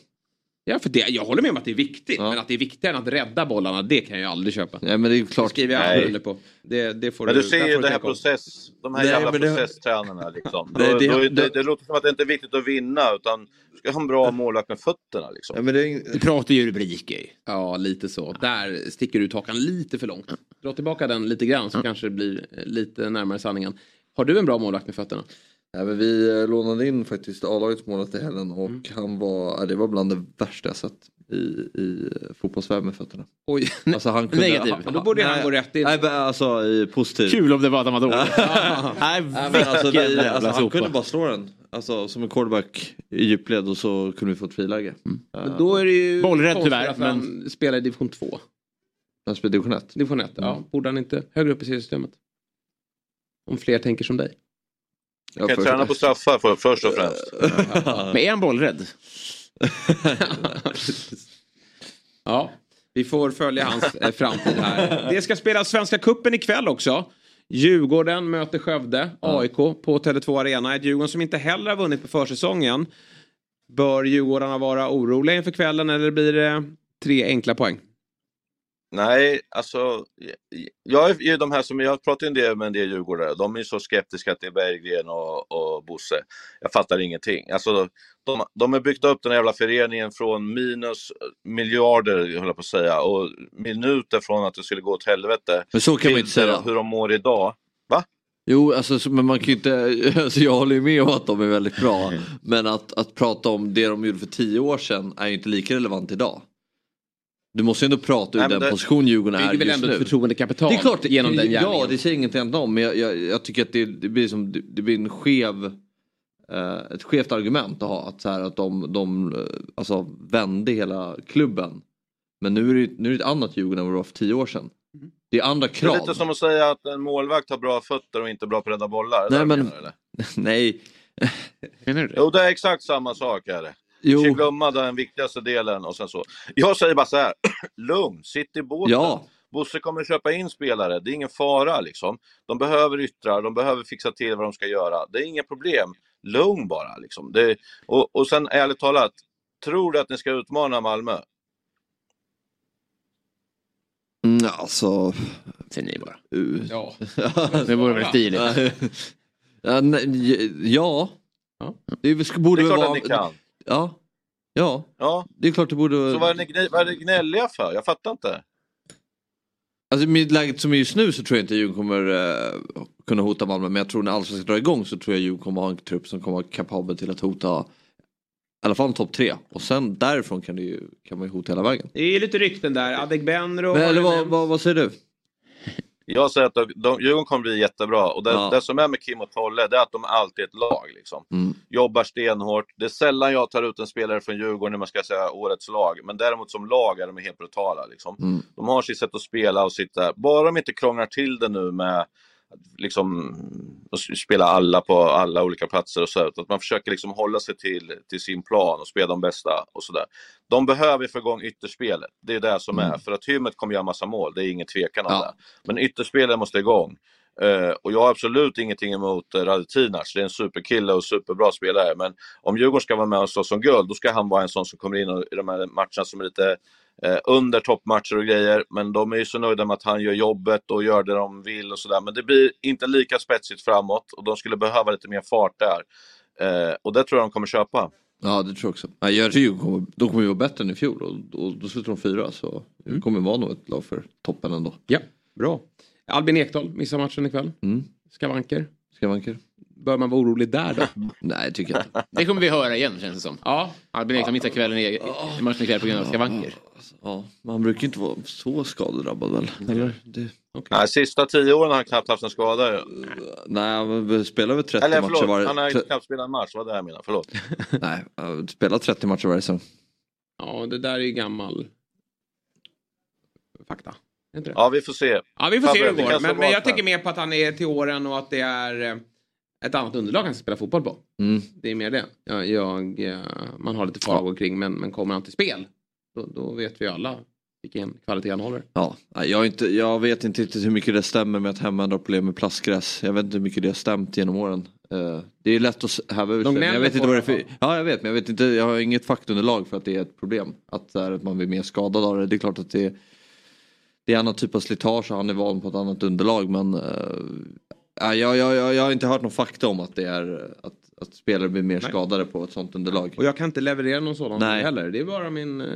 Ja, för det, jag håller med om att det är viktigt. Men att det är viktigare än att rädda bollarna, det kan jag aldrig köpa. Nej men det är ju klart. Det skriver jag aldrig under på. Det, det får Men du, du ser ju det här process, de här Nej, jävla processtränarna liksom. Nej, det- då- det- det, det låter som att det inte är viktigt att vinna utan du ska ha en bra målvakt med fötterna liksom. Ja, men det är, pratar ju rubriker. Ja, lite så. Där sticker du ut hakan lite för långt. Dra tillbaka den lite grann så kanske det blir eh, lite närmare sanningen. Har du en bra målvakt med fötterna? Nej, men vi eh, lånade in faktiskt A-lagets målet i helgen och Mm. han var, det var bland det värsta jag sett i, i fotbollsvärlden med fötterna. Oj, Alltså han kunde, Negativ. han- Men då borde han nej, gå rätt in. Nej men alltså i positiv. Kul om det var att han var dålig. Nej, men alltså, vilken vi, jävla alltså, han kunde bara slå den. Alltså som en quarterback i djupled och så kunde vi få ett friläge. Men då är det ju Bollrädd tyvärr, han spelar i division 2. Han spelade division 1. Division 1, ja. Borde han inte högre upp i seriesystemet? Om fler tänker som dig. Ja, kan för- träna på straffar för, först och främst. Men är han bollrädd? Ja, vi får följa hans eh, framtid här. Det ska spelas Svenska Kuppen ikväll också. Djurgården möter Skövde, AIK på Tele2 Arena. Ett Djurgården som inte heller har vunnit på försäsongen. Bör Djurgårdarna vara oroliga inför kvällen eller blir det tre enkla poäng? Nej, alltså jag är ju de här som, jag pratar ju en del med en del djurgårdare, de är ju så skeptiska till Berggren och, och Bosse. Jag fattar ingenting. Alltså, de, de har byggt upp den här jävla föreningen från minus miljarder, höll jag på att säga, och minuter från att det skulle gå åt helvete. Men så kan man inte säga. Hur de mår idag. Va? Jo, alltså, så- men man kan inte, alltså, jag håller ju med om att de är väldigt bra. Men att, att prata om det de gjorde för tio år sedan är ju inte lika relevant idag. Du måste ju ändå prata ur Nej, den det- position Djurgården det är är väl just ändå nu. ett förtroendekapital det är klart, genom den Ja, gärningen. det säger inget annat om. Men jag, jag, jag tycker att det, det blir som, det, det blir en skev, eh, ett skevt argument att ha. Att, så här, att de, de eh, alltså, vände hela klubben. Men nu är, det, nu är det ett annat Djurgården än vad det var för tio år sedan. Det är andra Det är krav. lite som att säga att en målvakt har bra fötter och inte bra på att rädda bollar. Nej, men- men... menar? Nej. Menar du det? Jo, det är exakt samma sak. Är det. Jo. Vi ska glömma den viktigaste delen och sen så. Jag säger bara så här, lugn, sitt i båten. Ja. Bosse kommer köpa in spelare, det är ingen fara liksom. De behöver yttrar, de behöver fixa till vad de ska göra. Det är inga problem. Lugn bara liksom. Det, och, och sen ärligt talat, tror du att ni ska utmana Malmö? Mm, alltså... Säg ni bara. Ja. Det vore väl stiligt. ja, ja. Det borde Det är väl klart vara... att ni kan. Ja. Ja. Ja. Det är klart det borde... Så vad är, ni, vad är ni gnälliga för? Jag fattar inte. Alltså med läget som är just nu så tror jag inte Djurgården kommer eh, kunna hota Malmö. Men jag tror när Allsvenskan ska dra igång så tror jag Djurgården kommer ha en trupp som kommer vara kapabel till att hota i alla fall topp tre. Och sen därifrån kan, det ju, kan man ju hota hela vägen. Det är lite rykten där. Adegbenro. Men, eller vad, vad, vad säger du? Jag säger att de, de, Djurgården kommer bli jättebra. Och det, Ja. det som är med Kim och Tolle, det är att de alltid är ett lag. Liksom. Mm. Jobbar stenhårt. Det är sällan jag tar ut en spelare från Djurgården när man ska säga årets lag. Men däremot som lag är de helt brutala. Liksom. Mm. De har sitt sätt att spela och sitta. Bara de inte krånglar till det nu med liksom, spela alla på alla olika platser och så. Att man försöker liksom hålla sig till, till sin plan och spela de bästa och sådär. De behöver få igång ytterspelet. Det är det som är. För att Hymmet kommer göra massa mål, det är ingen tvekan om det. Men ytterspelet måste igång. Eh, och jag har absolut ingenting emot uh, Radetinac. Det är en superkille och superbra spelare. Men om Djurgården ska vara med och slåss om guld, då ska han vara en sån som kommer in och, i de här matcherna som är lite eh, under toppmatcher och grejer. Men de är ju så nöjda med att han gör jobbet och gör det de vill och sådär. Men det blir inte lika spetsigt framåt och de skulle behöva lite mer fart där. Eh, och det tror jag de kommer köpa. Ja det tror jag också. Ja, jag tror de kommer ju vara bättre än i fjol och, och då slutar de fyra. Så det kommer vara nog ett lag för toppen ändå. Ja, bra. Albin Ekdal missar matchen ikväll. Mm. Skavanker. Skavanker. Bör man vara orolig där då? Nej, tycker jag inte. Det kommer vi höra igen känns det som. Ja. Albin Ekdal missar kvällen i, i matchen ikväll på grund av skavanker. Ja, man brukar inte vara så skadedrabbad väl? Eller? Det... Nej, sista tio åren har han knappt haft en skada. ju. Nej, men spelar väl 30 Eller matcher förlåt, varje... han har knappt spelat en match, vad det jag menar. Förlåt. Nej, spelar 30 matcher varje säsong. Ja, det där är ju gammal fakta. Det? Ja, vi får se. Ja, vi får se hur Fabbe, det går. kan Men, men jag tänker mer på att han är till åren och att det är eh, ett annat underlag han ska spela fotboll på. Mm. Det är mer det. Jag, jag, eh, man har lite farhågor kring, men, men kommer han till spel, då, då vet vi alla vilken kvalitet han håller. Ja, jag, inte, jag vet inte riktigt hur mycket det stämmer med att hemvändare har problem med plastgräs. Jag vet inte hur mycket det har stämt genom åren. Eh, det är lätt att häva ur sig. Jag vet inte vad det är det för... Ja, jag vet, men jag vet inte. Jag har inget faktaunderlag för att det är ett problem. Att, här, att man blir mer skadad av det. Det är klart att det är, det är annan typ av slitage och han är van på ett annat underlag. Men uh, jag, jag, jag, jag har inte hört någon fakta om att det är att, att spelare blir mer Nej. skadade på ett sånt underlag. Och jag kan inte leverera någon sådan Nej. heller. Det är bara min... Eh,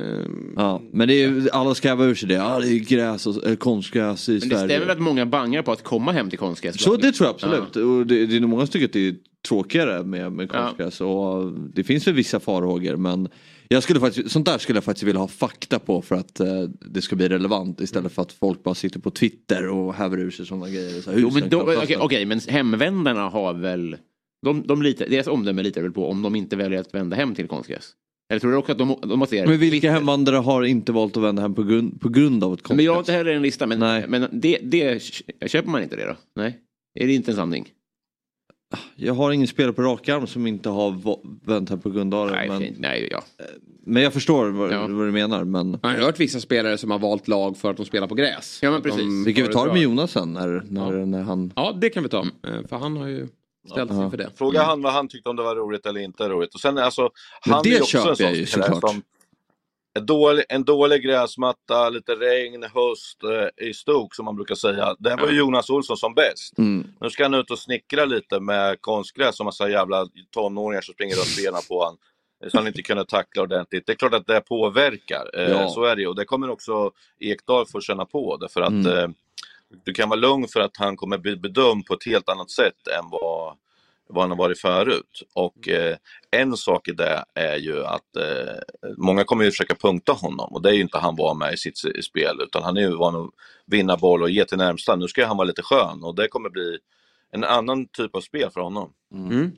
Ja, men det är, alla ska häva ur sig det. Ja, det är gräs och äh, konstgräs i Men det Sverige. stämmer väl att många bangar på att komma hem till konstgräs? Så det tror jag absolut. Och det, det är nog många som tycker att det är tråkigare med, med konstgräs. Och det finns väl vissa farhågor men jag skulle faktiskt, sånt där skulle jag faktiskt vilja ha fakta på för att eh, det ska bli relevant istället för att folk bara sitter på Twitter och häver ur sig sådana grejer. Så Jo, men då, okej, okej, men hemvändarna har väl... De, de litar, deras omdöme litar väl på om de inte väljer att vända hem till konstgräs? Eller tror du också att de, de måste... Men vilka hemvandare har inte valt att vända hem på grund, på grund av ett konstgräs? Men jag har inte heller en lista, men, men det, det, köper man inte det då? Nej? Är det inte en sanning? Jag har ingen spelare på rak arm som inte har va- vänt hem på grund av det. Nej, men, fint. Nej, ja. men jag förstår vad, vad du menar. Men... Jag har hört vissa spelare som har valt lag för att de spelar på gräs. Ja, men Att de precis. Vi kan vi ta det med Jonas sen när, när, när han... Ja, det kan vi ta. Eh, För han har ju ställt sig Ja. för det. Fråga han vad han tyckte om det var roligt eller inte roligt. Och sen alltså, Men han det är ju också en köper sån jag ju såklart. som en dålig, en dålig gräsmatta, lite regn, höst eh, i stok som man brukar säga. Det var ju Jonas Olsson som bäst. Mm. Nu ska han ut och snickra lite med konstgräs och massa jävla tonåringar som springer runt benen på honom. Så han inte kunde tackla ordentligt. Det är klart att det påverkar. Eh, Ja. Så är det ju. Och det kommer också Ekdal få känna på. Därför att Mm. eh, du kan vara lugn för att han kommer bli bedömd på ett helt annat sätt än vad, vad han har varit förut. Och eh, en sak i det är ju att eh, många kommer ju försöka punkta honom och det är ju inte han van med i sitt spel utan han är ju van att vinna boll och ge till närmsta. Nu ska han vara lite skön och det kommer bli en annan typ av spel för honom. Mm.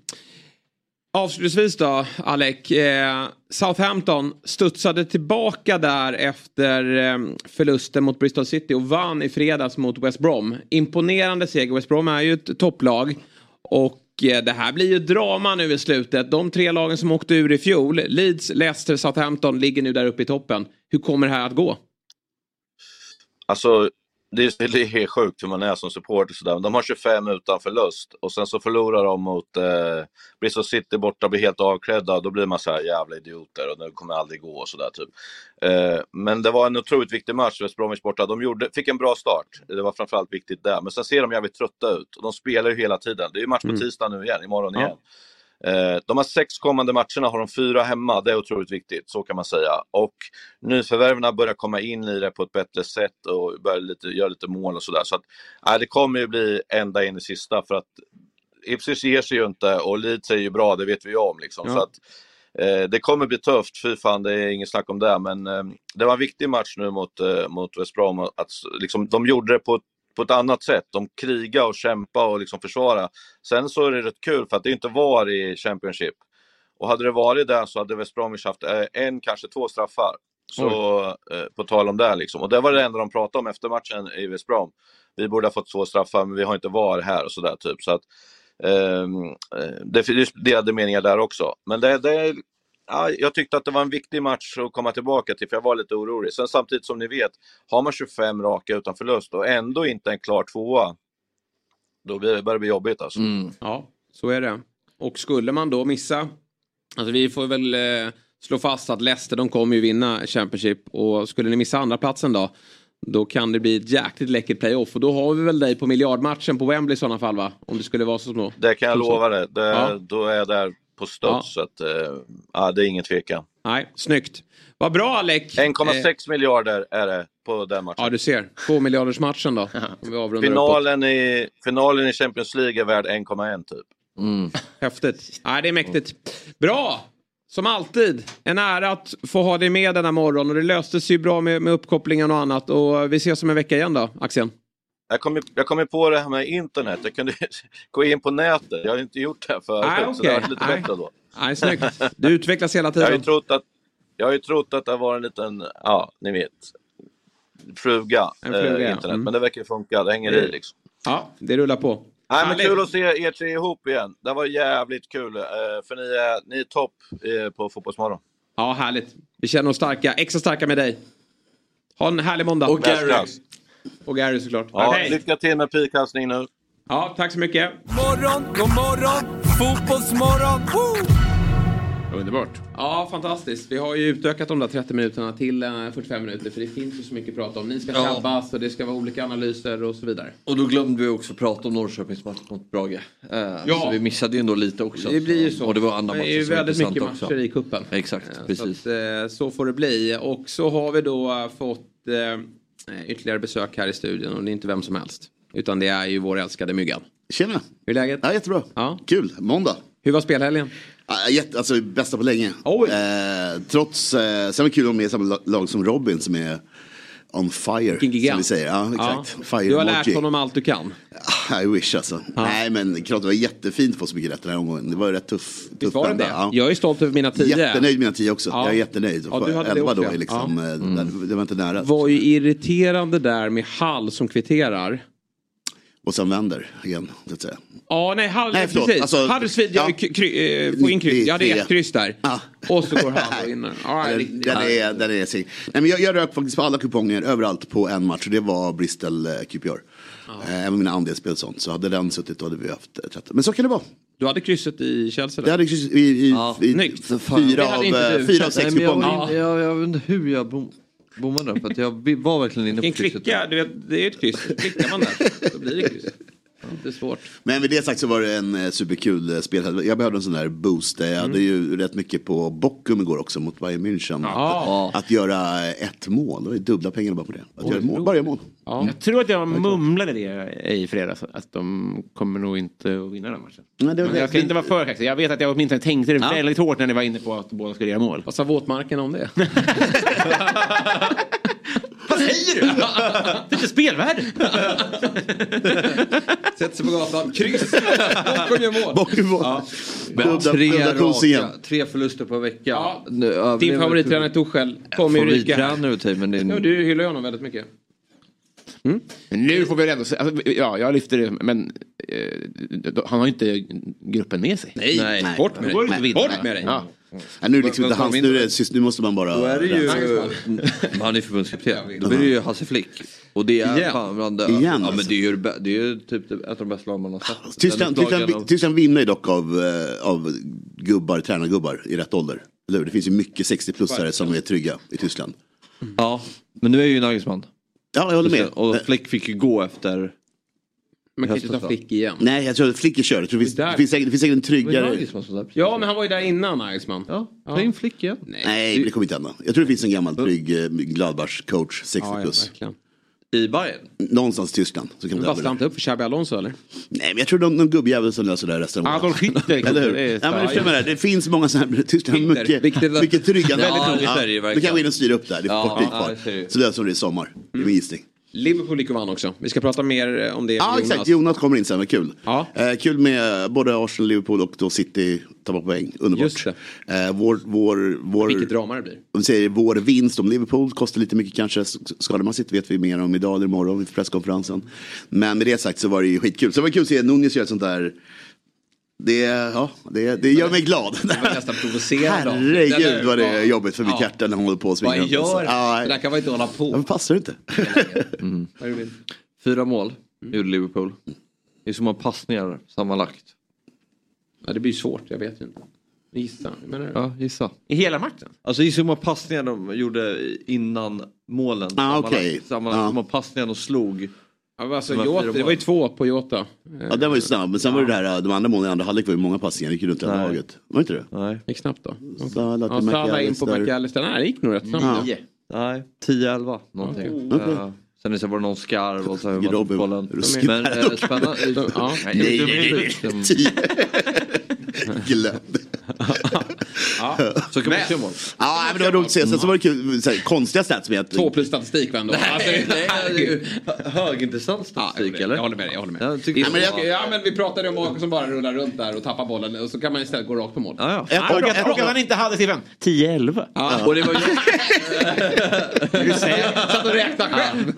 Avslutningsvis då, Alec. Eh, Southampton studsade tillbaka där efter eh, förlusten mot Bristol City och vann i fredags mot West Brom. Imponerande seger. West Brom är ju ett topplag. Och Eh, det här blir ju drama nu i slutet. De tre lagen som åkte ur i fjol, Leeds, Leicester, Southampton, ligger nu där uppe i toppen. Hur kommer det här att gå? Alltså, det är, det är sjukt hur man är som supporter. Sådär. De har 25 utan förlust och sen så förlorar de mot eh, Bristol City borta, blir helt avklädda. Då blir man så här jävla idioter och det kommer aldrig gå och sådär typ. Eh, men det var en otroligt viktig match, West Bromwich borta. De gjorde, fick en bra start. Det var framförallt viktigt där. Men sen ser de jävligt trötta ut. Och de spelar ju hela tiden. Det är ju match på Mm. tisdag nu igen, imorgon Ja. igen. Eh, De har sex kommande matcherna, har de fyra hemma. Det är otroligt viktigt, så kan man säga. Och nyförvärven börjar komma in i det på ett bättre sätt och börjar lite, göra lite mål och sådär. Så att, nej, det kommer ju bli ända in i sista för att Ipswich ger sig ju inte och Leeds är ju bra, det vet vi ju om. Liksom. Ja. Så att, eh, det kommer bli tufft, fy fan, det är inget snack om det. Men eh, det var en viktig match nu mot, eh, mot West Brom. Att, liksom, de gjorde det på ett på ett annat sätt. De krigar och kämpar och liksom försvarar. Sen så är det rätt kul för att det inte var i Championship. Och hade det varit där så hade West Bromwich haft eh, en, kanske två straffar. Så eh, på tal om det liksom. Och det var det enda de pratade om efter matchen i West Brom. Vi borde ha fått två straffar men vi har inte VAR här och sådär typ. Så att, ehm, eh, det finns delade meningar där också. Men det, det, ja, jag tyckte att det var en viktig match att komma tillbaka till för jag var lite orolig. Sen samtidigt som ni vet, har man 25 raka utan förlust och ändå inte en klar tvåa, då börjar det bli jobbigt alltså. Ja, så är det. Och skulle man då missa, alltså vi får väl eh, slå fast att Leicester de kommer ju vinna Championship och skulle ni missa andra platsen då då kan det bli ett jäkligt läckert playoff och då har vi väl dig på miljardmatchen på Wembley i sådana fall va? Om det skulle vara så små. Det kan jag lova dig. Det, Ja. Då är jag där på studs. Ja. Så att, eh, ja, det är ingen tvekan. Nej, snyggt. Vad bra Alec. 1,6 miljarder är det på den matchen. Ja, du ser. Två miljarders matchen då. Uppåt. Finalen i, finalen i Champions League är värd 1,1 typ. Häftigt. Nej, det är mäktigt. Bra! Som alltid, en ära att få ha dig med denna morgon. Och det löstes ju bra med, med uppkopplingen och annat. Och vi ses om en vecka igen då, Axel. Jag kom, jag kom på det här med internet. Jag kunde gå in på nätet. Jag har inte gjort det förut. Nej, Så det varit lite bättre då. Nej, snyggt. Du utvecklas hela Jag har ju tiden. trott att, jag har ju trott att det var en liten, ja, ni vet, fruga, fruga, eh, internet. Mm. Men det verkar funka. Det hänger Mm. i liksom. Ja, det rullar på. Nej, men kul att se er tre ihop igen. Det var jävligt kul. eh, För ni är, ni är topp eh, på Fotbollsmorgon. Ja, härligt. Vi känner oss starka. Extra starka med dig. Ha en härlig måndag. Och Gary. Och Gary såklart. Ja, Hej. lycka till med pilkastning nu. Ja, tack så mycket. Morgon, god morgon, fotbollsmorgon. Woo! Underbart. Ja, fantastiskt. Vi har ju utökat de där 30 minuterna till eh, 45 minuter för det finns ju så mycket att prata om. Ni ska Ja. och det ska vara olika analyser och så vidare. Och då glömde vi också prata om Norrköpings match mot Brage. Eh, Ja. Så vi missade ju ändå lite också. Det blir ju så. Och det var andra det matcher är ju väldigt mycket matcher också. i kuppen. Exakt, Eh, precis. Så, att, eh, så får det bli. Och så har vi då eh, fått eh, ytterligare besök här i studion och det är inte vem som helst. Utan det är ju vår älskade Myggan. Tjena! Hur är läget? Ja, jättebra. Ja. Kul, måndag. Hur var spelhelgen? Jätte, alltså bästa på länge. Eh, trots, eh, sen var det kul att vara med i samma la- lag som Robin som är on fire. Som vi säger. Ja, exakt. Ja. Fire Du har lärt emoji. honom allt du kan. I wish alltså. Nej men klart det var jättefint att få så mycket rätt den här omgången. Det var ju rätt tuff. tuff var det det? Ja. Jag är stolt över mina tio. Jättenöjd med mina tio också. Ja. Jag är jättenöjd. Ja, du hade det Elva då ja. är liksom, Ja. eh, det, det var inte nära. var ju irriterande där med Hall som kvitterar. Och sen vänder igen, så att säga. Ja, nej, Hall, Nej, förlåt. precis. Alltså, Huddersfield ja. eh, får in kryss. Ja, det är Tre. ett kryss där. Och så går han vinner. Ja, den, den är, den är. Nej, men jag, jag rök faktiskt på alla kuponger överallt på en match och det var Bristol eh, QPR. Eh, Även mina andelsspel och sånt. Så hade den suttit då hade vi haft eh, 13. Men så kan det vara. Du hade krysset i Chelsea? Det hade kryss i, i, i, Snyggt. fyra, av, fyra av sex jag, kuponger. in- jag, jag vet inte hur jag bommade för att jag var verkligen inne på En krysset. klicka, du vet, det är ett kryss. Klickar man där så blir det kryss. Det är svårt. Men med det sagt så var det en eh, superkul eh, spel. Jag behövde en sån där boost. Jag hade ju rätt mycket på Bochum igår också mot Bayern München. Ja. Att, att göra ett mål, det var ju dubbla pengarna bara på det. Att göra ett mål, bara göra mål. Jag tror att jag mumlade det i fredags. Att de kommer nog inte att vinna den matchen. Nej, det var Men det. jag ska inte vara för kaxig. Jag vet att jag åtminstone tänkte det Ja. väldigt hårt när ni var inne på att båda skulle göra mål. Vad sa våtmarken om det? Vad säger du? Det är inte spelvärde. Sätter sig på gatan. Kryss. Bochum gör mål. Ja. Men Udda- tre, raka, tre förluster på vecka. Ja. Nu Din favorittränare Tuchel kommer ju ryka. här. Favorittränare typ, men det är... Ja, du hyllar ju honom väldigt mycket. Men nu får vi ändå se. Alltså, ja, jag lyfter det. Men eh, då- han har ju inte gruppen med sig. Nej, Nej. bort med dig. vinna. Bort med dig. Ja. Ja, nu, är det liksom inte hans, nu, är det, nu måste man bara... Då är det ju... Han är förbundskapten. Då blir det ju Hasse Flick. Och det är Igen. fan bland det. Igen, Ja alltså. men det är ju, det är ju typ ett av de bästa lag man har sett. Tyskland, Den upplagan Tyskland, Tyskland vinner ju dock av, eh, av gubbar, tränargubbar i rätt ålder. Eller hur? Det finns ju mycket 60-plussare som är trygga i Tyskland. Ja, men nu är ju Nagelsmann. Ja, jag håller med. Och Flick fick ju gå efter... Man kan ju inte ta Flick igen. Nej, jag tror att Flick är körd. Det finns, Det där- det finns, säkert, det finns säkert en tryggare... Ja, men han var ju där innan Nagelsmann. Ja, ta in Flick igen. Nej, det kommer inte hända. Jag tror det finns en gammal trygg eh, Gladbach-coach, 60 Ja, ja, plus. verkligen. I Bayern? Någonstans i Tyskland. Så kan det Bara vara slant upp för Xabi Alonso eller? Nej, men jag tror någon, någon gubbjävel som löser det här resten av Adolf Hitler. Eller hur? Det är Ja, men det, stämmer, det finns många sådana här, Tyskland har Hitler. mycket, Vilket- mycket trygga Ja, det det ju Du kan gå in och styra upp där, det är Ja, kort tid ja, kvar. det du. Så löser de det i sommar, det är min gissning. Liverpool gick och vann också. Vi ska prata mer eh, om det Ja, med exakt. Jonas kommer in sen, vad kul. Ja. Eh, kul med både Arsenal, Liverpool och då City tappar poäng. Underbart. Just det. Eh, vår, vår, vår, Vilket drama det blir. om vi säger vår vinst om Liverpool kostar lite mycket kanske. Skadar man sitt vet vi mer om idag eller imorgon vid presskonferensen. Men med det sagt så var det ju skitkul. Så det var kul att se Nunez göra ett sånt där. Det, ja, det, det gör mig glad. Det var nästan provocerande. Herregud vad det är jobbigt för mitt Ja. hjärta när hon håller på och svingar Vad gör. Ja, Det där kan man inte hålla på. Varför passar det inte? Är det? Fyra mål gjorde Liverpool. Det är så många passningar sammanlagt. Ja, det blir svårt, jag vet inte. Gissa, menar du? Ja, gissa. I hela matchen? Alltså gissa hur många passningar de gjorde innan målen. Ah, Sammanlagt. okej. Sammanlagt Ja. hur många passningar de slog. Ja, alltså, Det var det var ju två på Jota. Ja, den var ju snabb. Men sen var det här, de andra målen i andra halvlek var ju många passningar. Det gick runt hela Nej. laget. Var det inte det? Nej. gick snabbt då. Salah Ja, till Salah in på McAllister. Nej, det gick nog rätt snabbt. Ja. Nio. Nej, 10-11 någonting. Okej. Ja. Sen så var det någon skarv och så hur man Robin, tog bollen. Men eh, spännande. Ja. Nej, nej, nej, nej. Glöm. Så kan man se mål. Ja, men det var roligt att se. Sen så var det kul, så här, konstiga stats med att... Två plus statistik var ändå. Alltså, högintressant Ja, statistik jag, eller? jag håller med dig. Jag håller med. Jag så- men ja, men vi pratade om AIK som bara rullar runt där och tappar bollen och så kan man istället gå rakt på mål. Ja, ja. Ett- Och att, och att han inte hade siffran 10-11. Ja. Och det var ju... Du Satt och räknade själv.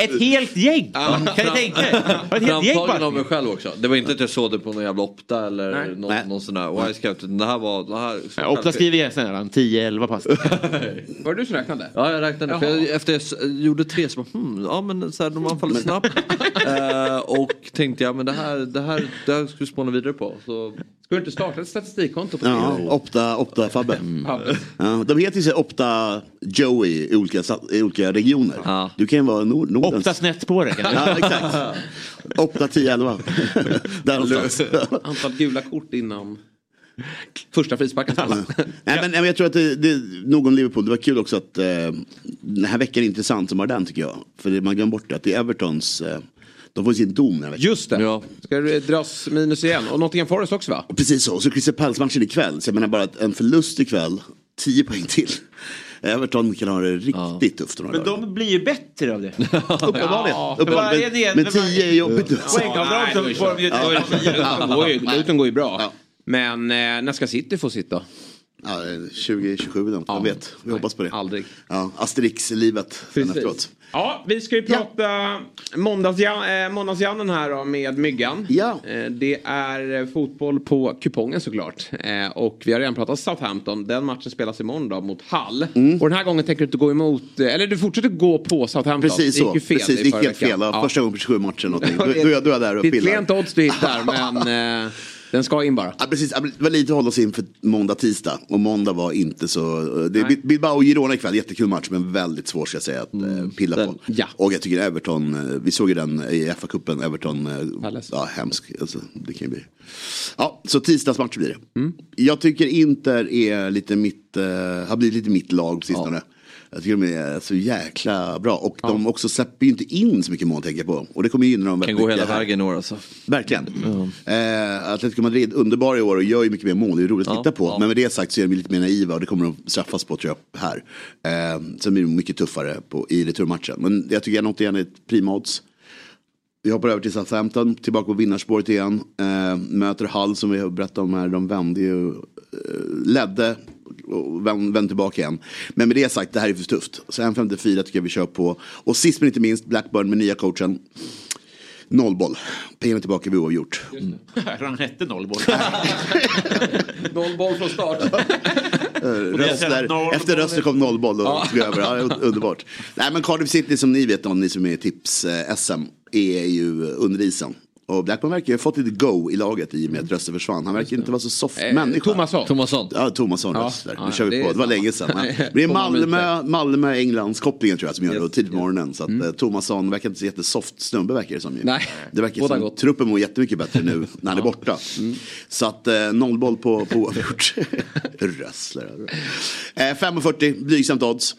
ett, helt gäng. Kan ni tänka er? Ett helt gäng Framtagen av mig själv också. Det var inte att jag såg det på någon jävla Opta eller någon sån där Y-scout. Det här var... Det här, Ja, Opta skriver han 10-11 pass. Var det du som räknade? Ja, jag räknade. För jag, efter jag gjorde tre så bara, hmm, ja men så här, de anfaller snabbt. eh, och tänkte jag, men det här, det här, det här ska vi spåna vidare på. Så, Ska du inte starta ett statistikkonto på Ja? Opta, Opta Fabbe. Ja. Ja, de heter ju så Opta Joey i olika, i olika regioner. Ja. Du kan ju vara Nord Nordens. Opta snett på det. Ja, exakt. Opta 10-11. Där någonstans. Antal gula kort innan första frisparken. Nej, men, jag tror att det, det nog om Liverpool. Det var kul också att eh, den här veckan är intressant som var den tycker jag. För det- man glömmer bort det, att det är Evertons, eh, de får sin dom den här veckan. Just det. ja. Ska det dras minus igen? Och Nottingham Forest också va? Precis så, så Crystal Palace-matchen ikväll. Så jag menar bara att en förlust ikväll, 10 poäng till. Everton kan ha det riktigt tufft. några Men de blir ju bättre av det. Uppenbarligen. Ja, Uppenbarligen. Men, men 10 är jobbigt. Poängavdrag så får de tio. Ju- Luton går ju bra. Ja. Men eh, när ska City få sitta? Ja, 2027, de, Ja. jag vet. Vi hoppas på det. Aldrig. Ja, Asterix-livet efteråt. Ja, vi ska ju prata måndagsjan, eh, måndagsjannen här då med Myggan. Ja. Eh, det är eh, fotboll på kupongen såklart. Eh, och vi har redan pratat Southampton. Den matchen spelas imorgon då mot Hull. Och den här gången tänker du inte gå emot, eh, eller du fortsätter gå på Southampton. Precis det gick så. ju fel Precis, det gick helt fel. veckan. Ja, Första gången på 27 matcher någonting. Ja, Då, då, då är jag där och Det är ett pillar. klent odds du hittar men... Eh, Den ska in bara. Ja, precis, Ja, det var lite att hålla oss in för måndag, tisdag. Och måndag var inte så... Det är Bil- Bilbao och Girona ikväll, jättekul match men väldigt svår ska jag säga att eh, pilla på. Och jag tycker Everton, eh, vi såg ju den i FA-cupen, Everton, eh, ja hemsk. Alltså, det kan ju bli. Ja, så tisdagsmatch blir det. Jag tycker Inter är lite mitt, eh, har blivit lite mitt lag på sistone. Jag tycker de är så jäkla bra. Och de också släpper ju inte in så mycket mål tänker jag på. Och det kommer ju gynna dem Kan väldigt gå mycket hela vägen i år alltså. Verkligen. Eh, Atletico Madrid underbara i år och gör ju mycket mer mål. Det är roligt att Ja, titta på. ja. Men med det sagt så är de lite mer naiva och det kommer de straffas på tror jag här. Eh, sen blir det mycket tuffare på, i returmatchen. Men jag tycker 1,81 är ett prima odds. Vi hoppar över till Southampton, tillbaka på vinnarspåret igen. Eh, möter Hull som vi har berättat om här. De vände ju, eh, ledde och vände, vände tillbaka igen. Men med det sagt, det här är för tufft. Så 1,54 tycker jag vi kör på. Och sist men inte minst, Blackburn med nya coachen. Nollboll. Pengarna tillbaka vid oavgjort. Han hette Nollboll. Noll boll från start. Eh, Röster, efter röster kom nollboll och tog över. Ja, un- underbart. Nej men Cardiff City som ni vet, om ni som är tips-SM, är ju under isen. Och Blackburn verkar ju ha fått lite go i laget i och med att röster försvann. Han verkar inte vara så soft Eh, människa. Thomasson. Thomasson. Ja, Thomasson Ja, röster. ja, Nu kör vi på. Det var länge sedan. Men det är. Malmö, Malmö Englands kopplingen tror jag som gör det tidigt på morgonen. Så att Mm. eh, Thomasson verkar inte så jättesoft snubbe verkar det som ju. Nej, Det verkar båda som gott. truppen mår jättemycket bättre nu när han är borta. Så att eh, nollboll på, på oavgjort. Rössler. Eh, 5,40 blygsamt odds.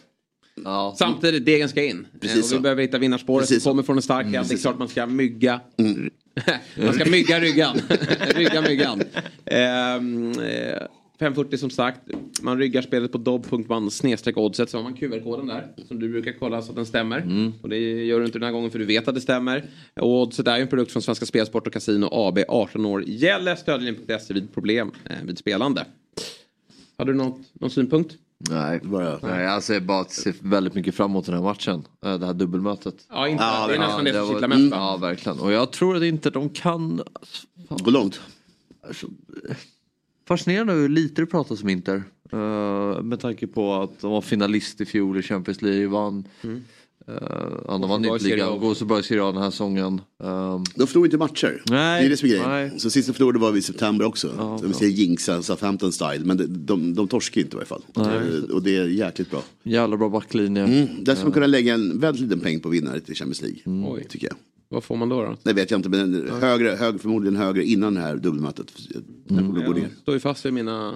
Samtidigt, degen ska in. Precis och vi behöver hitta vinnarspåret. Precis kommer från en stark Mm. Det är Mm. klart man ska mygga. man ska mygga ryggan. rygga myggan. Ehm, eh, 540 som sagt. Man ryggar spelet på dobb.man snedstreck oddset. Så har man QR-koden där. Som du brukar kolla så att den stämmer. Mm. Och det gör du inte den här gången för du vet att det stämmer. Och oddset är ju en produkt från Svenska Spelsport och Casino AB. 18 år gäller. Stödlinjen.se vid problem eh, vid spelande. Hade du något, någon synpunkt? Nej, bara, nej alltså jag bara ser väldigt mycket fram emot den här matchen. Eh, Det här dubbelmötet. Ja, inte- Ja, det är nästan det som kittlar mest? Ja, verkligen. Och jag tror att inte de kan... Gå långt. Alltså, fascinerande hur lite det pratas om Inter. Eh, med tanke på att de var finalist i fjol i Champions League, vann. Mm. Uh, ja, de vann i inte ligan, går så bra i Serie A den här säsongen. Um, De förlorar inte matcher. Nej, det är det som är grejen. nej. Så sista förlorade var vi i september också. Ja, vi säger jinxa, Southampton style. Men de, de, de torskar inte i varje fall. Nej. Och det är jäkligt bra. Jävla bra backlinje. Mm. Där ska man kunna lägga en väldigt liten peng på vinnare till Champions League. Oj. Tycker jag. Vad får man då? då? Det vet jag inte, men högre, högre, förmodligen högre innan det här dubbelmötet. När mm. Jag står ju fast vid mina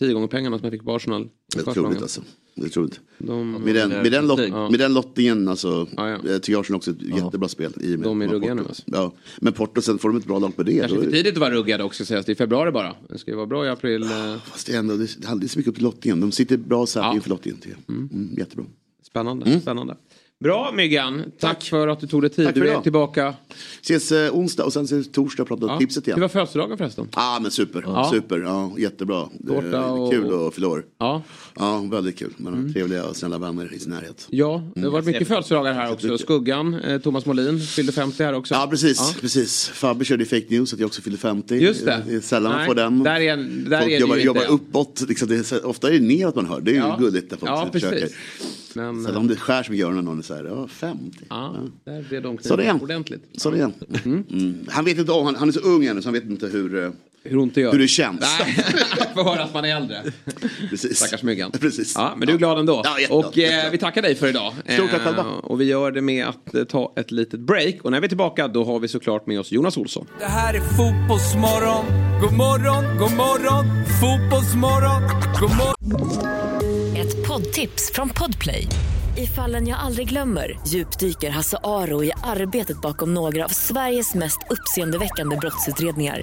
tio gånger pengarna som jag fick på Arsenal. Det är troligt alltså. Det är troligt. De- med, den, med, den lot, Ja. med den lottningen, alltså, jag tycker Arsenal också är ett jättebra spel. I med De är ruggiga nu, alltså. Ja. Men Porto, sen får de ett bra lag på det. Kanske för tidigt att vara ruggade också sägas. Det är februari bara. Det ska ju vara bra i april. eh. Fast det är ändå, det handlar så mycket upp till lottningen. De sitter bra så här inför lottningen. tycker jag. Mm, jättebra. Spännande. Spännande. Bra Myggan. Tack, för att du tog dig tid. Tack för du är idag. tillbaka. Ses eh, onsdag och sen ses torsdag och pratar Ja. tipset igen. Hur var födelsedagen förresten? Ja ah, men super, Ja. super, ja, jättebra. Det och- Kul att fylla år. Ja. ja, väldigt kul. Man har Mm. trevliga och snälla vänner i sin närhet. Ja, det har varit mycket Mm. födelsedagar här också. Skuggan, eh, Thomas Molin fyllde 50 här också. Ja precis, precis. Fabbe körde fake news att jag också fyllde 50. Just det. är sällan man får den. där är där Folk är det jobbar, jobbar uppåt. Liksom, det är, ofta är det neråt man hör. Det är ju Ja. gulligt när folk Ja, försöker. Men, Sällan om det skär som i öronen någon så här, ja 50. Ja, där blev de Så det ordentligt. Så det är han. Mm. Han vet inte om, han, han är så ung ännu så han vet inte hur, eh, hur, ont det, gör. hur det känns. Nej, får höra att man är äldre. Precis. Stackars myggan. Precis. Ja, men du är glad ändå. Ja, jätteglad, och eh, vi tackar dig för idag. Stort tack Eh, själva. och vi gör det med att eh, ta ett litet break. Och när vi är tillbaka då har vi såklart med oss Jonas Olsson. Det här är fotbollsmorgon. God morgon, god morgon. Fotbollsmorgon, god morgon. Ett poddtips från Podplay. I fallen jag aldrig glömmer djupdyker Hasse Aro i arbetet bakom några av Sveriges mest uppseendeväckande brottsutredningar.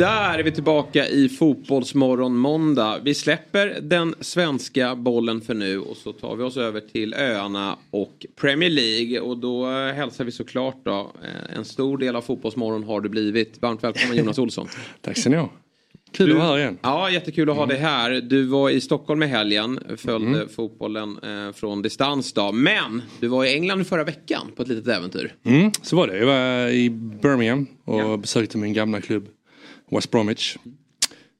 Där är vi tillbaka i Fotbollsmorgon måndag. Vi släpper den svenska bollen för nu och så tar vi oss över till öarna och Premier League. Och då eh, hälsar vi såklart då. eh, En stor del av Fotbollsmorgon har du blivit. Varmt välkommen Jonas Olsson. Tack ska ni ha. Kul att vara här igen. Ja, jättekul att ha dig här. Du var i Stockholm i helgen, följde fotbollen eh, från distans då. Men du var i England förra veckan på ett litet äventyr. Mm, så var det. Jag var i Birmingham och besökte min gamla klubb West Bromwich.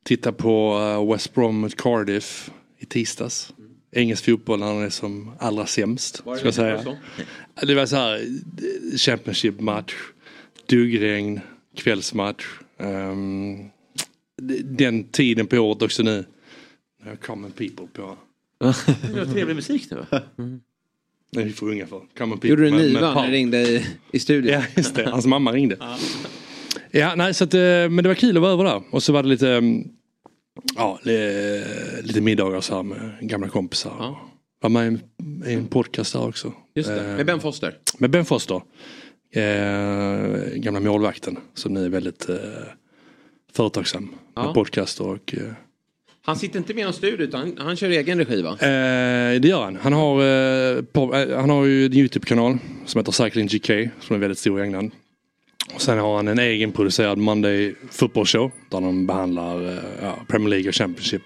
Tittade på eh, West Brom mot Cardiff i tisdags. Engelsk fotboll när den är som allra sämst. Ska jag säga. så? Det var så här Championship-match, duggregn, kvällsmatch. d- den tiden på året också nu. När Common people på. Det var trevlig musik nu va? Nej, vi får unga för. Common people. Gjorde du Paul. du ringde i, i studion? Ja, just det. Hans mamma ringde. Ja, nej, så att, eh, men det var kul att vara över där. Och så var det lite, mm, ja, li- lite middagar så här med gamla kompisar. Var med i en, i en podcast där också. Just det, Eh, med Ben Foster. Med Ben Foster. Eh, gamla målvakten som nu är väldigt eh, företagsam Ja. med podcaster och eh, Han sitter inte med i någon studio utan han, han kör egen regi va? Eh, det gör han. Han har, eh, på, eh, han har ju en YouTube-kanal som heter Cycling GK som är väldigt stor i England. Och sen har han en egen producerad Monday Football Show där de behandlar eh, ja, Premier League och Championship.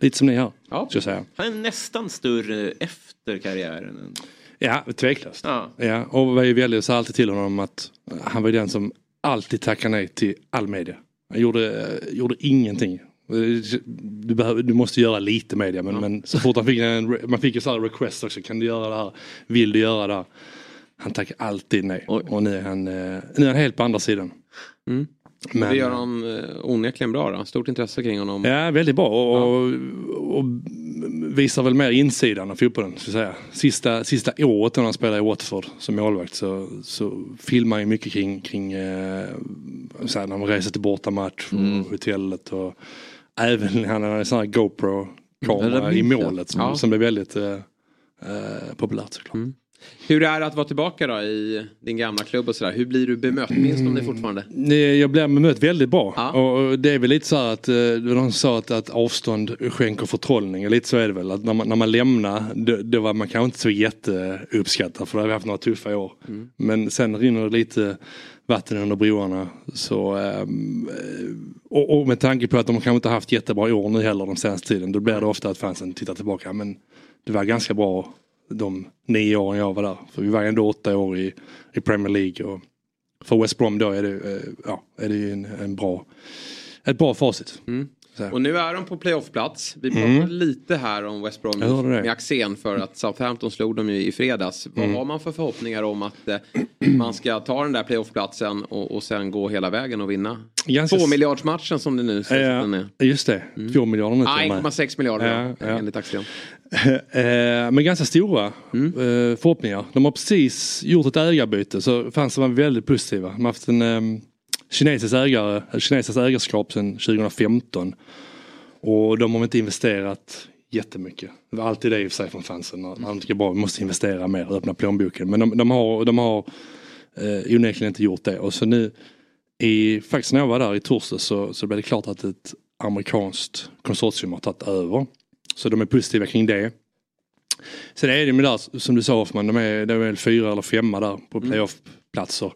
Lite som ni har, ja. jag säga. Han är nästan större efter karriären. Ja, tveklöst. Ja. Ja, och vi väljer så alltid till honom att han var den som alltid tackade nej till all media. Han gjorde, eh, gjorde ingenting. Du, behöver, du måste göra lite media men, men så fort han fick en, man fick ju så här request också, kan du göra det här? Vill du göra det här? Han tackar alltid nej. Och nu är han, eh, nu är han helt på andra sidan. Mm. Men- det gör han eh, onekligen bra då. Stort intresse kring honom. Ja, väldigt bra och, och, och visar väl mer insidan av fotbollen. Så säga. Sista, sista året när han spelade i Watford som målvakt så, så filmar han ju mycket kring, kring eh, så här, när man reser till bortamatch och Mm. hotellet och även han har en sån här Ja, GoPro-kamera i målet som, Ja. som blev väldigt eh, populärt såklart. Hur är det att vara tillbaka då i din gamla klubb och sådär? Hur blir du bemött? Minns de det fortfarande? Jag blev bemött väldigt bra. Och det är väl lite så här att, eh, det som sa att, att avstånd skänker förtrollning. Lite så är det väl. Att när man, när man lämnar, då, då var man kanske inte så jätteuppskattad för då har vi haft några tuffa år. Mm. Men sen rinner det lite vatten under broarna. Så, ehm, och, och med tanke på att de kanske inte haft jättebra år nu heller den senaste tiden. Då blir det ofta att fansen tittar tillbaka. Men det var ganska bra de nio åren jag var där. För vi var ändå åtta år i, i Premier League. Och för West Brom då är det, eh, ja, är det ju en, en bra, ett bra facit. Mm. Och nu är de på playoffplats. Vi Mm. pratade lite här om West Brom med Axén för att Southampton slog dem ju i fredags. Vad Mm. har man för förhoppningar om att eh, man ska ta den där playoffplatsen och, och sen gå hela vägen och vinna? Ganska Två s- miljardsmatchen som det nu sägs att den är. Just det. Två miljarder nu Ah, till och med. 1,6 miljarder Ja, ja. enligt Axén. Eh, Men ganska stora Mm. eh, förhoppningar. De har precis gjort ett ägarbyte så fanns var väldigt positiva. De har haft en um, kinesisk ägare, kinesiskt ägarskap sedan 2015. Och de har inte investerat jättemycket. Det var alltid det i och för sig från fansen. De tycker bra, vi måste investera mer och öppna plånboken. Men de, de har, de har eh, onekligen inte gjort det. Och så nu i, faktiskt när jag var där i torsdags så, så blev det klart att ett amerikanskt konsortium har tagit över. Så de är positiva kring det. Sen är det med där, som du sa Hoffman, de är, de är väl fyra eller femma där på playoff-platser.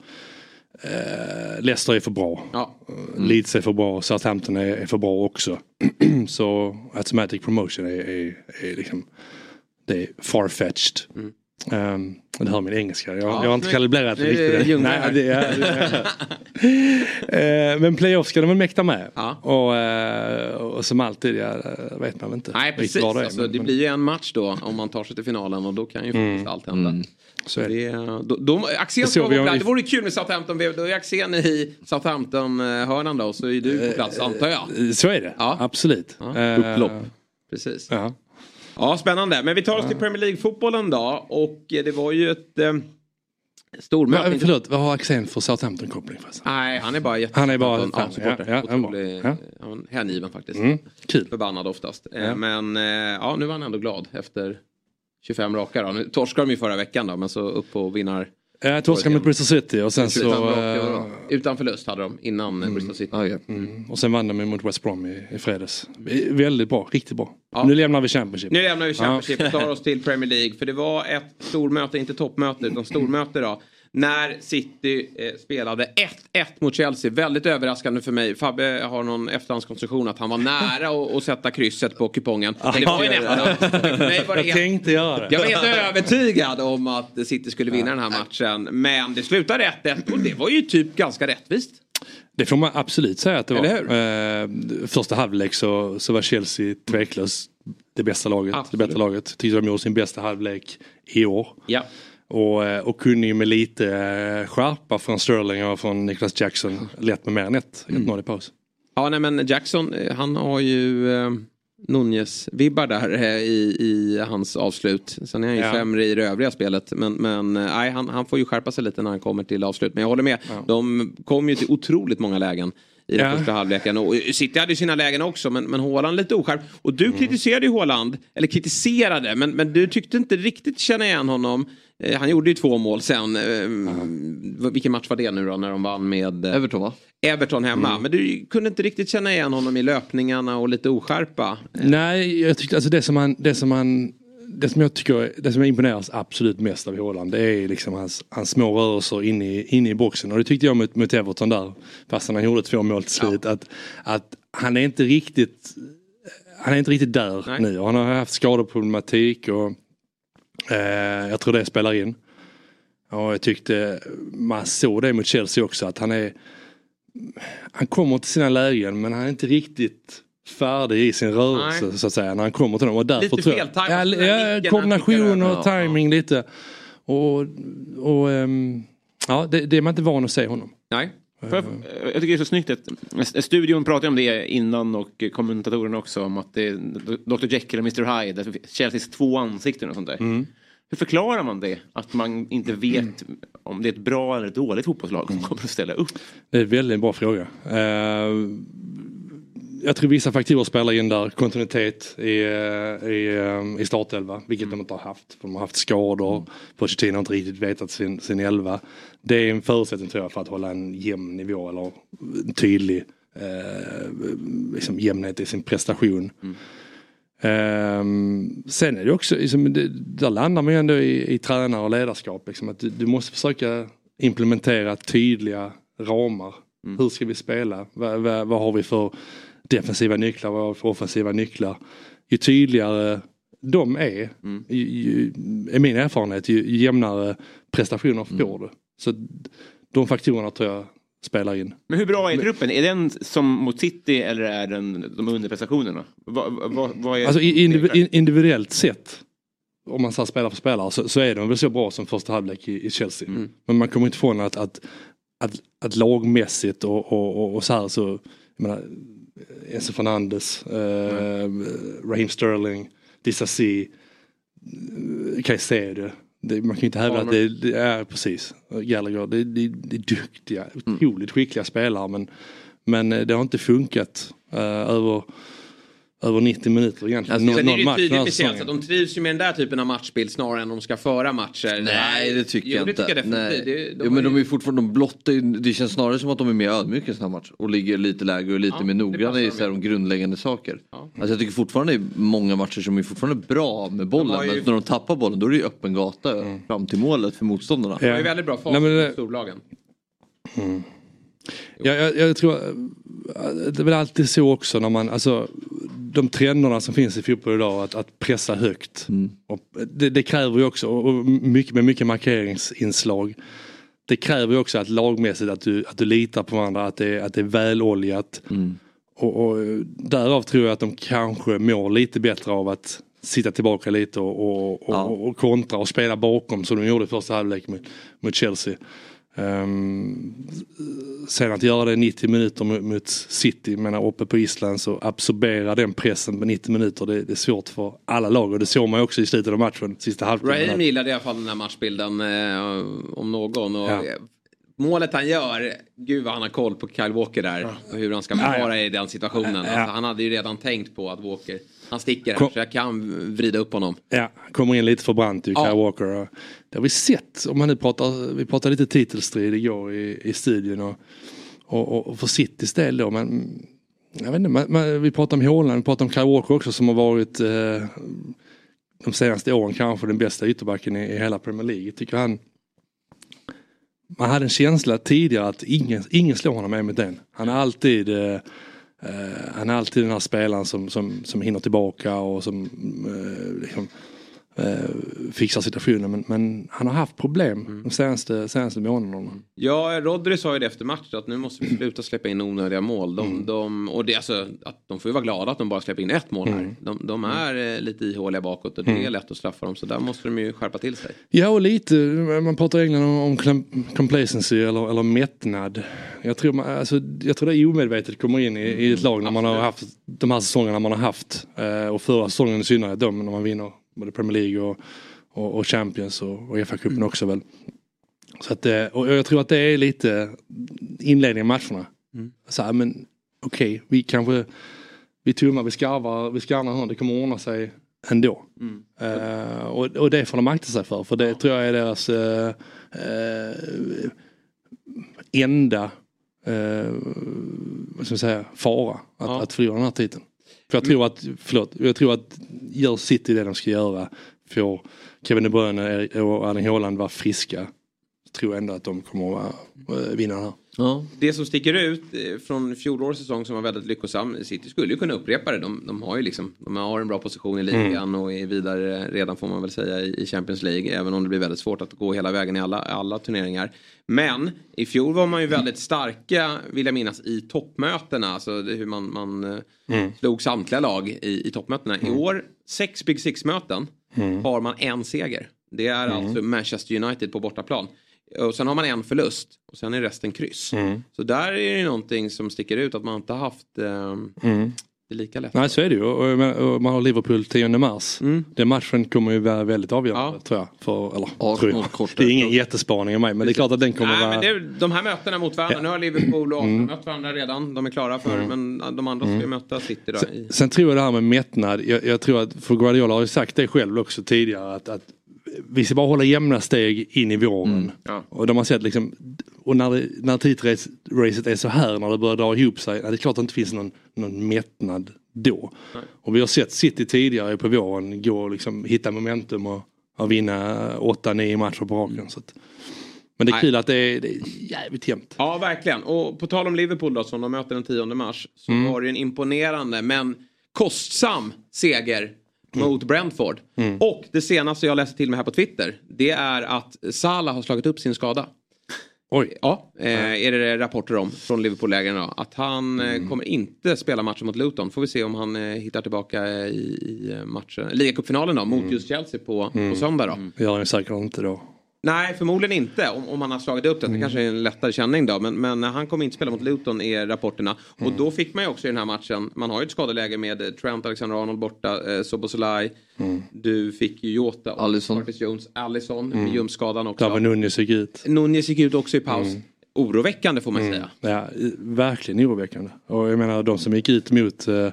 Eh, Leicester är för bra. Ja. Mm. Leeds är för bra, Southampton är, är för bra också. så Automatic Promotion är, är, är liksom, det är farfetched. Um, det hör min engelska. Jag, Ja, jag har inte kalibrerat riktigt. det. Ljungberg Nej, det är, det är. Eh, Men playoff ska de väl mäkta med. Och, eh, och som alltid, ja, vet man väl inte Nej riktigt precis, vad det är. alltså, men- det blir ju en match då om man tar sig till finalen och då kan ju faktiskt allt hända. Så är det. Då, då, Axén Det ska vara på plats. Det vore kul med Southampton. Då är Axén i Southampton-hörnan då och så är du på plats antar jag. Så är det, absolut. Ja. Eh, Upplopp. Precis. Ja. Ja, spännande. Men vi tar oss till Premier League-fotbollen då. Och eh, det var ju ett eh, stormöte. Va, förlåt, vad har Axén för Southampton-koppling? Nej, han är bara jätte... Han är bara ja, fan, ja, ja, Otrolig- ja. han är hängiven faktiskt. Mm, kul. Förbannad oftast. Eh, Ja. Men eh, ja, nu var han ändå glad efter 25 raka då. Nu torskade de ju förra veckan då, men så upp på vinnar... Jag torskade mot Bristol City och sen så... Utan, eh? Utan förlust hade de innan eh, Bristol City. Mm. Och sen vann de mot West Brom i, i fredags. Eh, Väldigt bra, riktigt bra. Ja. Nu lämnar vi Championship. Nu lämnar vi Championship Ja. och tar oss till Premier League. För det var ett stormöte, inte toppmöte, utan stormöte då. När City eh, spelade 1-1 mot Chelsea. Väldigt överraskande för mig. Fabbe har någon efterhandskonstruktion att han var nära att, sätta krysset på kupongen. Men det var ju en etta. För mig var det Jag helt- tänkte göra det. Jag var helt övertygad om att City skulle vinna den här matchen. Men det slutade 1-1 och det var ju typ ganska rättvist. Det får man absolut säga att det var. Eh, första halvlek så, så var Chelsea tveklöst det bästa laget. Det Absolut. bättre laget. Tyckte de gjorde sin bästa halvlek i år. Ja. Och, eh, och kunde ju med lite eh, skärpa från Sterling och från Niklas Jackson lätt med mer än ett. Mm. 1-0 i paus. Ja, nej men Jackson, eh, han har ju eh, Nunez-vibbar där eh, i, i hans avslut. Sen är han ju Ja. sämre i det övriga spelet. Men, men nej, han, han får ju skärpa sig lite när han kommer till avslut. Men jag håller med. De kom ju till otroligt många lägen i den Ja. första halvleken. Och City hade ju sina lägen också, men, men Haaland lite oskärp. Och du Mm. kritiserade ju Haaland, eller kritiserade, men, men du tyckte inte riktigt känna igen honom. Eh, han gjorde ju två mål sen. Eh, vilken match var det nu då, när de vann med... Eh, Everton va? Everton hemma. Mm. Men du kunde inte riktigt känna igen honom i löpningarna och lite oskärpa. Nej, jag tyckte alltså det som han, det som han det som jag tycker, det som jag imponeras absolut mest av Haaland det är liksom hans, hans små rörelser inne i, inne i boxen. Och det tyckte jag mot, mot Everton där, fast han gjorde två mål till slut. Att, att han är inte riktigt han är inte riktigt där Nej. nu. Han har haft skadeproblematik och jag tror det spelar in. Och jag tyckte man såg det mot Chelsea också att han är han kommer till sina lägen men han är inte riktigt färdig i sin rörelse Nej. så att säga när han kommer till dem. Och därför Lite jag, feltajmat, ja, ja, skickar och timing lite. Och, och ehm, ja, det, det är man inte van att se honom. Nej. Får Jag, tycker det är så snyggt att studion pratade om det innan och kommentatorerna också om att det är Dr Jekyll och Mr Hyde, Chelseas två ansikten och sånt där. Mm. Hur förklarar man det? Att man inte vet om det är ett bra eller ett dåligt fotbollslag som kommer att ställa upp? Det är en väldigt bra fråga. Jag tror vissa faktorer spelar in där. Kontinuitet i, eh, i, eh, i startelva, vilket de inte har haft. För de har haft skador. Pochettino har inte riktigt vetat sin, sin elva. Det är en förutsättning tror jag för att hålla en jämn nivå eller en tydlig eh, liksom jämnhet i sin prestation. Ehm, sen är det också, liksom, det, där landar man ju ändå i, i tränare och ledarskap. Liksom, att du, du måste försöka implementera tydliga ramar. Hur ska vi spela? Vad, vad, vad har vi för defensiva nycklar? För offensiva nycklar? Ju tydligare de är, ju, ju, är min erfarenhet, ju, ju jämnare prestationer får du. Så de faktorerna tror jag spelar in. Men hur bra är truppen? Är den som mot City eller är den de underprestationerna? Vad, vad, vad är Alltså indiv- in- individuellt sett, om man så spelar för spelare, så, så är de väl så bra som första halvlek i, i Chelsea. Men man kommer inte ifrån att, att, att, att lagmässigt och, och, och, och så här så, jag menar, Enzo Fernandes, eh, Raheem Sterling, Disasi, eh, Caicedo. Det, man kan ju inte hävda att det, det är precis, Gallagher, det, det, det är duktiga, otroligt skickliga spelare men, men eh, det har inte funkat eh, över över 90 minuter egentligen. Sen är det ju tydligt med Chelsea att de trivs ju med den där typen av matchbild snarare än de ska föra matcher. Nej det tycker jo, jag det inte. Tycker jag definitivt. Nej. Det- jo, men de är ju fortfarande, de blottar ju, det känns snarare som att de är mer ödmjuka i sådana match och ligger lite lägre och lite Ja, mer noggranna i passar så här, de grundläggande saker. Alltså jag tycker fortfarande det är många matcher som är fortfarande bra med bollen ju- men när de tappar bollen då är det ju öppen gata fram till målet för motståndarna. De har ju väldigt bra fart mot storlagen. Ja, jag, jag tror, eh, det är väl alltid så också när man, alltså de trenderna som finns i fotboll idag att, att pressa högt. Och det, det kräver ju också, och mycket, med mycket markeringsinslag. Det kräver ju också att lagmässigt att du, att du litar på varandra, att det, att det är väloljat. Och, och därav tror jag att de kanske mår lite bättre av att sitta tillbaka lite och, och, och, och kontra och spela bakom som de gjorde i första halvlek mot, mot Chelsea. Ehm, sen att göra det 90 minuter mot, mot City, menar uppe på Island så absorbera den pressen på 90 minuter det, det är svårt för alla lag och det såg man ju också i slutet av matchen, sista halvtimmen. Raheem gillade i alla fall den här matchbilden eh, om någon. Och, Ja. eh, Målet han gör, gud vad han har koll på Kyle Walker där. Och hur han ska Ja, ja. i den situationen. Ja. Alltså, han hade ju redan tänkt på att Walker, han sticker här Kom- så jag kan vrida upp honom. Ja, kommer in lite för brant ju, Ja. Kyle Walker. Och Det har vi sett, om man nu pratar, vi pratade lite titelstrid igår i, i studion och, och, och, för Citys del då, men jag vet inte, man, man, vi pratar om Haaland, vi pratar om Kyle Walker också som har varit eh, de senaste åren kanske den bästa ytterbacken i, i hela Premier League. Tycker han man hade en känsla tidigare att ingen, ingen slår honom en mot en. Han är alltid eh, Eh, han är alltid den här spelaren som, som, som hinner tillbaka och som eh, liksom, eh, fixar situationen. Men, men han har haft problem de senaste, senaste månaderna. Ja, Rodri sa ju det efter matchen att nu måste vi sluta släppa in onödiga mål. De, de, och det, alltså, att de får ju vara glada att de bara släpper in ett mål här. Mm. De, de är eh, lite ihåliga bakåt och det är Mm. lätt att straffa dem. Så där måste de ju skärpa till sig. Ja och lite, man pratar i England om, om complacency eller, eller mättnad. Jag tror, man, alltså, jag tror det är omedvetet kommer in i, i ett lag när man har haft de här säsongerna man har haft. Eh, och förra säsongen i synnerhet då när man vinner både Premier League och, och, och Champions och, och FA-cupen också väl. Så att, eh, och jag tror att det är lite inledningen av matcherna. Mm. Så här, men okej, vi kanske vi tummar, vi skarvar, vi skarvar här, det kommer ordna sig ändå. Mm. Eh, och, och det får de akta sig för, för det tror jag är deras eh, eh, enda eh, vad ska man säga, fara att, att förlora den här titeln. För jag tror att, förlåt, jag tror att gör City det de ska göra, får Kevin De Bruyne och Erling Haaland vara friska, tror ändå att de kommer att eh, vinna den här. Det som sticker ut eh, från fjolårets säsong som var väldigt lyckosam. City skulle ju kunna upprepa det. De, de har ju liksom, de har en bra position i ligan Mm. och är vidare redan får man väl säga i, Champions League. Även om det blir väldigt svårt att gå hela vägen i alla, alla turneringar. Men i fjol var man ju väldigt starka, vill jag minnas, i toppmötena. Alltså det- hur man, man eh, Mm. slog samtliga lag i, i toppmötena. I år, sex Big Six-möten, Mm. har man en seger. Det är Mm. alltså Manchester United på bortaplan. Och sen har man en förlust och sen är resten kryss. Mm. Så där är det någonting som sticker ut att man inte har haft eh, Mm. det lika lätt. Nej så är det ju och, menar, och man har Liverpool 10 mars. Den matchen kommer ju vara väldigt avgörande tror jag. För, eller, tror jag. Det är ingen jättespaning av mig men det är klart att den kommer Nej, vara... men det är, de här mötena mot varandra, nu har Liverpool och Arsenal Mm. mött varandra redan. De är klara för, men de andra ska ju Mm. möta City då. I, Sen tror jag det här med mättnad, jag, jag tror att, för Guardiola har ju sagt det själv också tidigare att, att vi ska bara hålla jämna steg in i våren. Ja. Och de har sett liksom, och när, det, när titracet är så här, när det börjar dra ihop sig, det är klart att det inte finns någon, någon mättnad då. Nej. Och vi har sett City tidigare på våren gå och liksom hitta momentum och, och vinna 8-9 matcher på raken. Så att, men det är Nej. kul att det är, det är jävligt jämnt. Ja, verkligen. Och på tal om Liverpool då, som de möter den 10 mars, så Mm. var det en imponerande men kostsam seger mot Brentford. Mm. Och det senaste jag läste till mig här på Twitter, det är att Salah har slagit upp sin skada. Oj. Ja, eh, är det rapporter om från Liverpool-lägren. Att han Mm. eh, kommer inte spela matchen mot Luton. Får vi se om han eh, hittar tillbaka i, i matchen. Ligacupfinalen då, mot just Chelsea på, Mm. på söndag då. Det gör han säkert inte då. Nej, förmodligen inte. Om, om han har slagit upp det. Det kanske är en lättare känning då. Men, men han kommer inte spela mot Luton är rapporterna. Och då fick man ju också i den här matchen. Man har ju ett skadeläge med eh, Trent Alexander-Arnold borta. Eh, Soboslaj. Du fick ju Jota. och Alisson. Curtis Jones. Allison. Mm. Med ljumskadan också. Där Nunez gick ut. Nunez gick ut också i paus. Oroväckande får man Mm. säga. Ja, i- verkligen oroväckande. Och jag menar de som gick ut mot, eh,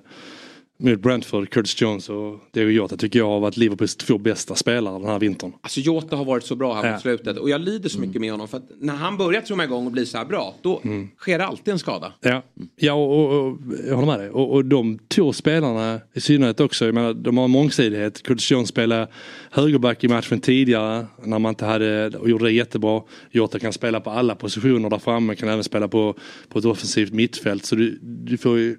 mot Brentford, Curtis Jones och Diego Jota tycker jag har varit Liverpools två bästa spelare den här vintern. Alltså Jota har varit så bra här Ja. mot slutet. Och jag lider så mycket med honom. För att när han börjar trumma igång och blir så här bra. Då Mm. sker alltid en skada. Ja, ja och, och, och jag håller med dig. Och, och de två spelarna i synnerhet också, jag menar, de har mångsidighet. Curtis Jones spelade högerback i matchen tidigare när man inte hade, och gjorde det jättebra. Jota kan spela på alla positioner där framme, kan även spela på, på ett offensivt mittfält. Så du, du får ju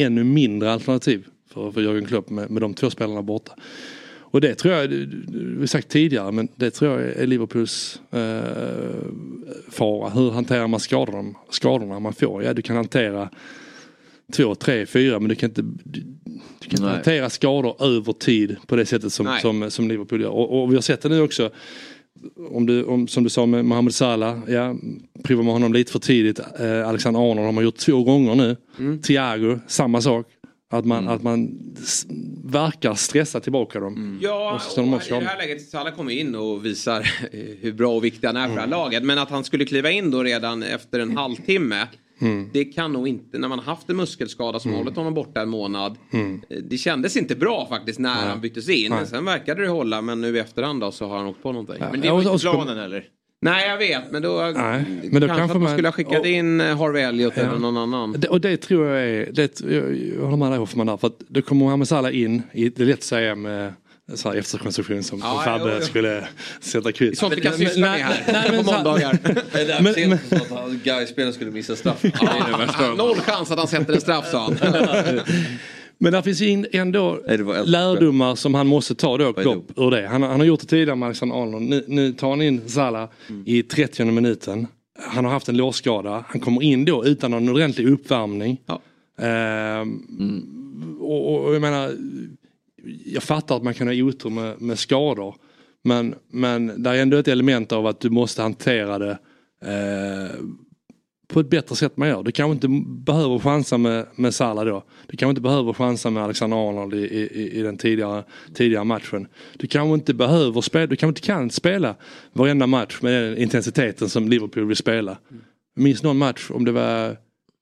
ännu mindre alternativ för, för Jörgen Klopp med, med de två spelarna borta. Och det tror jag, vi sagt tidigare, men det tror jag är Liverpools eh, fara. Hur hanterar man skadorna, skadorna man får? Ja, du kan hantera två, tre, fyra men du kan inte, du, du kan inte hantera skador över tid på det sättet som, Nej. som, som Liverpool gör. Och, och vi har sett det nu också. Om du, om, som du sa med Mohamed Salah, ja, prova med honom lite för tidigt. Eh, Alexander Arnold har man gjort två gånger nu. Mm. Thiago, samma sak. Att man, att man verkar stressa tillbaka dem. Ja, Och så och i det här läget Salah kommer in och visar eh, hur bra och viktig han är för det här laget. Men att han skulle kliva in då redan efter en halvtimme. Mm. Det kan nog inte, när man haft en muskelskada som hållit honom borta en månad. Mm. eh, Det kändes inte bra faktiskt när han byttes in. Nej. Sen verkade det hålla men nu i efterhand då så har han åkt på någonting. Men det var inte planen eller? Nej jag vet men då, Nej, men då kanske, kanske att man skulle ha skickat in eh, Harvey Elliot Ja. eller någon annan. Det, och det tror jag är, det, jag, jag håller med dig Hoffman där, för att då kommer Mohamed Salah in, i, det är lätt att säga med så här efterkonstruktion som Ja, Fabbe jo. skulle sätta kryss. Sånt vi kan syssla med här nej, men på måndagar. Det är där Men- att Gais-spelaren skulle missa straff. Noll chans att han sätter en straff sa han. Men där finns in ändå Nej, det lärdomar som han måste ta då, Klopp, ur det. Han, han har gjort det tidigare med Alexander Arnold. Nu, nu tar han in Salah Mm. i 30 minuten. Han har haft en låsskada. Han kommer in då utan någon ordentlig uppvärmning. Ehm, och, och, och jag menar, jag fattar att man kan ha otur med, med skador. Men, men det är ändå ett element av att du måste hantera det eh, på ett bättre sätt man gör. Du kanske inte behöver chansa med, med Salah då. Du kanske inte behöver chansa med Alexander Arnold i, i, i den tidigare, tidigare matchen. Du kanske inte behöver spela, du kanske inte kan spela varenda match med den intensiteten som Liverpool vill spela. Jag minns någon match om det var, jag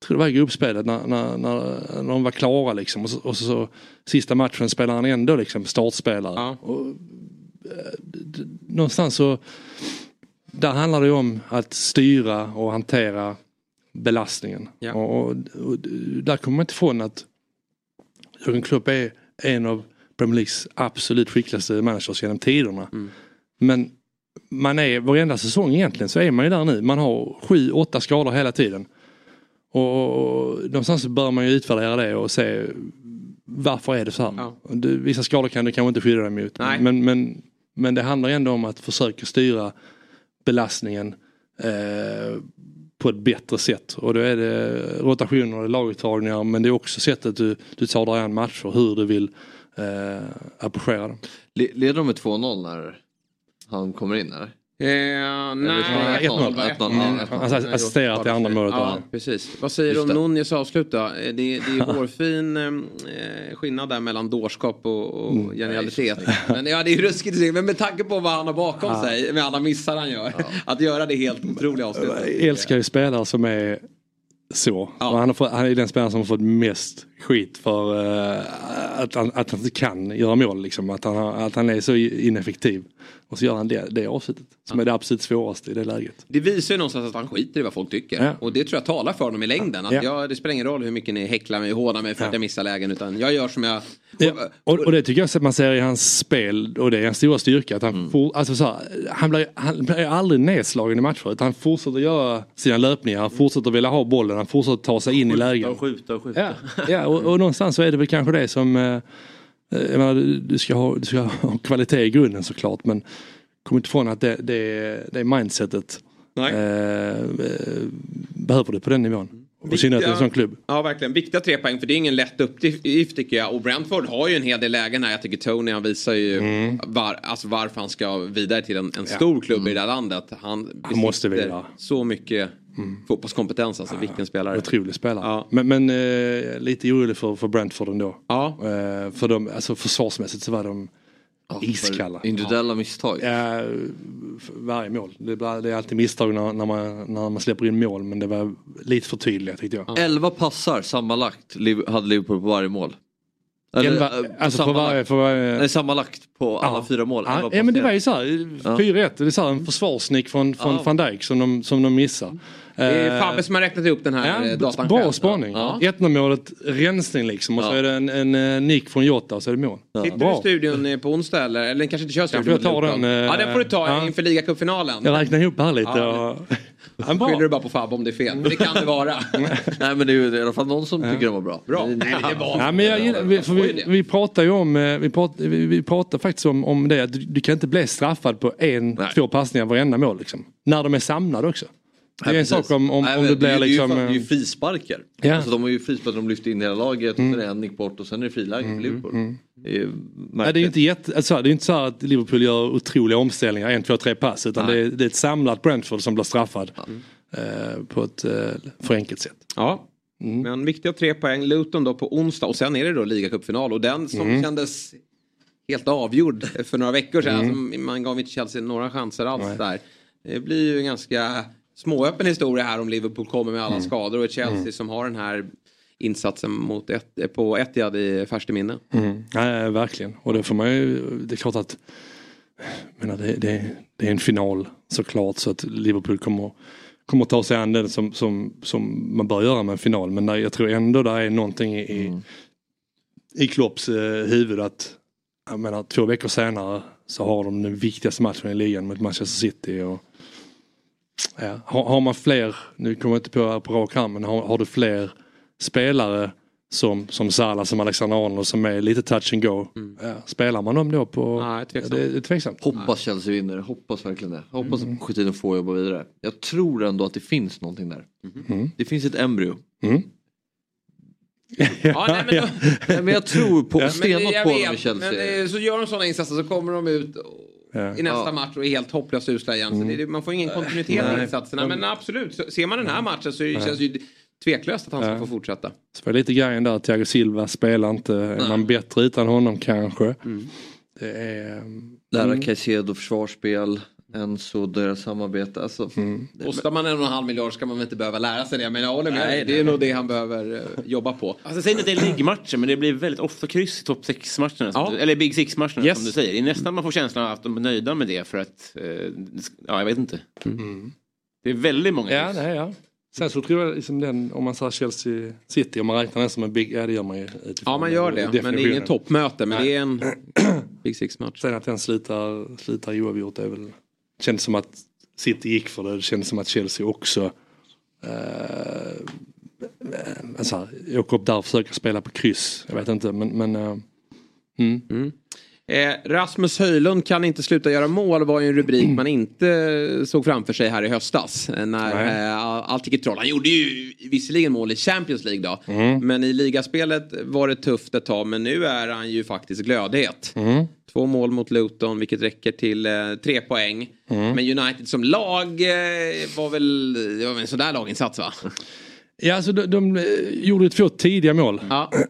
tror det var i gruppspelet när, när, när, när de var klara liksom. Och så, och så sista matchen spelar han ändå liksom startspelare. Och, eh, någonstans så där handlar det ju om att styra och hantera belastningen. Ja. Och, och, och där kommer man inte ifrån att Jürgen Klopp är en av Premier Leagues absolut skickligaste managers genom tiderna. Men man är varenda säsong egentligen så är man ju där nu. Man har sju, åtta skador hela tiden. Och, någonstans så bör man ju utvärdera det och se varför är det så här. Och det, vissa skador kan du kanske inte skydda dig mot. Nej. Men, men, men det handlar ändå om att försöka styra belastningen eh, på ett bättre sätt. Och då är det rotationer och laguttagningar men det är också sättet du, du tar dig an matcher, hur du vill eh, approchera dem. Leder de med 2-0 när han kommer in eller? Eh, nej, Nej, 1-0. 1-0, va? 1-0, Mm. ja, 1-0. Alltså, assisterar till andra målet. Ja, precis. Vad säger du om. Nunez avslut då? Eh, Det, det är hårfin eh, skillnad där mellan dårskap och, och Mm. genialitet. Men ja, det är ju ruskigt att se. Men med tanke på vad han har bakom Ja. sig, med alla missar han gör. Att göra det helt otroliga avslutet. Jag älskar ju spelare som är så. Och han, har fått, han är den spelaren som har fått mest skit för eh, att, han, att han inte kan göra mål. Liksom. Att, han, att han är så ineffektiv. Och så gör han det, det avslutet. Som är det absolut svåraste i det läget. Det visar ju någonstans att han skiter i vad folk tycker. Ja. Och det tror jag talar för honom i längden. Att Ja. jag, det spelar ingen roll hur mycket ni häcklar mig och hånar mig för att jag missar lägen. Utan jag gör som jag... Ja, och, och det tycker jag att man ser i hans spel och det är hans stora styrka. Att han, for, alltså så här, han, blir, han blir aldrig nedslagen i matcher utan han fortsätter göra sina löpningar. Han fortsätter vilja ha bollen, han fortsätter ta sig in i lägen. och skjuta och skjuta. Ja, ja och, och någonstans så är det väl kanske det som... Eh, jag menar, du, ska ha, du ska ha kvalitet i grunden såklart men kom inte ifrån att det, det, det mindsetet eh, eh, behöver du på den nivån. Och I synnerhet en sån klubb. Ja, verkligen. Viktiga tre poäng, för det är ingen lätt uppgift tycker jag. Och Brentford har ju en hel del lägen här. Jag tycker Tony, han visar ju var, alltså varför han ska vidare till en, en stor klubb i det här landet. Han, Han måste vidare. Så mycket fotbollskompetens, alltså vilken spelare. Otrolig spelare. Men, men eh, lite orolig för, för Brentford ändå. Ja. Eh, för de, alltså försvarsmässigt så var de iskalla. Individuella misstag. Ja, varje mål. Det, det är alltid misstag när, när, man, när man släpper in mål men det var lite för tydliga tyckte jag. 11 passar sammanlagt hade Liverpool på varje mål. Elva- eh, alltså på sammanlagt- varje- på varje- Nej, sammanlagt på alla Ja. fyra mål. Ja, Elva ja men det var ju så här, Ja. 4-1, det är så här, en försvarsnick från, från Ja. van Dijk som de, som de missar. Det är Eh, Fabbe som har räknat ihop den här Ja, ja, datan bra själv. spaning. Ja. 1-0 målet, rensning liksom och så Ja. är det en, en, eh, nick från Jota och så är det mål. Sitter du i Bra. studion eh, på onsdag eller? Eller den kanske inte kör Ja, studion? får jag ta mot Luton. den, eh, Ja, den får du ta ja. inför ligacupfinalen. Jag räknar ihop här lite. Ja, och... Ja, Skyller du bara på Fabbe om det är fel. Men det kan det vara. Nej men det är ju i alla fall någon som tycker den var bra. Bra. Nej, men det var Ja, men jag, gillar- vi, för vi, vi pratar ju om, eh, vi pratar, vi, vi pratar faktiskt om, om det att du, du kan inte bli straffad på en, två passningar varenda mål liksom. När de är samlade också. Det är en sak om, om, Nej, om men det blir är ju- liksom... Det är ju, eh, det är ju frisparkar. Ja. Alltså, de har ju frisparkar, de lyfter in hela laget och sen är det en nick bort och sen är det friläge för Liverpool. Det är Nej, det är ju inte, jätte, alltså, det är inte så att Liverpool gör otroliga omställningar, en, två, tre pass. Utan det är, det är ett samlat Brentford som blir straffad. Eh, på ett eh, för enkelt sätt. Ja. Men viktiga tre poäng. Luton då på onsdag och sen är det då ligacupfinal och den som Mm. kändes helt avgjord för några veckor sedan. Mm. Alltså, man gav inte Chelsea några chanser alls Nej. där. Det blir ju en ganska småöppen historia här om Liverpool kommer med alla Mm. skador och ett Chelsea Mm. som har den här insatsen mot ett, på Etihad i färskt minne. Mm. Nej, verkligen. Och det får man ju, det är klart att menar, det, det, det är en final såklart så att Liverpool kommer, kommer ta sig an den som, som, som man bör göra med en final. Men där, jag tror ändå det är någonting i, i, i Klopps eh, huvud att jag menar, två veckor senare så har de den viktigaste matchen i ligan mot Manchester City. Och, ja, har, har man fler, nu kommer jag inte på på rak arm, men har, har du fler spelare som, som Salah, som Alexander Arnold som är lite touch and go. Ja, spelar man dem då på... Nej, tveksamt. Det är tveksamt. Hoppas Chelsea vinner, hoppas verkligen det. Hoppas att Pochettino får jobba vidare. Jag tror ändå att det finns någonting där. Mm. Det finns ett embryo. Mm. Ja, nej, men då- Nej, men jag tror på, stenhårt på dem i Chelsea. Men eh, så gör de sådana insatser så kommer de ut Ja. I nästa Ja. match och är helt hopplöst usla igen. Det, är- man får ingen kontinuitet i Nej. insatserna. Men absolut, så ser man den här matchen så Nej. känns det ju tveklöst att han ska Ja. få fortsätta. Så var det lite grejen där, Thiago Silva spelar inte. Är man bättre utan honom kanske? Det är... Lära Mm. Caicedo försvarsspel, Enzo, deras samarbete. Alltså, Kostar man en och en halv miljard ska man väl inte behöva lära sig det. Men jag håller med. Nej, det är nog det han behöver eh, jobba på. Alltså, säg inte att det är liggmatcher men det blir väldigt ofta kryss i topp 6-matcherna. Ja. Eller Big Six-matcherna Yes. som du säger. Det är nästan man får känslan av att de är nöjda med det för att, eh, ja jag vet inte. Det är väldigt många Ja, kryss. nej, ja. Sen så tror jag liksom den, om man säger Chelsea City, om man räknar den som en big, ja det gör man ju. Ja, man gör det. Men det är ingen toppmöte. Men Nej. det är en Big Six-match. Sen att den slutar, slutar oavgjort är väl, kändes som att City gick för det, det kändes som att Chelsea också eh, alltså, åker upp där och försöker spela på kryss. Jag vet inte men, men eh, mm. mm. Eh, Rasmus Höjlund kan inte sluta göra mål var ju en rubrik man inte såg framför sig här i höstas. eh, När eh, allt gick i troll. Han gjorde ju visserligen mål i Champions League då. Mm. Men i ligaspelet var det tufft ett tag. Men nu är han ju faktiskt glödhet. Mm. Två mål mot Luton vilket räcker till eh, tre poäng. Mm. Men United som lag eh, var väl, det var väl en sådär laginsats va? Ja, alltså de, de eh, gjorde två tidiga mål.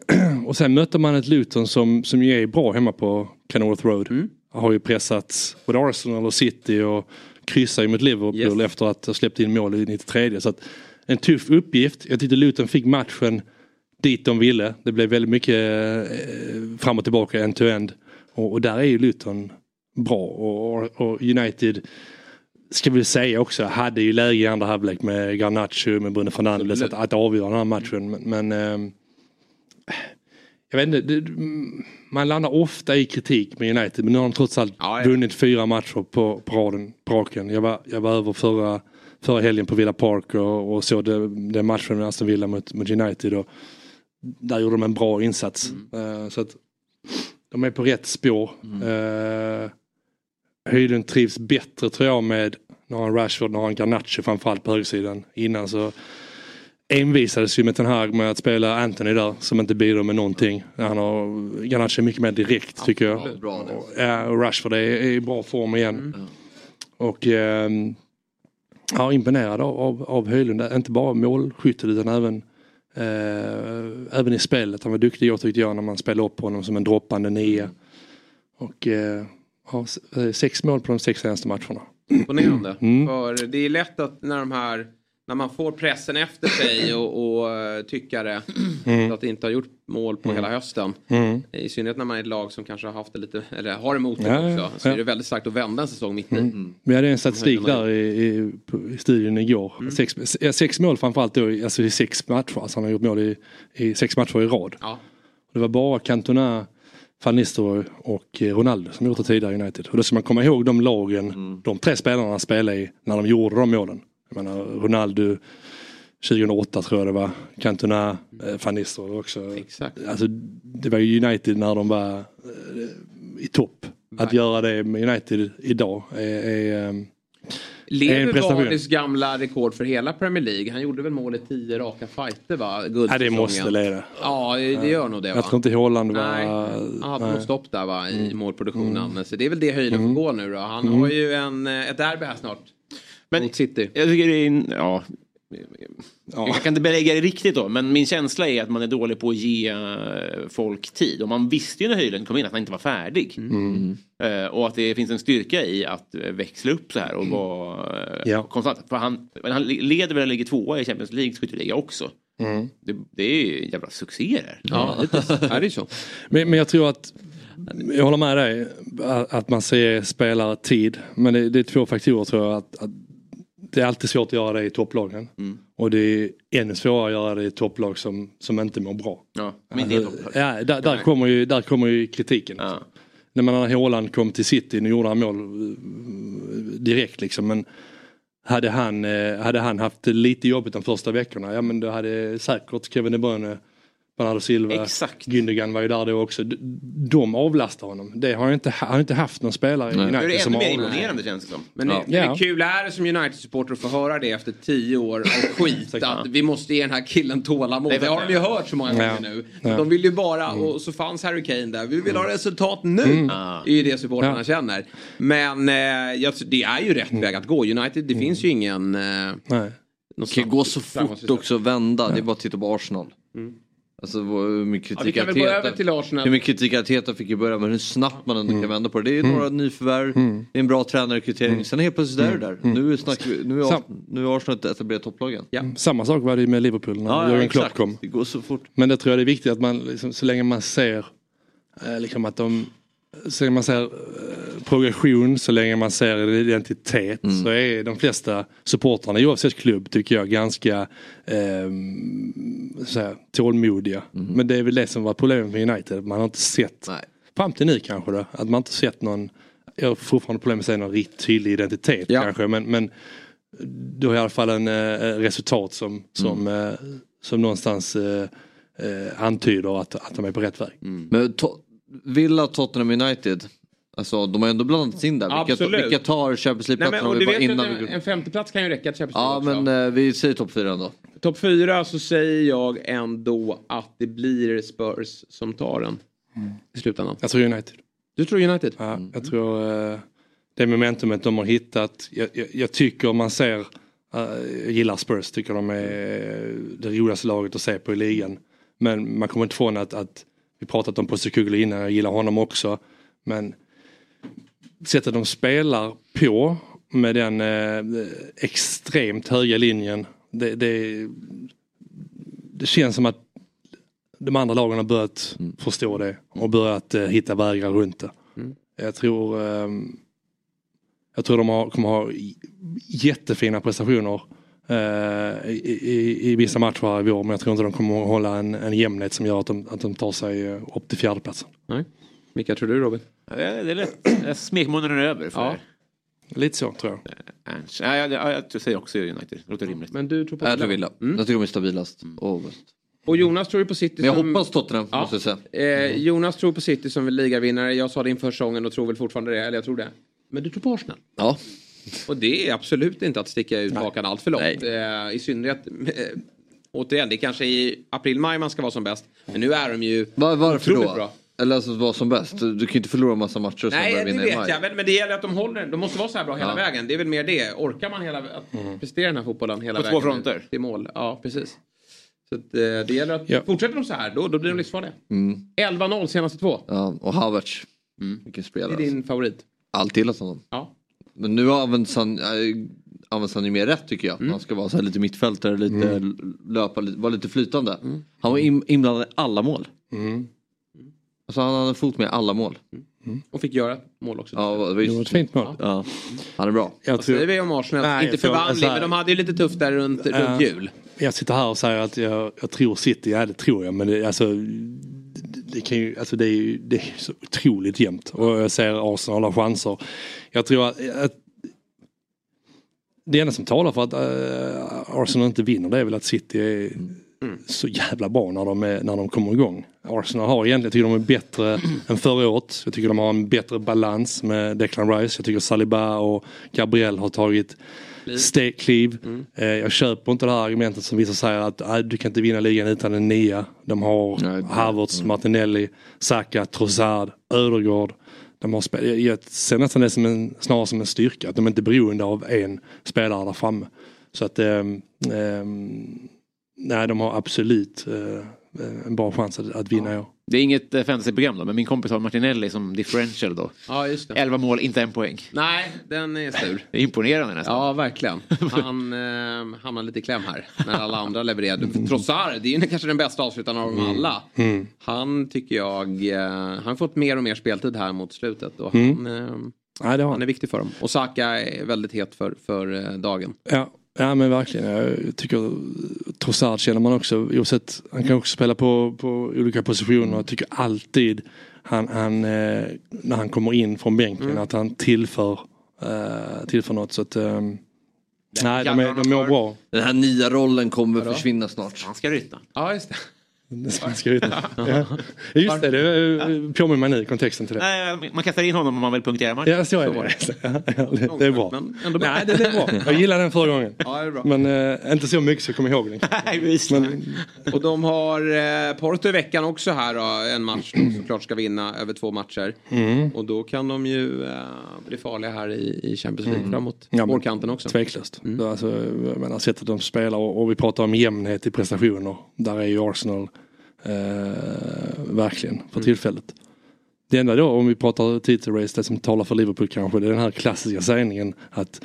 och sen mötte man ett Luton som, som ju är bra hemma på Kenilworth Road. Mm. Har ju pressat både Arsenal och City och kryssar ju mot Liverpool efter att ha släppt in mål i 93. Så att, en tuff uppgift. Jag tyckte Luton fick matchen dit de ville. Det blev väldigt mycket eh, fram och tillbaka, end to end. Och, och där är ju Luton bra. Och, och United ska vi säga också, hade ju läge i andra halvlek med Garnacho, med Bruno Fernandes att, att avgöra den här matchen. Men, men ehm, jag vet inte, det, man landar ofta i kritik med United men nu har de trots allt vunnit fyra matcher på, på raden, på raken. Jag var, jag var över förra, förra helgen på Villa Park och, och såg det, den matchen med Aston Villa mot, mot United. Och där gjorde de en bra insats. Eh, så att de är på rätt spår. Uh, Höjden trivs bättre tror jag med när han Rashford, när han Garnacho framförallt på högersidan. Innan så envisades ju med den här med att spela Anthony där som inte bidrar med någonting. Han har Garnacho mycket mer direkt tycker jag. bra. Och, ja, och Rashford är, i bra form igen. Och ehm, ja, imponerad av, av, av Höjlund. Inte bara målskyttet utan även eh, även i spelet. Han var duktig jag tyckte jag när man spelade upp honom som en droppande nia. Och eh, ja, eh, sex mål på de sex senaste matcherna. Imponerande. Mm. För det är lätt att när de här när man får pressen efter sig och, och eh, tyckare Mm. att inte ha gjort mål på Mm. hela hösten. Mm. I synnerhet när man är ett lag som kanske har haft det lite, eller har emot det Ja, ja, också. Så ja. är det väldigt starkt att vända en säsong mitt i. Mm. Vi hade en statistik där i, i, i studion igår. Mm. Sex, sex mål framförallt då, alltså i sex matcher. Alltså han har gjort mål i, i sex matcher i rad. Ja. Det var bara Cantona, Van Nistelrooy och eh, Ronaldo som gjort det tidigare i United. Och då ska man komma ihåg de lagen, de tre spelarna spelade i när de gjorde de målen. Jag menar Ronaldo 2008 tror jag det var. Cantona, eh, Van Nistelrooy också. Exakt. Alltså, det var ju United när de var eh, i topp. Att göra det med United idag är, är, en Lever. Vardys gamla rekord för hela Premier League? Han gjorde väl mål i tio raka fighter va? Ja, det måste leda. Ja, det, gör nog det va? Jag tror inte Haaland var... Nej, han hade något stopp där va, i Mm. målproduktionen. Mm. Så det är väl det höjden Mm. får gå nu då. Han Mm. har ju en, eh, ett derby här snart. Men mot City. Jag tycker det är, en- ja. Jag kan inte belägga det riktigt då, men min känsla är att man är dålig på att ge eh, folk tid. Och man visste ju när Höjlund kom in att han inte var färdig. Mm. Eh, och att det finns en styrka i att eh, växla upp så här och vara eh, Ja. konstant. För han, han leder väl ligger tvåa i Champions Leagues skytteliga också. Mm. Det, det är ju en jävla succé där. Ja, det är så. Men, men jag tror att, jag håller med dig, att att man ser spelare tid. Men det, det är två faktorer tror jag. Att, att det är alltid svårt att göra det i topplagen. Mm. Och det är ännu svårare att göra det i topplag som, som inte mår bra. Ja, men det är topplag. ja, där, där, kommer ju, där kommer ju kritiken. när man Haaland kom till City, nu gjorde han mål eh, direkt liksom. Men hade han, eh, hade han haft lite jobbigt de första veckorna, ja men då hade säkert Kevin De Bruyne Bernardo Silva, Exakt. Gündogan var ju där då också. De avlastar honom. Det har inte, han har inte haft någon spelare i Det United är som ännu har... mer imponerande känns det som. Men Ja. det, Ja. det kul är det som United-supporter att få höra det efter tio år av skit. att vi måste ge den här killen tålamod. Nej, Det har de ju hört så många Ja. gånger nu. Ja. De vill ju bara, och så fanns Harry Kane där. Vi vill ha resultat nu. Mm. Det är ju det supporterna Ja. känner. Men eh, jag, det är ju rätt väg att gå. United, det finns ju ingen... Eh, Nej. Det kan ju gå så fort också vända. Det är bara att titta på Arsenal. Alltså hur mycket Ja, vi kritik kan väl till Arsenal. Hur mycket kritik Arteta fick i början men hur snabbt man ändå kan vända på det. Det är Mm. några nyförvärv, det är en bra tränarrekrytering. Sen helt plötsligt är det där. Nu, snackar vi, nu, är, Sam- nu är Arsenal ett etablerat topplag igen. Samma sak var det ju med Liverpool när Ja, ja, Jürgen Klopp kom. Det går så fort. Men det tror jag det är viktigt att man, liksom, så länge man ser eh, liksom att de länge man ser eh, progression, så länge man ser identitet Mm. så är de flesta supportrarna oavsett klubb tycker jag ganska eh, så här, tålmodiga. Mm. Men det är väl det som var problemet med United, man har inte sett, fram till nu kanske då, att man inte sett någon, jag har fortfarande problem med att säga någon riktigt tydlig identitet kanske men, men du har i alla fall en eh, resultat som, som, Mm. eh, som någonstans eh, eh, antyder att, att de är på rätt väg. Men to- Villa, Tottenham United. Alltså de har ändå blandats in där. Vilka, Absolut. vilka tar Champions om du vet innan att vi en, en femteplats kan ju räcka till Champions Ja League också. men eh, vi säger topp fyra ändå. Topp fyra så säger jag ändå att det blir Spurs som tar den i slutändan. Jag tror United. Du tror United? Ja, jag tror eh, det momentumet de har hittat. Jag, jag, jag tycker man ser, eh, jag gillar Spurs, tycker de är det roligaste laget att se på i ligan. Men man kommer inte ifrån att, att vi pratat om Postecoglou innan, jag gillar honom också. Men sättet de spelar på med den eh, extremt höga linjen. Det, det, det känns som att de andra lagen har börjat förstå det och börjat eh, hitta vägar runt det. Jag tror ehm, Jag tror de har, kommer ha jättefina prestationer eh, i, i, i vissa matcher här i vår men jag tror inte de kommer att hålla en, en jämnhet som gör att de, att de tar sig eh, upp till fjärdeplatsen. Nej. Vilka tror du Robin? Ja, Det är lätt. Smekmånaden är över för Ja. er. Lite så tror jag. Ernst. Ja, jag, jag, jag säger också United. Det låter rimligt. Men du tror på Jag tror Villa. Mm. Jag tycker de är stabilast. Och bäst. Och Jonas tror ju på City Men jag som... hoppas Tottenham Ja. måste jag säga. Eh, Jonas tror på City som ligavinnare. Jag sa det inför säsongen och tror väl fortfarande det. Eller jag tror det. Men du tror på Arsenal? Ja. Och det är absolut inte att sticka ut hakan allt för långt. Eh, I synnerhet, eh, återigen, det är kanske i april-maj man ska vara som bäst. Men nu är de ju Var, varför otroligt då? bra. Eller alltså vara som bäst. Du du kan ju inte förlora massa matcher och sen Nej, börja det vinna i vet maj. jag. Men, men det gäller att de håller De måste vara så här bra hela Ja. vägen. Det är väl mer det. Orkar man hela, att Mm. prestera den här fotbollen hela På två vägen fronter. till mål? Ja, precis. Så att, eh, det gäller att Ja. fortsätter de så här, då, då blir de livsfarliga. Mm. 11-0 senaste två. Ja, och Havertz. Vilken Det spelare. är din favorit. Alltid gillat honom. Ja. Men nu används han, äh, används han ju mer rätt tycker jag. Han ska vara så här lite mittfältare, lite Mm. löpa, lite- vara lite flytande. Han var in, inblandad i alla mål. Mm. Alltså han hade en fot med i alla mål. Och fick göra mål också. Ja, det var, Det var ett fint mål. Ja, han är bra. Jag Vad säger vi om Arsenal? Nej, inte tror- förvandling, men de hade ju lite tufft där runt, Ja. runt jul. Jag sitter här och säger att jag, jag tror City, ja det tror jag men det, alltså, det, kan ju, alltså det, är ju, det är så otroligt jämnt och jag ser Arsenal har chanser. Jag tror att, att det enda som talar för att äh, Arsenal inte vinner det är väl att City är så jävla bra när de, är, när de kommer igång. Arsenal har egentligen, jag tycker de är bättre än förra året. Jag tycker de har en bättre balans med Declan Rice. Jag tycker Saliba och Gabriel har tagit steg, kliv. Eh, jag köper inte det här argumentet som vissa säger att äh, du kan inte vinna ligan utan en nia. De har Havertz, Martinelli, Saka, Trossard, Ödegaard. De har spel- jag- ser nästan det som en, snarare som en styrka. Att de inte är beroende av en spelare där framme. Så att ehm, ehm, nej, de har absolut eh, en bra chans att, att vinna i år. Det är inget eh, fantasyprogram då, men min kompis har Martinelli som differential då. Ja, just det. 11 mål, inte en poäng. Nej, den är sur. Det är imponerande nästan. Ja, verkligen. Han eh, hamnar lite i kläm här när alla andra levererade. Trossard, det är ju kanske den bästa avslutaren av dem alla. Mm. Han tycker jag, eh, han har fått mer och mer speltid här mot slutet. Och Mm. han, eh, Nej, det har han är viktig för dem. Och Saka är väldigt het för, för eh, dagen. Ja, ja men verkligen. Jag tycker Trossard känner man också, oavsett, han kan också spela på, på olika positioner. Jag tycker alltid han, han eh, när han kommer in från bänken Mm. att han tillför, eh, tillför något. Så att, eh, nej, de, är, de mår bra. Den här nya rollen kommer Vadå? försvinna snart. Han ska rytta. Ja, just det. Ska vi inte? Ja. Just det, det eh, påminner mig nu i kontexten till det. Nej, man kastar in honom om man vill punktera matchen. Ja, så är det. Ja, ja, det. Det är bra. ändå bra. Nej, det är bra. Jag gillade den förra gången. Ja, det är bra. Men eh, inte så mycket så jag kommer ihåg den. Nej, visst. Men, Och de har eh, Porto i veckan också här då, en match de såklart ska vinna över två matcher. Mm. Och då kan de ju eh, bli farliga här i, i Champions League Mm. framåt. Ja, Vårkanten också. Tveklöst. Alltså, jag menar, sättet de spelar och, och vi pratar om jämnhet i prestationer. Där är ju Arsenal verkligen för tillfället. Det enda då om vi pratar titelrace, det som talar för Liverpool kanske, det är den här klassiska sägningen att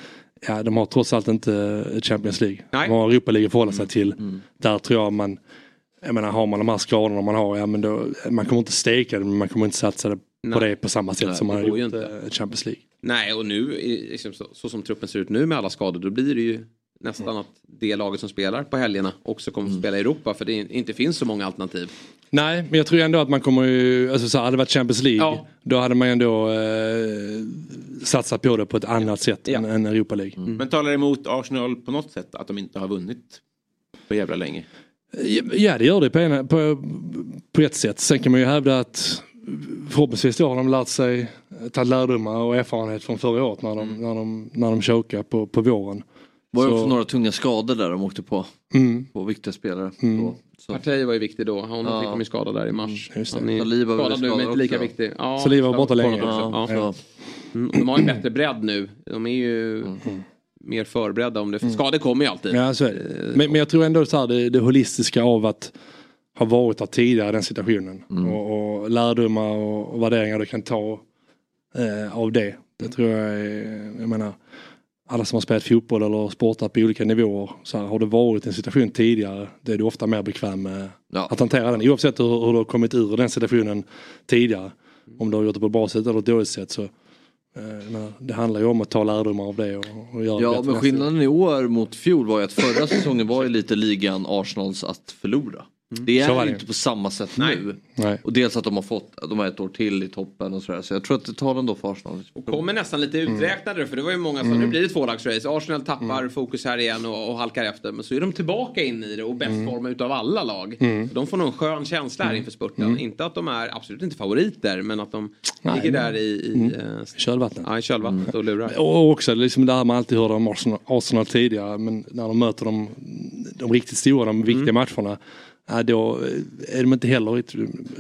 ja, de har trots allt inte Champions League. Nej. De har Europa League att förhålla sig till. Där tror jag man, jag menar har man de här skadorna man har, ja men då, man kommer inte steka det men man kommer inte satsa det på Nej. det på samma sätt Nej, som man har gjort inte. eh, Champions League. Nej, och nu liksom, så, så som truppen ser ut nu med alla skador, då blir det ju nästan att det laget som spelar på helgerna också kommer att spela i Europa för det inte finns så många alternativ. Nej, men jag tror ändå att man kommer ju, alltså så hade det varit Champions League, Ja. då hade man ju ändå eh, satsat på det på ett annat sätt än, än Europa League. Men talar det emot Arsenal på något sätt att de inte har vunnit på jävla länge? Ja, det gör det på, ena, på, på ett sätt. Sen kan man ju hävda att förhoppningsvis då har de lärt sig, tagit lärdomar och erfarenhet från förra året när de, när de, när de chokade på, på våren. Var det Så- också några tunga skador där de åkte på? Mm. På viktiga spelare. Mm. Så. Partey var ju viktig då, honom Ja. fick de ju skada där i mars. just det. Saliba var skadad nu men skadad inte lika också. viktig. Ja, Saliba var borta länge. Ja, Ja. Mm, de har ju bättre bredd nu. De är ju mer förberedda om det. Skador kommer ju alltid. Ja, så är det. Men, men jag tror ändå så här, det, det holistiska av att ha varit där tidigare i den situationen. Och, och lärdomar och, och värderingar du kan ta eh, av det. Det tror jag är, jag menar, alla som har spelat fotboll eller sportat på olika nivåer. Så här, har du varit en situation tidigare, då är du ofta mer bekväm med att hantera den. Oavsett hur, hur du har kommit ur den situationen tidigare. Om du har gjort det på ett bra sätt eller ett dåligt sätt så eh, det handlar ju om att ta lärdomar av det och, och göra det Ja bättre men skillnaden i år mot fjol var ju att förra säsongen var ju lite ligan Arsenals att förlora. Det Mm. Så är ju det. inte på samma sätt nu. Nej. Och dels att de har fått, de har ett år till i toppen och sådär. Så jag tror att det tar ändå för Arsenal. Och kommer nästan lite uträknade för det var ju många som Mm. nu blir det tvålagsrace. Arsenal tappar fokus här igen och, och halkar efter. Men så är de tillbaka in i det och bäst form utav alla lag. Mm. De får nog en skön känsla här inför spurten. Inte att de är absolut inte favoriter men att de Nej, ligger men- där i, i, Mm. eh, kölvattnet. ja, i kölvattnet och lurar. Och också liksom det här man alltid hörde om Arsenal, Arsenal tidigare men när de möter de, de riktigt stora, de viktiga matcherna. Ja, då är de inte heller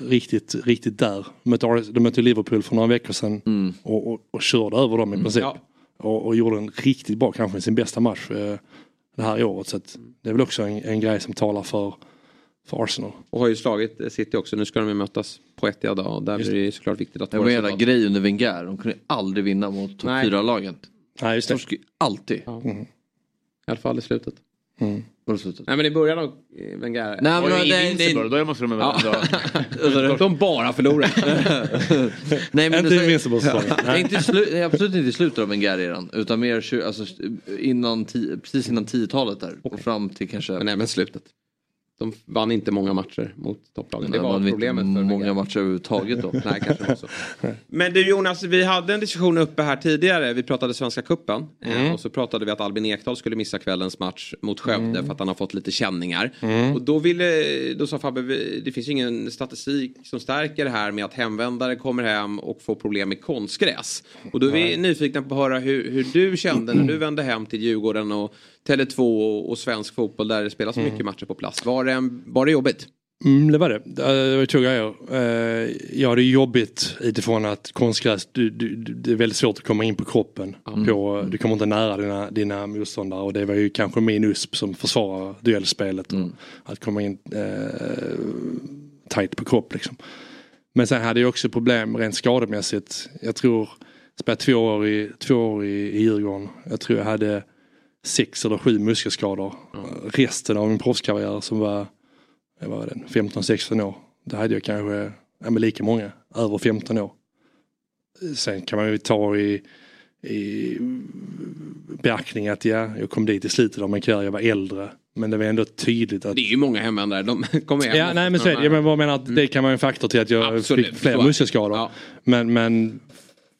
riktigt, riktigt, där. De mötte, de Liverpool för några veckor sedan och, och, och körde över dem i princip. Ja. Och, och gjorde en riktigt bra, kanske sin bästa match eh, det här året. Så att det är väl också en, en grej som talar för, för Arsenal. Och har ju slagit eh, City också. Nu ska de ju mötas på ett dag och där blir det ju såklart viktigt att Det var en jävla grej under Wenger. De kunde aldrig vinna mot topp Nej. 4-laget. Nej, just De det. skulle alltid. Mm. I alla fall i slutet. Mm. Var? Nej men i början av eh, Wenger. Nej, var men ju det- invincible, det- då måste de Ja. ändå... de bara förlorar. Nej, men Inte Invincible. Nej, inte slu- absolut inte i slutet av Wenger-eran. Utan mer alltså, innan precis innan 10-talet där. Och fram till kanske... Men även slutet. De vann inte många matcher mot topplagen. Det var var problemet inte för många matcher överhuvudtaget då. Nej, kanske var så. Men du Jonas, vi hade en diskussion uppe här tidigare. Vi pratade Svenska Cupen eh, och så pratade vi att Albin Ekdal skulle missa kvällens match mot Skövde för att han har fått lite känningar. Och då, ville, då sa Fabbe, det finns ju ingen statistik som stärker det här med att hemvändare kommer hem och får problem med konstgräs. Och då är vi nyfikna på att höra hur, hur du kände när du vände hem till Djurgården och Tele2 och, svensk fotboll där det spelas så mycket matcher på plats. Var det, var det jobbigt? Mm, det var det. Det grejer. Eh, Ja, det är jobbigt utifrån att konstgräs, du, du, det är väldigt svårt att komma in på kroppen. På, du kommer inte nära dina, dina motståndare och det var ju kanske min USP som försvarar duellspelet. Och att komma in eh, tight på kropp liksom. Men sen hade jag också problem rent skademässigt. Jag tror, jag spelade två år i, två år i, i Djurgården. Jag tror jag hade sex eller sju muskelskador. Resten av min proffskarriär som var, var den, 15-16 år. Då hade jag kanske ja, men lika många, över 15 år. Sen kan man ju ta i, i beaktning att ja, jag kom dit i slutet av min karriär, jag var äldre. Men det var ändå tydligt att... Det är ju många hemvändare. De kommer hem Ja, nej men så är det. Jag menar att det kan vara en faktor till att jag Absolut, fick fler muskelskador. Men, men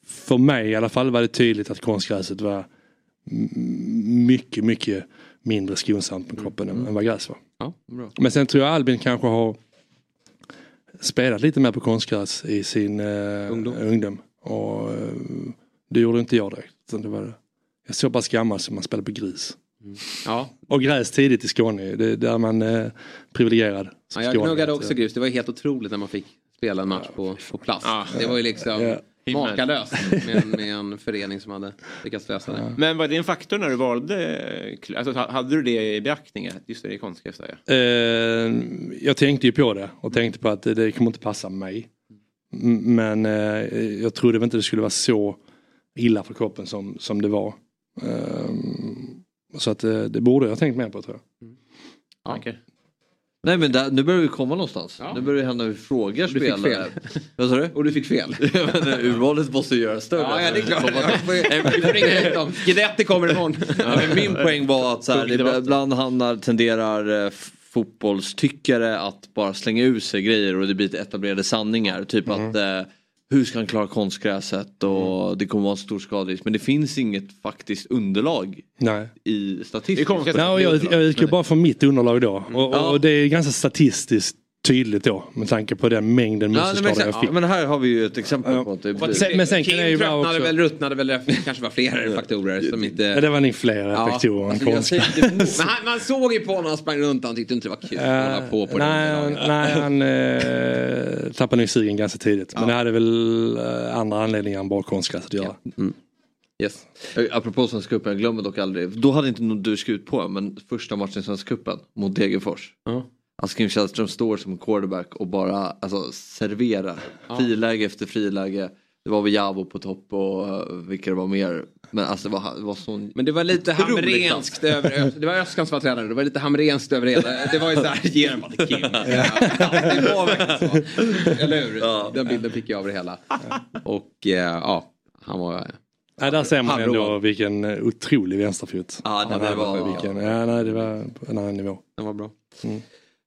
för mig i alla fall var det tydligt att konstgräset var mycket, mycket mindre skonsamt på kroppen än- än vad gräs var. Ja, bra. Men sen tror jag Albin kanske har spelat lite mer på konstgräs i sin eh, ungdom. Och eh, det gjorde inte jag direkt. Det var, jag är så pass gammal som man spelar på grus. Ja. Och gräs tidigt i Skåne, det är där man är privilegierad. Ja, jag skåning. gnuggade också grus. Det var helt otroligt när man fick spela en match på, på plast. Det var ju liksom Ja. Makalöst med, med en förening som hade lyckats lösa det. Men var det en faktor när du valde, alltså, ha- hade du det i beaktning? Just det, det är konstgräs där ja. Eh, jag tänkte ju på det och tänkte på att det, det kommer inte passa mig. Men eh, jag trodde väl inte det skulle vara så illa för kroppen som, som det var. Eh, så att eh, det borde jag tänkt mer på tror jag. Ja. Nej men där, nu börjar vi komma någonstans. Nu börjar det hända vi frågar Du fick spelare. fel. Vad sa du? Och du fick fel. Ja, men, eh, Urvalet måste ju göras större. Ja, ja, det är klart. Guidetti kommer imorgon. Ja, men min poäng var att så här, ibland hamnar, tenderar eh, fotbollstyckare att bara slänga ur sig grejer och det blir etablerade sanningar. Typ att eh, hur ska han klara konstgräset och det kommer vara en stor skaderisk. Men det finns inget faktiskt underlag Nej. i statistiskt. Nej, jag, jag utgår bara från mitt underlag då. Och, Ja. och det är ganska statistiskt tydligt då med tanke på den mängden Ja, muskelskador jag fick. ja, men här har vi ju ett exempel på att det blir... Sen- men sen kan Kim det ju tröttnade också- väl, ruttnade väl, det kanske var flera faktorer som inte... Ja, det var nog fler faktorer än alltså, jag tänkte- Men han, man såg ju på honom, han sprang runt, han tyckte inte det var kul att hålla på på det nej, underlaget. nej, han eh, tappade nog sugen ganska tidigt. Men det hade väl eh, andra anledningar än bara konstgräs att göra. Yes. Eh, Apropå Svenska cupen, jag glömmer dock aldrig. Då hade inte du skrivit på men första matchen i Svenska cupen mot Degerfors. Askim Källström står som quarterback och bara alltså, serverar. Ja. Friläge efter friläge. Det var väl Javo på topp och uh, vilka det var mer. Men alltså det var, det var sån Men det var lite hamrenskt över, det var Öskan som var tränare, det var lite hamrenskt över hela, det var ju såhär, ge den bara till Kim. Det var verkligen så. Eller hur? Den bilden fick jag av det hela. Och eh, ja, han var... Nej, där ser man ändå vilken eh, otrolig vänsterfot. Ja, hade. var- Vilken, ja, nej, det var på en annan nivå. Den var bra. Mm.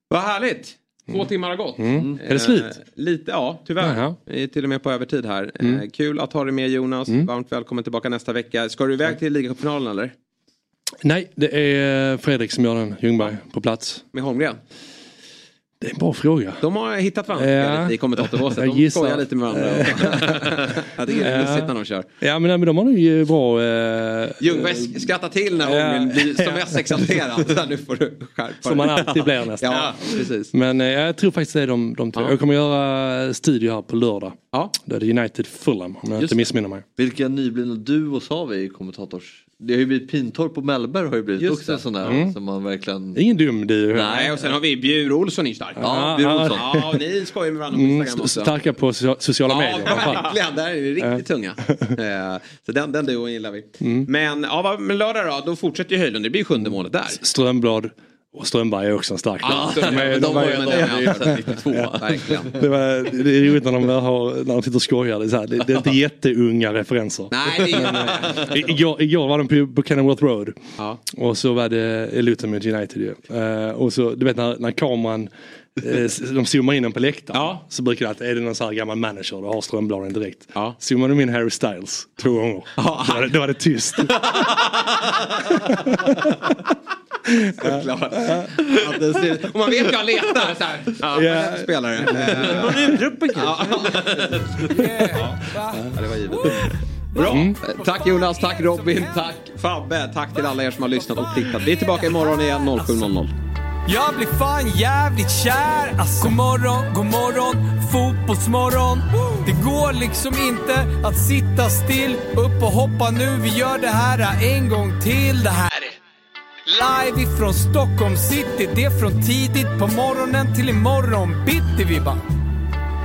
Vad härligt! Två timmar har gått. Mm. Är det slut? Eh, lite, ja tyvärr. Jaha. Vi är till och med på övertid här. Mm. Eh, kul att ha dig med Jonas. Mm. Varmt välkommen tillbaka nästa vecka. Ska du iväg till ligacupfinalen eller? Nej, det är Fredrik som gör den, Ljungberg, på plats. Med Holmgren? Det är en bra fråga. De har hittat varandra Ja. lite i kommentatorbåset. De skojar lite med varandra. jag tycker det är lustigt när de kör. Ja men, men de har ju bra... Eh, Ljungberg skrattar till när Ja. Blir som mest exalterad. Nu får du skärpa. Som man alltid blir nästan. Ja, precis. Men eh, jag tror faktiskt det är de, de två. Ja. Jag kommer göra studio här på lördag. Ja. Då är det United Fulham om jag Just inte missminner mig. Vilka nyblivna duos har vi i kommentators... Det har ju blivit Pintorp och Mellberg har ju blivit Just också en sån där Mm. som man verkligen... Ingen dum du. Nej, och sen har vi Bjur Olsson är stark. Ja, Bjur Olsson. Ja, ni skojar med varandra på Mm, Instagram st- också. starka på socia- sociala Ja, medier. framförallt. verkligen. Där är det riktigt tunga. Eh, Så den, den duon gillar vi. Mm. Men, ja, men lördag då, då fortsätter ju Höjlund. Det blir sjunde målet där. Strömblad och Strömberg är också en stark Ja, duo. Strömberg, Men de var ju ju- ändå med 92, verkligen. Det, var, det är roligt när de, har, när de sitter och skojar. Det är, så här, det, det är inte jätteunga referenser. Nej, det är Men, igår, igår var de på, på Kenilworth Road. Ja. Och så var det Luton med United ju. Eh, och så, du vet när, när kameran eh, de zoomar in den på läktaren. Så brukar det alltid, är det någon sån här gammal manager, då har Strömbladen direkt. Ja. Zoomar de in Harry Styles två gånger. Då, var det, då var det tyst. Såklart. Och man vet ju han letar så här. Ja, yeah. spelare. Eh, Någon i truppen Ja, Ja, det var givet. Bra. Mm. Tack Jonas, tack Robin, tack Fabbe, tack till alla er som har lyssnat och tittat. Vi är tillbaka imorgon igen 07.00. Jag blir fan jävligt kär Alltså morgon, god morgon, fotbollsmorgon Det går liksom inte att sitta still Upp och hoppa nu, vi gör det här en gång till Det här är live ifrån Stockholm city. Det är från tidigt på morgonen till imorgon. Bitti vi bara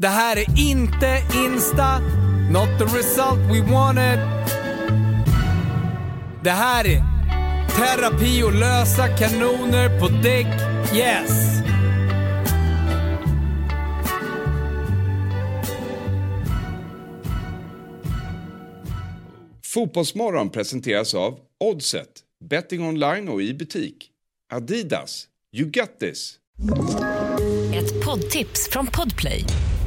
Det här är inte Insta, not the result we wanted. Det här är terapi och lösa kanoner på däck, yes. Fotbollsmorgon presenteras av Oddset, betting online och i butik. Adidas, you got this. Ett poddtips från Podplay.